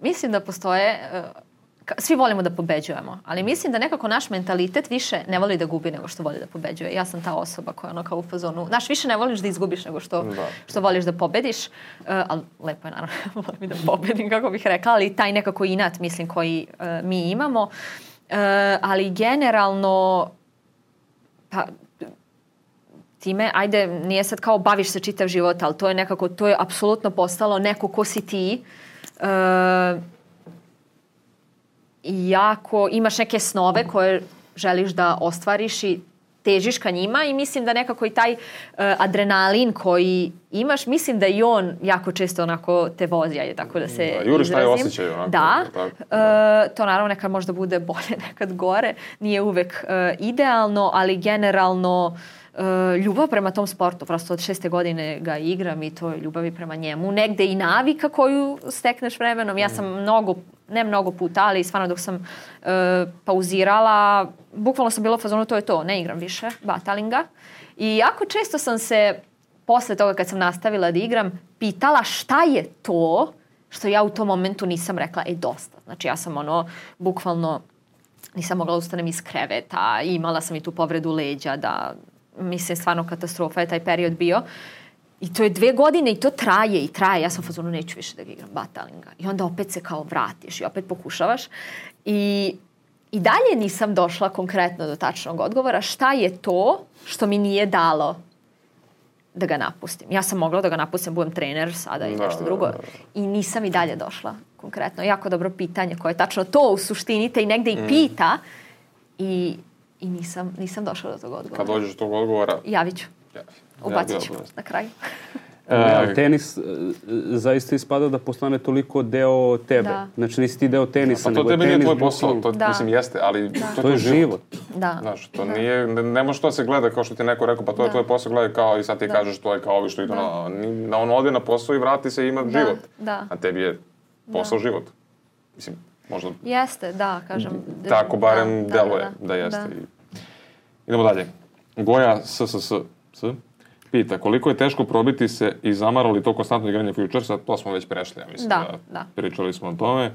Mislim da postoje, uh, ka- svi volimo da pobeđujemo, ali mislim da nekako naš mentalitet više ne voli da gubi nego što voli da pobeđuje. Ja sam ta osoba koja ono kao u fazonu, znaš, više ne voliš da izgubiš nego što, Da. što voliš da pobediš, uh, ali lepo je naravno, volim da pobedim, kako bih rekla, ali taj nekako inat, mislim, koji uh, mi imamo. Uh, ali generalno, pa, time, ajde, nije sad kao baviš se čitav život, ali to je nekako, to je apsolutno postalo neko ko si ti. E, i jako imaš neke snove koje želiš da ostvariš i težiš ka njima i mislim da nekako i taj e, adrenalin koji imaš, mislim da i on jako često onako te vozi, ajde tako da se Da, juriš taj osjećaj onako, Da, tako, E, to naravno nekad možda bude bolje, nekad gore, nije uvek e, idealno, ali generalno ljubav prema tom sportu, prosto od šeste godine ga igram i to je ljubav i prema njemu. Negde i navika koju stekneš vremenom. Ja sam mnogo, ne mnogo puta, ali stvarno dok sam e, pauzirala, bukvalno sam bila u fazonu, to je to, ne igram više batalinga. I jako često sam se posle toga kad sam nastavila da igram, pitala šta je to što ja u tom momentu nisam rekla, e dosta. Znači ja sam ono, bukvalno nisam mogla da ustanem iz kreveta, imala sam i tu povredu leđa, da, mislim, stvarno katastrofa je taj period bio. I to je dve godine i to traje i traje. Ja sam u fazonu, neću više da ga igram batalinga. I onda opet se kao vratiš i opet pokušavaš. I, I dalje nisam došla konkretno do tačnog odgovora šta je to što mi nije dalo da ga napustim. Ja sam mogla da ga napustim, budem trener sada i Da, nešto da, drugo. da. I nisam i dalje došla konkretno. Jako dobro pitanje koje je tačno to u suštini te i negde Mm. i pita i, i nisam, nisam došla do tog odgovora. Kad dođeš do tog odgovora, Javit ću. ja, Ubacit ću na kraju. E, E, tenis e, zaista ispada da postane toliko deo tebe. Da. Znači nisi ti deo tenisa, Pa to nego tebi tenis nije tvoj posao, to Da. mislim jeste, ali to, To je život. Da. Znaš, to nije, ne, ne može to da se gleda kao što ti neko rekao, pa to je Da. tvoj posao, gledaj kao i sad ti Da. kažeš to je kao ovi što idu na, ni- na on ode na posao i vrati se i ima Da, život. da. A tebi je posao život. Mislim, možda Jeste, da, kažem. tako barem da, deluje da, jeste. I... Idemo dalje. Goja SSS S, pita koliko je teško probiti se i zamara li to konstantno igranje futuresa, to smo već prešli, ja mislim Da, da. pričali smo o tome.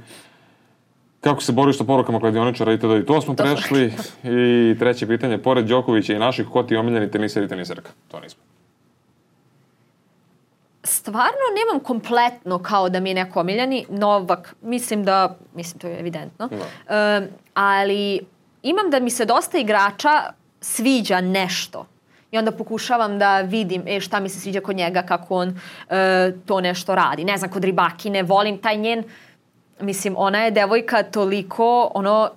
Kako se boriš sa porukama kladioničara i tada i to smo To prešli. I treće pitanje, pored Đokovića i naših, ko ti je omiljeni teniser i teniserka? To nismo. Stvarno nemam kompletno kao da mi je neko omiljeni. Novak, mislim da, mislim to je evidentno. Um, ali imam da mi se dosta igrača sviđa nešto. I onda pokušavam da vidim e, šta mi se sviđa kod njega, kako on e, to nešto radi. Ne znam, kod Ribakine volim taj njen, mislim, ona je devojka toliko, ono,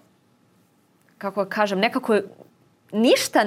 kako da kažem, nekako je ništa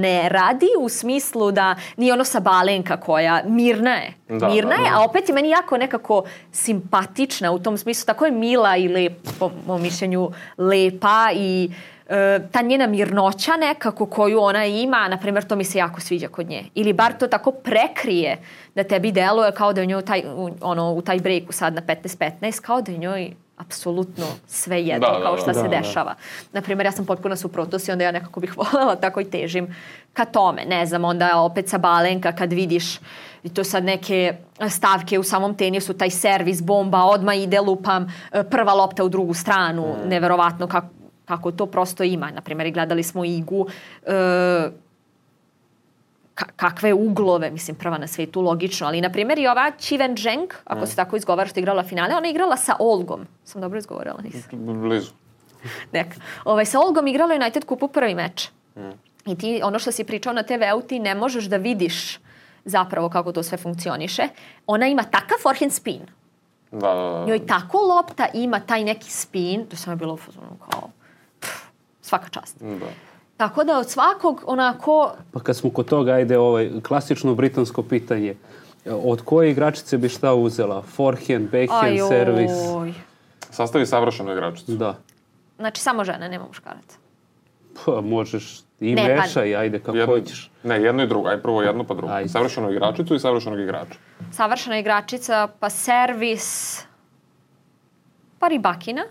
ne radi u smislu da nije ono sa balenka koja mirna je. Da, mirna da, je, da. a opet je meni jako nekako simpatična u tom smislu. Tako je mila i lep, po mom mišljenju, lepa i e, ta njena mirnoća nekako koju ona ima, na primjer, to mi se jako sviđa kod nje. Ili bar to tako prekrije da tebi deluje kao da je njoj taj, u, ono, u taj breaku sad na 15-15, kao da je njoj apsolutno sve jedno Da, da, kao da. šta se Da, da. dešava. Na primjer, ja sam potpuno suprotnost i onda ja nekako bih voljela tako i težim ka tome. Ne znam, onda opet sa balenka kad vidiš i to sad neke stavke u samom tenisu, taj servis, bomba, odma ide lupam, e, prva lopta u drugu stranu, Mm. neverovatno kako, kako to prosto ima. Na primjer, gledali smo igu, e, kakve uglove, mislim prva na svetu, logično, ali na primjer i ova Chiven Zheng, ako se tako izgovara što je igrala finale, ona je igrala sa Olgom. Sam dobro izgovorila, nisam. Blizu. Neka. Ovaj, sa Olgom igrala United kupu prvi meč. I ti, ono što si pričao na TV-u, ti ne možeš da vidiš zapravo kako to sve funkcioniše. Ona ima takav forehand spin. Da, da, da. Njoj tako lopta ima taj neki spin, da sam je bilo u fazonu kao pff, svaka čast. Da. Tako da od svakog onako Pa kad smo kod toga, ajde ovaj, klasično britansko pitanje. Od koje igračice bi šta uzela? Forehand, backhand, ajoj. servis? Sastavi savršenu igračicu. Da. Znači samo žene, nema muškaraca. Pa, možeš i Ne, pa- mešaj, ajde kako Jedno, hoćeš. ne, jedno i drugo. Aj prvo jedno pa drugo. Ajde. Savršenu igračicu i savršenog igrača. Savršena igračica, pa servis, pa ribakina,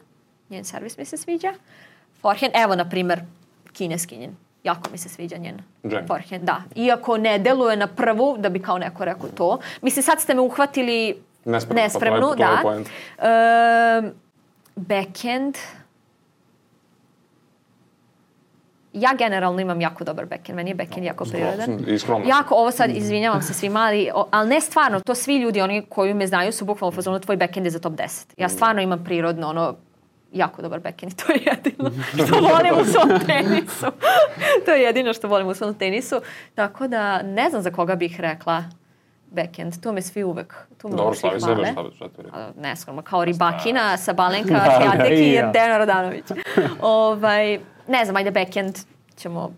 njen servis mi se sviđa. Forehand, evo na primer kineskinjen, jako mi se sviđa njen Zheng. forehand, da. Iako ne deluje na prvu, da bi kao neko rekao to. Mislim, sad ste me uhvatili Nespremno, pa to je- to je da. Ehm, backhand, ja generalno imam jako dobar backhand, meni je backhand jako prirodan. Jako, ovo sad, izvinjavam se svima, ali, ali ne stvarno, to svi ljudi, oni koji me znaju, su bukvalno fazonu, tvoj backhand je za top 10. Ja stvarno imam prirodno, ono, jako dobar backhand i to je jedino što volim u svom tenisu. to je jedino što volim u svom tenisu. Tako da, ne znam za koga bih rekla backhand. To me svi uvek, tu me Dobro, uvek sebe, hvale. ti rekao. A, neskromno, kao Ribakina, Sabalenka, Da, da, Sviatek i. Dejana Rodanović. ovaj, ne znam, ajde backhand ćemo...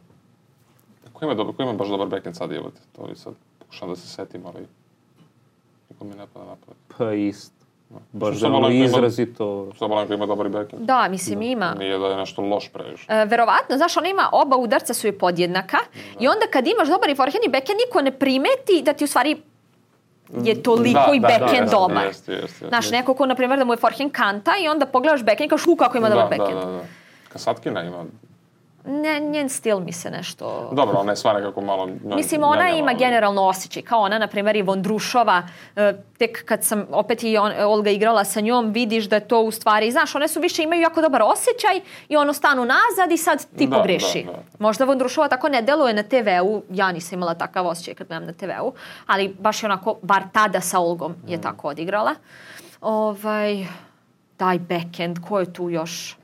Ko ima, dobro, ko ima baš dobar backhand sad jebote? To je sad, pokušam da se setim, ali... Niko mi ne pada na pamet. Pa isto. Baš da ima- izrazito... Sabalenka ima dobar backhand. Da, mislim ima. Nije da je nešto loš previše. E, verovatno, znaš, ona ima oba udarca su je podjednaka i onda kad imaš dobar i forehand i backhand, niko ne primeti da ti u stvari je toliko Da, i da, backhand da, jeste, dobar. jeste, jeste, jeste. Znaš, neko ko, na primjer, da mu je forehand kanta i onda pogledaš backhand i kažeš, u, kako ima dobar da, backhand. Da, da, da. Kasatkina ima Ne, njen stil mi se nešto... Dobro, ona je sva nekako malo... Mislim, ona njanjava, ima ali- generalno osjećaj. Kao ona, na primjer, i Vondrušova, e, tek kad sam opet i on, Olga igrala sa njom, vidiš da je to u stvari, znaš, one su više imaju jako dobar osjećaj i ono stanu nazad i sad ti Da, pogreši. da, da. Možda Vondrušova tako ne deluje na TV-u, ja nisam imala takav osjećaj kad gledam na TV-u, ali baš je onako, bar tada sa Olgom je Mm. tako odigrala. Ovaj, daj backend, ko je tu još?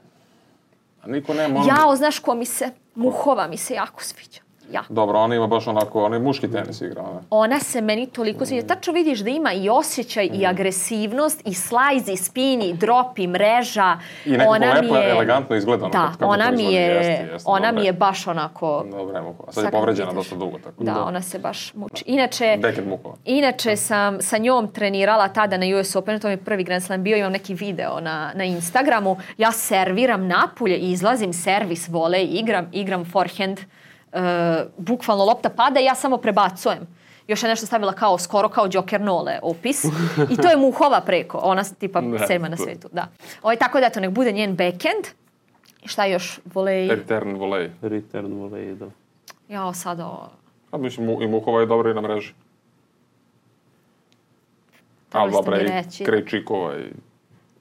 A Niko nema ono... Jao, znaš ko mi se, Muhova mi se jako sviđa. Jako. Dobro, ona ima baš onako, ona je muški tenis igra, ona. ona se meni toliko sviđa. Tačno vidiš da ima i osjećaj i agresivnost i slajz i spin i drop i mreža. I nekako ona lepo, je, elegantno izgleda Da, kako ona mi je, Jeste, jeste, ona dobro mi je. baš onako... Dobro je Muhova. Sad je povređena dosta dugo, tako Da, ona se baš muči. Inače, Backhand Muhova. Inače sam sa njom trenirala tada na US Openu, to mi je prvi Grand Slam bio, imam neki video na, na Instagramu. Ja serviram napulje i izlazim servis vole igram, igram forehand. Uh, bukvalno lopta pada i ja samo prebacujem. Još je nešto stavila kao skoro kao Joker Nole opis. I to je Muhova preko. Ona tipa Da, sedma na to- svetu. Da. Ovo tako da eto, nek bude njen backhand. I šta još? Volej. Return volley. Return volley, da. Jao, sad ovo. A mislim, i Muhova je dobra i na mreži. Ali dobra i. Krejčikova i...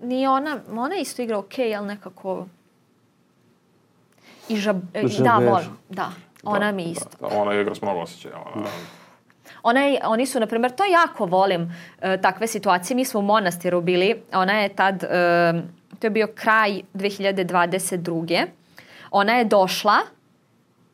Nije ona, ona isto igra okej, ali nekako... I žab, e, da, Žaber. volim, da. Ona Da, mi da, isto. Da, ona igra s mnogo osjećaja. Ona, Ona je, oni su, na primjer, to jako volim, e, takve situacije. Mi smo u Monastiru bili, ona je tad, e, to je bio kraj 2022. Ona je došla,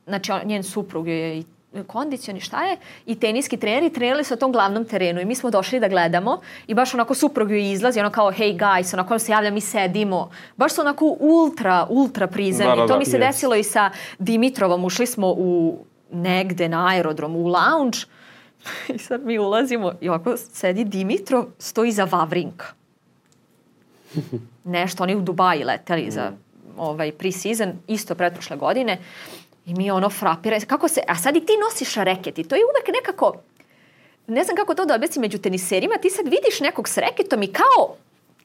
znači on- njen suprug je i kondicioni šta je? I teniski treneri trenirali su na tom glavnom terenu i mi smo došli da gledamo i baš onako suprug joj izlazi ono kao hey guys, onako se javlja mi sedimo. Baš su onako ultra, ultra prizemni. Da, da, to da, mi se jest. desilo i sa Dimitrovom. Ušli smo u negde na aerodromu u lounge. I sad mi ulazimo i ovako sedi Dimitrov stoji za Vavrinka. Nešto, oni u Dubaji leteli za ovaj pre-season, isto pretprošle godine. I mi ono frapira, kako se, a sad i ti nosiš reket i to je uvek nekako, ne znam kako to da objasnim među teniserima, ti sad vidiš nekog s reketom i kao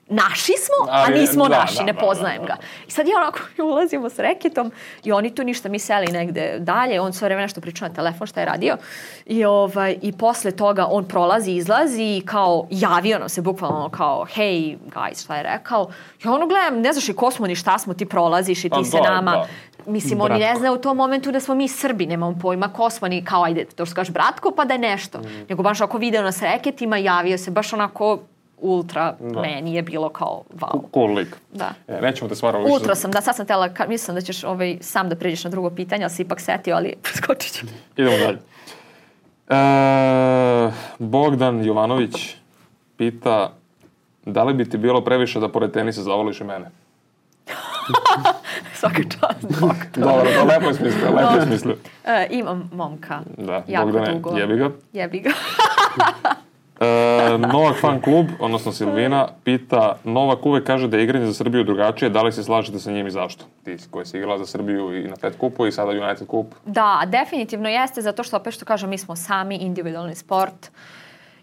naši smo, a nismo da, naši, da, ne da, poznajem da, ga. da. I sad ja onako ulazimo s reketom i oni tu ništa, mi seli negde dalje, on sve vreme nešto pričao na telefon šta je radio i, ovaj, i posle toga on prolazi, izlazi i kao javio nam se bukvalno kao hey guys šta je rekao. Ja ono gledam, ne znaš i ko smo ni šta smo, ti prolaziš i ti Pa se da, nama Mislim, oni ne Bratko. znaju u tom momentu da smo mi Srbi, nemamo pojma ko smo, ni kao, ajde, to što kažeš bratko, pa da je nešto. Mm. Nego baš ako video nas reketima, javio se baš onako ultra, Da. meni je bilo kao, wow. Cool lik. Da. E, nećemo te stvarno više... Ultra sam, da, sad sam tela, ka, mislim da ćeš ovaj, sam da pređeš na drugo pitanje, ali si ipak setio, ali skočit ću. Idemo dalje. E, Bogdan Jovanović pita da li bi ti bilo previše da pored tenisa zavoliš i mene? Svaka čast, doktor. Dobro, to lepo je smislio, lepo je smislio. E, imam momka. Da, jako Bogdane, dugo. jebi ga. Jebi ga. E, Novak fan klub, odnosno Silvina, pita, Novak uvek kaže da je igranje za Srbiju drugačije, da li se slažete sa njim i zašto? Ti koji si igrala za Srbiju i na Pet kupu i sada United kup. Da, definitivno jeste, zato što opet što kažem, mi smo sami individualni sport.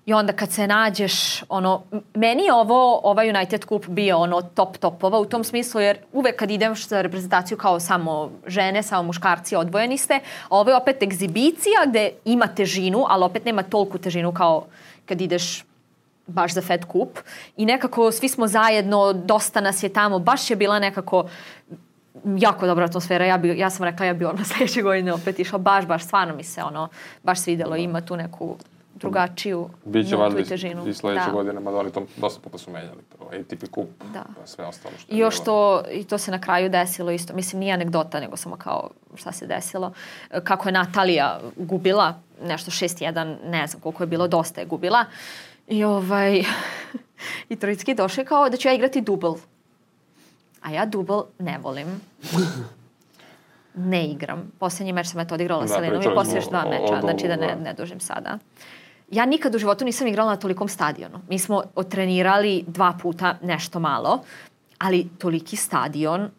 I onda kad se nađeš, ono, meni je ovo, ovaj United Cup bio ono top topova u tom smislu, jer uvek kad ideš za reprezentaciju kao samo žene, samo muškarci odvojeni ste, a ovo je opet egzibicija gde ima težinu, ali opet nema tolku težinu kao kad ideš baš za Fed Cup. I nekako svi smo zajedno, dosta nas je tamo, baš je bila nekako jako dobra atmosfera. Ja, bi, ja sam rekla ja bi ono sledeće godine opet išla, baš, baš, stvarno mi se ono, baš svidelo, ima tu neku drugačiju Biće valjda težinu. i sledeće da. godine, mada oni to dosta puta su menjali. To, ATP kup, Da. pa sve ostalo što I još bilo. to, i to se na kraju desilo isto, mislim nije anegdota, nego samo kao šta se desilo. Kako je Natalija gubila, nešto 6-1, ne znam koliko je bilo, dosta je gubila. I ovaj, i Trojicki došao kao da ću ja igrati dubl. A ja dubl ne volim. Ne igram. Posljednji meč sam eto odigrala Da, sa i posle još dva o- o meča, znači da ne, da. ne dužim sada. Ja nikad u životu nisam igrala na tolikom stadionu. Mi smo otrenirali dva puta nešto malo, ali toliki stadion,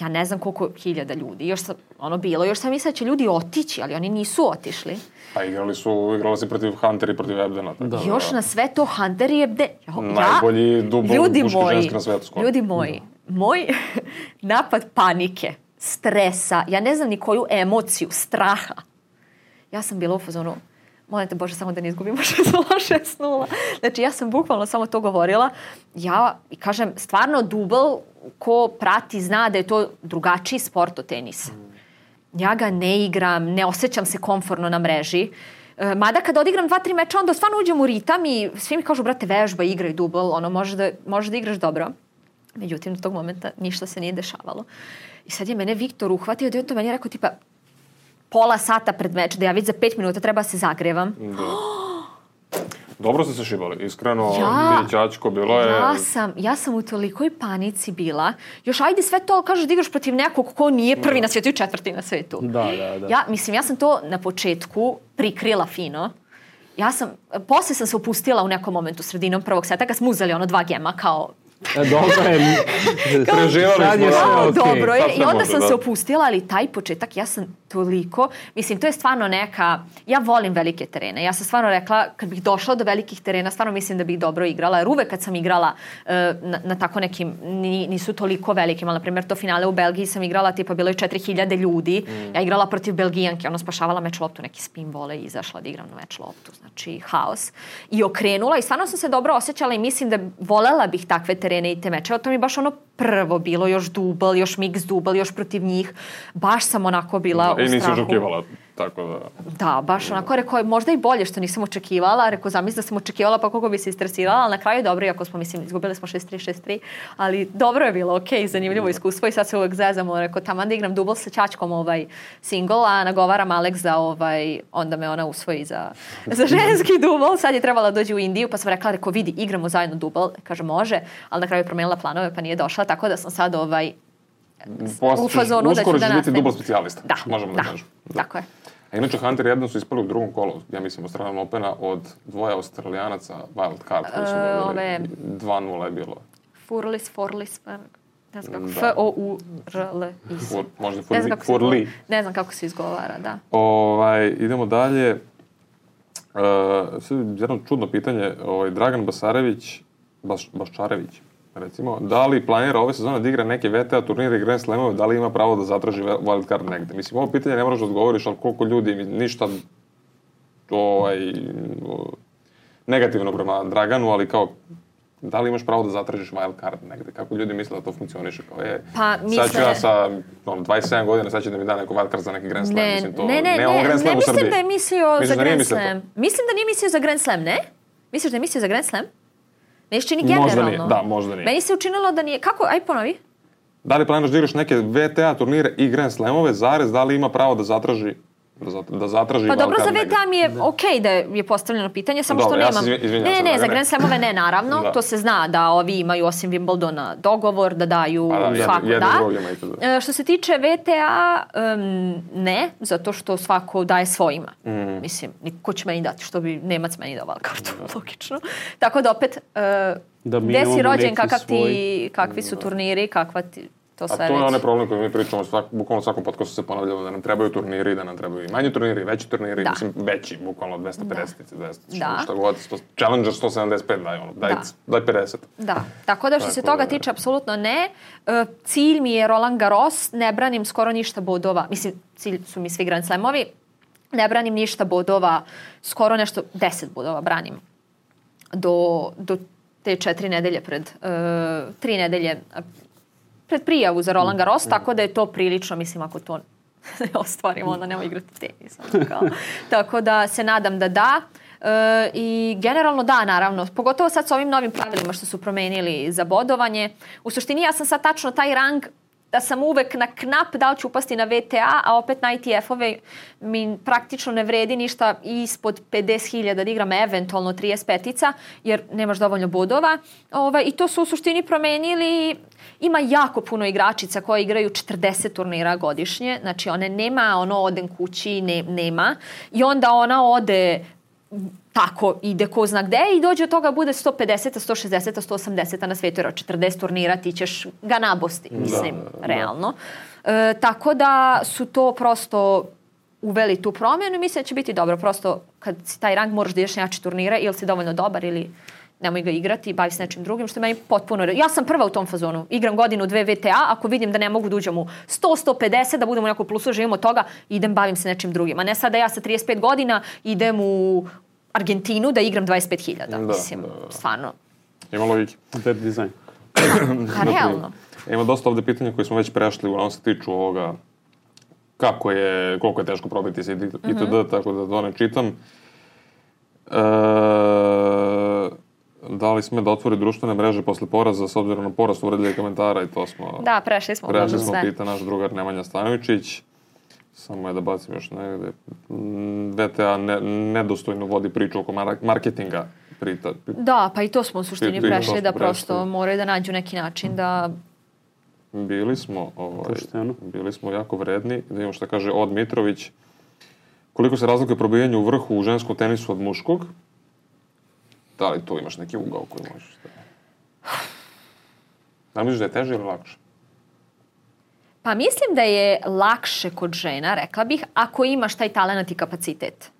ja ne znam koliko hiljada ljudi, još sam, ono bilo, još sam mislila da će ljudi otići, ali oni nisu otišli. Pa igrali su, igrala si protiv Hunter i protiv Ebdena. Tako da. Još na sve to Hunter je bde... Ja, Najbolji dubl ljudi muški moji, ženski na svetu skoro. Ljudi moji, moj napad panike stresa, ja ne znam ni koju emociju, straha. Ja sam bila u fazonu, molim te Bože, samo da ne izgubimo 6-0, 6-0. Znači, ja sam bukvalno samo to govorila. Ja, i kažem, stvarno dubl, ko prati, zna da je to drugačiji sport od tenisa. Ja ga ne igram, ne osjećam se komforno na mreži. E, mada kad odigram dva, tri meča, onda stvarno uđem u ritam i svi mi kažu, brate, vežba, igraj dubl, ono, može da, može da igraš dobro. Međutim, do tog momenta ništa se nije dešavalo. I sad je mene Viktor uhvatio da je to meni rekao tipa pola sata pred meč, da ja već za pet minuta treba da se zagrevam. Da. Dobro ste se šibali, iskreno, Ja- ti Ćačko, bilo je... Ja sam, ja sam u tolikoj panici bila. Još ajde sve to, kažeš da igraš protiv nekog ko nije prvi na svijetu i četvrti na svijetu. Da, da, da. Ja, mislim, ja sam to na početku prikrila fino. Ja sam, posle sam se upustila u nekom momentu sredinom prvog seta kad smo uzeli ono dva gema kao dobro je. Preživali smo, da. okej. dobro je. I onda sam da. se opustila, ali taj početak, ja sam toliko, mislim, to je stvarno neka, ja volim velike terene. Ja sam stvarno rekla, kad bih došla do velikih terena, stvarno mislim da bih dobro igrala. Jer uvek kad sam igrala e, na, na tako nekim, ni, nisu toliko velikim, ali na primjer to finale u Belgiji sam igrala, tipa bilo je 4000 ljudi. Mm. Ja igrala protiv Belgijanke, ono spašavala meč loptu, neki spin vole i izašla da igram na meč loptu. Znači, haos. I okrenula i stvarno sam se dobro osjećala i mislim da volela bih takve terene i te meče. To mi baš ono prvo bilo, još dubl, još mix dubl, još protiv njih. Baš sam onako bila I u nisi strahu. očekivala, tako da... Da, baš onako rekao, možda i bolje što nisam očekivala, rekao, zamisli da sam očekivala pa koliko bi se istresirala, ali na kraju dobro, iako smo, mislim, izgubili smo 6-3, 6-3, ali dobro je bilo, okej, zanimljivo iskustvo i sad se uvek zezamo, rekao, tamo da igram dubl sa Ćačkom ovaj single, a nagovaram Alex za ovaj, onda me ona usvoji za, za ženski dubl, sad je trebala da dođe u Indiju, pa sam rekla, rekao, vidi, igramo zajedno dubl, kaže, može, ali na kraju je promenila planove, pa nije došla, tako da sam sad ovaj, Posle u ćeš- fazonu da ću uskoro da ćeš biti nastavim. dubl specijalista. Da, Možemo da, da, kažemo. tako je. A inače, Hunter jednom su ispali u drugom kolu, ja mislim, Australian Opena od dvoje Australijanaca Wild Card koji su E, dobili. ove- 2-0 je bilo. Furlis, Forlis, pa ne znam kako, Da. F-O-U-R-L-I-S. For, možda Ne znam, Furli. Furli. ne znam kako se izgovara, da. Ovaj, idemo dalje. Uh, sad jedno čudno pitanje. Ovaj, Dragan Basarević, Bas, Baščarević, recimo, da li planira ove sezone da igra neke VTA turnire i Grand Slamove, da li ima pravo da zatraži wild card negde? Mislim, ovo pitanje ne moraš da odgovoriš, ali koliko ljudi, ništa ovaj, negativno prema Draganu, ali kao da li imaš pravo da zatražiš wild card negde? Kako ljudi misle da to funkcioniše? Kao, je, Pa, Sad ću misle- ja sa ono, 27 godina, sad će da mi da neko wild card za neki Grand Slam. Ne, mislim, to, ne, ne, nemamo ne, Grand ne, Slam mislim da je mislio Misliš za da Grand mislio? Slam. Mislim da nije mislio za Grand Slam, ne? Misliš da je mislio za Grand Slam? Meni čini Možda generalno. nije, da, možda nije. Meni se učinilo da nije... Kako? Aj ponovi. Da li planiraš da igraš neke VTA turnire i Grand Slamove, zarez, da li ima pravo da zatraži da, da zatraži Pa dobro, za? VTA mi je okej da je postavljeno pitanje, samo Dobro, što ja nemam... se izvi- izvinjavam ne, ne, za. Grand Slamove ne, naravno. Da. To se zna da ovi imaju osim Wimbledona dogovor, da daju Pa da, svako jedni da. da. E, što se tiče VTA, em, ne, zato što svako daje svojima. Mhm. Mislim, niko će meni dati, što bi Nemac meni dao kartu, logično. Tako da opet, e, Da mi gde si rođen, kakav ti, kakvi su turniri, kakva ti, to A sve to je onaj problem koji mi pričamo, svak, bukvalno svakom podcastu se ponavljamo da nam trebaju turniri, da nam trebaju i manji turniri, veći turniri, Da. mislim veći, bukvalno 250, 200, Da. šta god, 100, Challenger 175 daj, ono, daj, Da. daj 50. Da, tako da što se Tako toga da- tiče, apsolutno ne. E, cilj mi je Roland Garros, ne branim skoro ništa bodova. Mislim, cilj su mi svi Grand Slamovi. Ne branim ništa bodova, skoro nešto, 10 bodova branim do, do te četiri nedelje pred, e, tri nedelje a, pred prijavu za Roland Garros, tako da je to prilično, mislim, ako to ne ostvarimo, onda nema igrati tenis. kao. tako da se nadam da da. E, I generalno da, naravno. Pogotovo sad sa ovim novim pravilima što su promenili za bodovanje. U suštini ja sam sad tačno taj rang da sam uvek na knap da li ću upasti na VTA, a opet na ITF-ove mi praktično ne vredi ništa ispod 50.000 da igram eventualno 35-ica, jer nemaš dovoljno bodova. Ove, I to su u suštini promenili ima jako puno igračica koje igraju 40 turnira godišnje, znači one nema ono odem kući, ne, nema. I onda ona ode tako ide ko zna gde i dođe od toga bude 150, 160, 180 na svetu jer od 40 turnira ti ćeš ga nabosti, mislim, da, da. realno. E, tako da su to prosto uveli tu promjenu i mislim da će biti dobro. Prosto kad si taj rang moraš da ideš na jače turnire ili si dovoljno dobar ili nemoj ga igrati, bavi se nečim drugim, što je meni potpuno... Ja sam prva u tom fazonu. Igram godinu, dve VTA, ako vidim da ne mogu da uđem u 100, 150, da budem u nekom plusu, živim od toga, idem, bavim se nečim drugim. A ne sad da ja sa 35 godina idem u Argentinu da igram 25.000. Da, Mislim, da, da. stvarno. Ima logike. Web dizajn. Pa realno. Ima dosta ovde pitanja koje smo već prešli, uglavnom se tiču ovoga kako je, koliko je teško probiti se itd., mm -hmm. tako da to ne čitam. E, da li sme da otvori društvene mreže posle poraza s obzirom na porast uredlja komentara i to smo... Da, prešli smo. Prešli smo, sve. pita naš drugar Nemanja Stanovičić. Samo je da bacim još negde. VTA ne, nedostojno vodi priču oko marketinga. Prita, prita, da, pa i to smo u suštini prita, prešli, da prosto prešli. moraju da nađu neki način da Bili smo, ovaj, bili smo jako vredni. Da imamo šta kaže od Mitrović. Koliko se razlikuje probijanje u vrhu u ženskom tenisu od muškog? Da li tu imaš neki ugao koji možeš da... Da misliš da je teže ili lakše? Pa mislim da je lakše kod žena, rekla bih, ako imaš taj talent i kapacitet.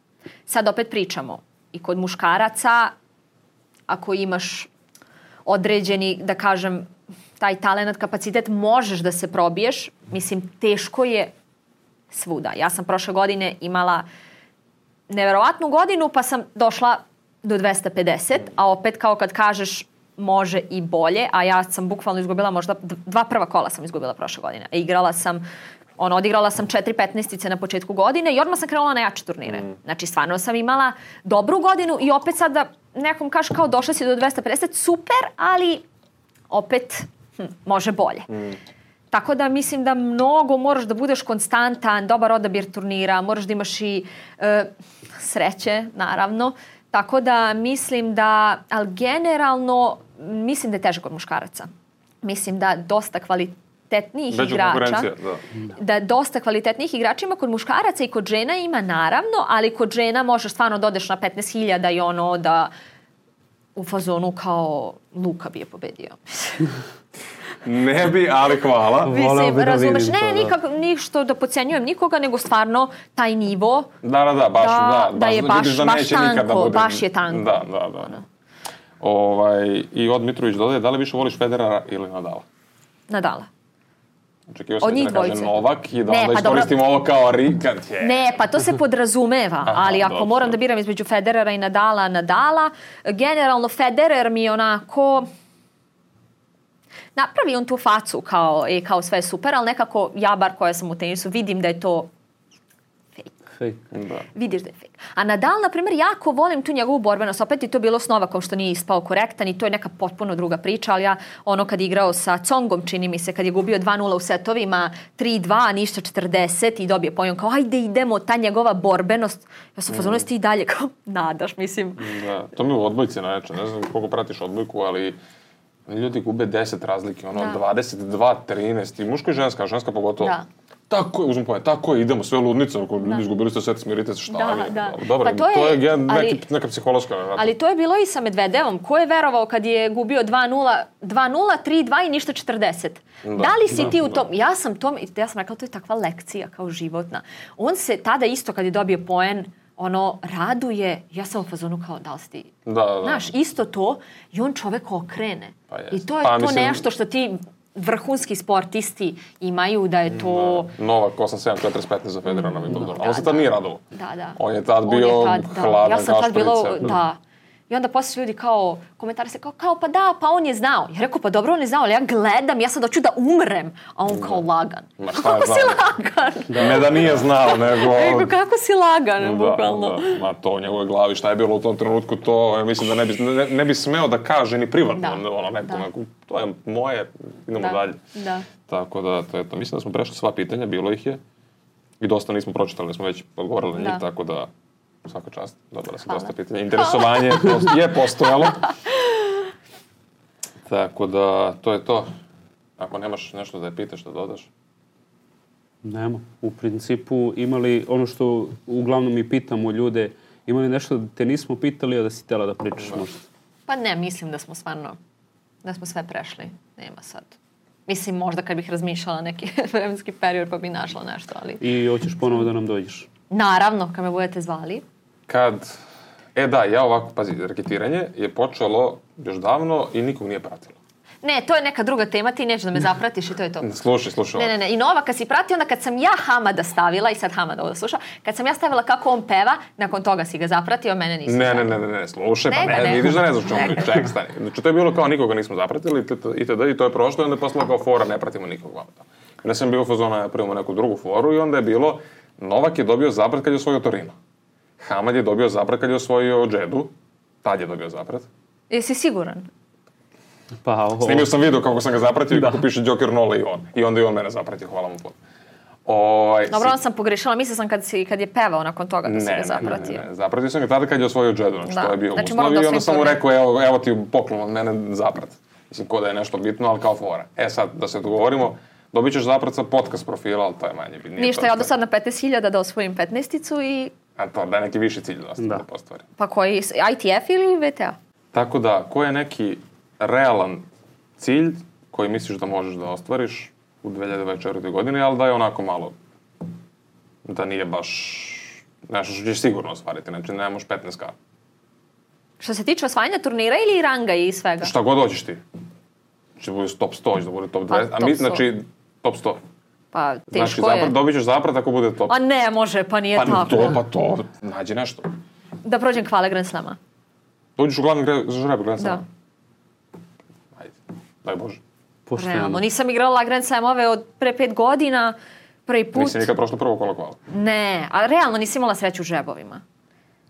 Sad opet pričamo i kod muškaraca, ako imaš određeni, da kažem, taj talent, kapacitet, možeš da se probiješ. Mislim, teško je svuda. Ja sam prošle godine imala neverovatnu godinu, pa sam došla do 250, a opet kao kad kažeš može i bolje, a ja sam bukvalno izgubila možda dva prva kola sam izgubila prošle godine. E, igrala sam ono, odigrala sam četiri petnestice na početku godine i odmah sam krenula na jače turnire. Mm. Znači, stvarno sam imala dobru godinu i opet sad da nekom kaš kao došla si do 250, super, ali opet hm, može bolje. Mm. Tako da mislim da mnogo moraš da budeš konstantan, dobar odabir turnira, moraš da imaš i e, sreće, naravno. Tako da mislim da, ali generalno, mislim da je teže kod muškaraca. Mislim da dosta kvalitetnijih Veđu igrača, da. da dosta kvalitetnijih igrača ima kod muškaraca i kod žena ima naravno, ali kod žena možeš stvarno da odeš na 15.000 i ono da u fazonu kao Luka bi je pobedio. Ne bi, ali hvala. Mislim, da razumeš, ne, to, da. nikak, ništo da pocenjujem nikoga, nego stvarno taj nivo. Da, da, da, baš, da, da, da je baš, da baš tanko, da baš je tanko. Da, da, da. da. Ovaj, I od Mitrović dodaje, da li više voliš Federera ili Nadala? Nadala. Očekio sam da kaže Novak i da ne, onda pa iskoristimo dobro. ovo kao rikant. Je. Ne, pa to se podrazumeva, ali ako dobro, moram da biram između Federera i Nadala, Nadala, generalno Federer mi je onako napravi on tu facu kao, e, kao sve super, ali nekako ja bar koja sam u tenisu vidim da je to fake. Da. Vidiš da je fake. A Nadal, na primjer, jako volim tu njegovu borbenost. Opet je to bilo s Novakom što nije ispao korektan i to je neka potpuno druga priča, ali ja ono kad igrao sa Congom, čini mi se, kad je gubio 2-0 u setovima, 3-2, ništa 40 i dobije pojom kao ajde idemo, ta njegova borbenost. Ja sam fazonu mm. ti dalje kao nadaš, mislim. Da, to mi u odbojci najče. Ne znam koliko pratiš odbojku, ali ljudi gube 10 razlike, ono, da. 22, 13, i muška i ženska, ženska pogotovo. Da. Tako je, uzmem pojem, tako je, idemo sve ludnice, ako da. izgubili ste sve, smirite se, šta da, je. Da. Dobro, pa to, to je, je neki, ali, neka psihološka. Vratno. Ali to je bilo i sa Medvedevom. Ko je verovao kad je gubio 2-0, 2-0, 3-2 i ništa 40? Da, da li si da, ti u tom? Da. Ja sam tom, ja sam rekla, to je takva lekcija kao životna. On se tada isto kad je dobio poen, ono, raduje, ja sam u fazonu kao, da li si ti... Da, da. Znaš, isto to, i on čovek okrene. Pa I to je pa, to mislim, nešto što ti vrhunski sportisti imaju da je to... Da. Novak 87, 415 za Federer na Wimbledonu. Da, Ali se tad da. nije radilo. Da, da. On je tad bio je tad, da. hladan ja sam tad bilo, da. I onda posle ljudi kao, komentari se kao, kao, pa da, pa on je znao. Ja rekao, pa dobro, on je znao, ali ja gledam, ja sad hoću da umrem. A on kao lagan. Ma šta kako si lagan? Da. Ne da nije znao, nego... Nego kako si lagan, da, bukvalno. Da, ma to u njegove glavi, šta je bilo u tom trenutku, to ja mislim da ne bi, ne, ne bi smeo da kaže ni privatno, da. ono, nekom, da. to je moje, idemo da. dalje. Da. Tako da, to je to. Mislim da smo prešli sva pitanja, bilo ih je. I dosta nismo pročitali, da smo već odgovorili na njih, da. tako da Svaka čast, dobila sam dosta pitanja. Interesovanje je postojalo. Tako da, to je to. Ako nemaš nešto da je pitaš, da dodaš? Nema. U principu imali ono što uglavnom i pitamo ljude, imali nešto da te nismo pitali, a da si tela da pričaš da. možda? Pa ne, mislim da smo stvarno, da smo sve prešli. Nema sad. Mislim, možda kad bih razmišljala neki vremenski period pa bi našla nešto, ali... I hoćeš ponovo da nam dođeš? Naravno, kad me budete zvali kad E da, ja ovako, pazi, raketiranje je počelo još davno i nikog nije pratilo. Ne, to je neka druga tema, ti nećeš da me zapratiš i to je to. Slušaj, slušaj. Ne, ne, ne. I Nova, kad si pratio, onda kad sam ja Hamada stavila, i sad Hamada ovo sluša, kad sam ja stavila kako on peva, nakon toga si ga zapratio, mene nisi Ne, ne, ne, ne, ne, slušaj, pa ne, vidiš da ne znaš čemu ček, stani. Znači, to je bilo kao nikoga nismo zapratili itd. itd. i to je prošlo i onda je postalo kao fora, ne pratimo nikog vam. I onda sam bio u fazonu, ja primamo neku drugu foru i onda je bilo, Novak je dobio zaprat kad je osvojio Torino. Hamad je dobio zaprat kad je osvojio Džedu, tad je dobio zaprat. Jesi siguran? Pa, ovo, Snimio sam video kako sam ga zapratio i kako piše Joker Nola i on. I onda i on mene zapratio, hvala mu puno. Oj, Dobro, on sam pogrešila, mislila sam kad, si, kad je pevao nakon toga da si Ne, ga ne, zapratio. ne, ne, zapratio sam ga tada kad je osvojio Džedu, znači Da. to je bio Znači, uslov moram da i onda sam mu rekao, evo, evo ti poklon od mene zaprat. Mislim, ko da je nešto bitno, ali kao fora. E sad, da se dogovorimo, dobit ćeš zaprat sa podcast profila, ali to je manje bitno. Ništa, ja do sad na 15.000 da osvojim 15-icu i A to, da je neki viši cilj da, Da. da postvari. pa koji, ITF ili VTA? Tako da, ko je neki realan cilj koji misliš da možeš da ostvariš u 2024. godini, ali da je onako malo, da nije baš nešto što ćeš sigurno ostvariti, znači ne možeš 15k. Što se tiče osvajanja turnira ili ranga i svega? Šta god hoćeš ti. Će da bude top 100, će da bude top 200, Pa, a mi, 100. znači, top 100. Pa Znači, teško je. zaprat, dobit ćeš zaprat ako bude top. A ne, može, pa nije Pa tako. to, pa to, nađi nešto. Da prođem kvale Grand Slama. Dođeš u glavni gre, žreb Grand Da. Slam. Ajde, daj Bože. pošteno. Realno, nisam igrala Grand Slamove od pre pet godina, prvi put. Nisi nikad prošla prvo kolo kvala. Ne, a realno nisam imala sreću u žebovima.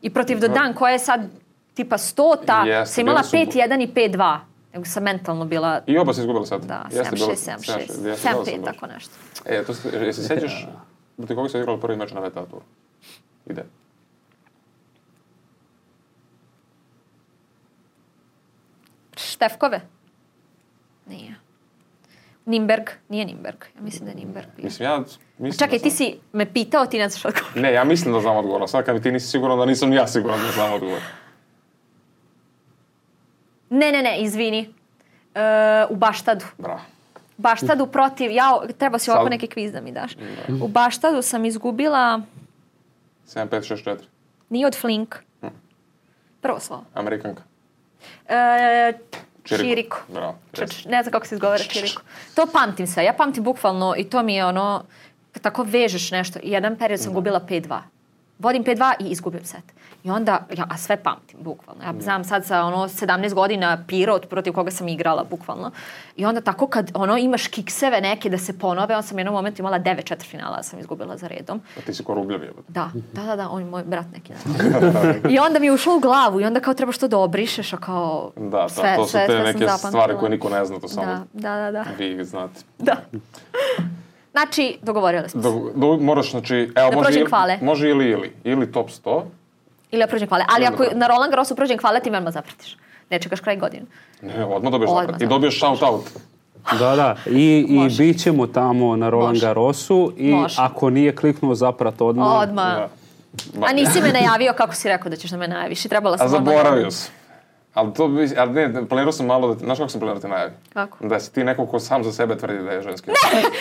I protiv Dodan, koja je sad tipa stota, Jeste, sam imala bili su- 5-1 i 5-2. Nego sam mentalno bila, I oba si izgubila sad. da, Jeste 7-6, bilo- 7-6, jeste, jeste, gledao sam 7-5, baš. tako nešto. E, to se, jesi sećaš protiv koga si igrala prvi meč na VTA turu? Ide. Štefkove? Nije. Nimberg? Nije Nimberg. Ja mislim da je Nimberg bio. Mislim, ja mislim Čekaj, da ti si me pitao, ti ne znaš odgovor. Ne, ja mislim da znam odgovor. Sad kad ti nisi siguran da nisam ni ja siguran da znam odgovor. Ne, ne, ne, izvini. E, u Baštadu. Bravo. Baštadu protiv, ja, treba si ovako neki kviz da mi daš. U Baštadu sam izgubila, 7, 5, 6, 4. nije od Flink. Prvo slovo. Amerikanka. E, Čiriko. Čiriko. Bravo, ne znam kako se izgovara Čiriko. To pamtim sve. Ja pamtim bukvalno i to mi je ono, tako vežeš nešto. Jedan period sam gubila 5-2. Vodim 5-2 i izgubim set. I onda, ja, a sve pamtim, bukvalno. Ja znam sad sa ono 17 godina Pirot protiv koga sam igrala, bukvalno. I onda tako kad ono imaš kikseve neke da se ponove, on sam jednom momentu imala 9 četvrfinala, da sam izgubila za redom. Pa ti si ko rubljav jebote. Da, da, da, da, on je moj brat neki. Da. I onda mi je ušlo u glavu i onda kao trebaš to da obrišeš, a kao Da, sve, to su sve, te sve neke stvari koje niko ne zna, to samo Da, da, da, da. vi znate. da. Znači, dogovorili smo se. Do, do, moraš, znači, evo, Da može, ili- kvale. može ili ili. Ili top 100, Ili ja prođem kvale. Ali ako da. na Roland Garrosu prođem kvale, ti me odmah zapratiš. Ne čekaš kraj godine. ne, odmah dobiješ Odmah zaprat. I dobiješ shout out. Da, da. I, i bit ćemo tamo na Roland. Garrosu i Može. ako nije kliknuo zaprat odmah, Odmah. Da. A nisi me najavio kako si rekao da ćeš da me najaviš i trebala sam A zaboravio da- sam. Ali to bi, ali ne, planirao sam malo da znaš kako sam planirao da te najavi? Kako? Da si ti neko ko sam za sebe tvrdi da je ženski.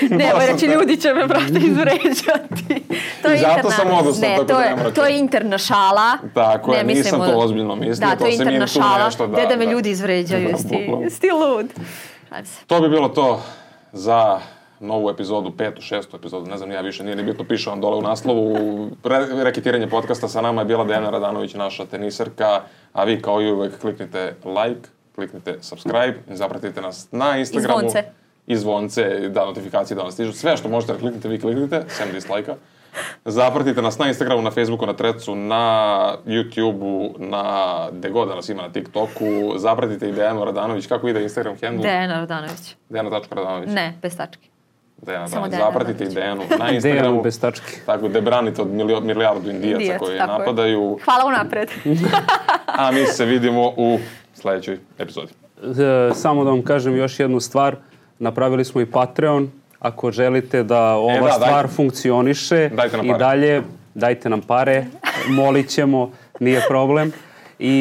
Ne, Morao sam reći te- ljudi će me, brate, izvređati. To je zato interna- sam odustao, Ne, to da je, to je interna šala. Tako je, Ne, nisam to ozbiljno mislio, Da, to je interna šala. nešto, da, da me da. ljudi izvređaju, Da, jesi ti, bukvalno. jesi ti lud. To bi bilo to za novu epizodu, petu, šestu epizodu, ne znam ja više, nije ni bitno, piše vam dole u naslovu. Re, reketiranje podcasta sa nama je bila Dejana Radanović, naša teniserka, a vi kao i uvek kliknite like, kliknite subscribe, i zapratite nas na Instagramu. zvonce. I zvonce, da notifikacije da vam stižu. Sve što možete da kliknite, vi kliknite, sem dislajka. Zapratite nas na Instagramu, na Facebooku, na Trecu, na YouTubeu, na gde god da nas ima na TikToku. Zapratite i Dejanu Radanović. Kako ide Instagram handle? Dejana Radanović. Dejana.radanović. Ne, bez tačke. Dejana Samo Radanović. Dejana Zapratite i Radanović. Dejanu na Dejanu Instagramu. bez tačke. Tako, da branite od milijardu indijaca Indijac, koji je tako je. napadaju. Hvala unapred. A mi se vidimo u sledećoj epizodi. E, samo da vam kažem još jednu stvar. Napravili smo i Patreon. Ako želite da ova E, da, stvar daj- funkcioniše i dalje, dajte nam pare, molit ćemo, nije problem. I,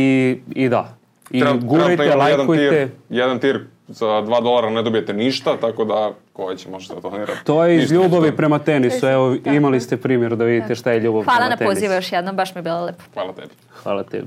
i da. I Trenutno- gurajte, imamo lajkujte. Jedan tir, jedan tir za 2 dolara ne dobijete ništa, tako da ko već može da donira. To je iz Ništa, ljubavi ništa. prema tenisu. Evo, imali ste primjer da vidite šta je ljubav Hvala prema na tenisu. pozivu još jednom, baš mi je bilo lepo. Hvala tebi. Hvala tebi.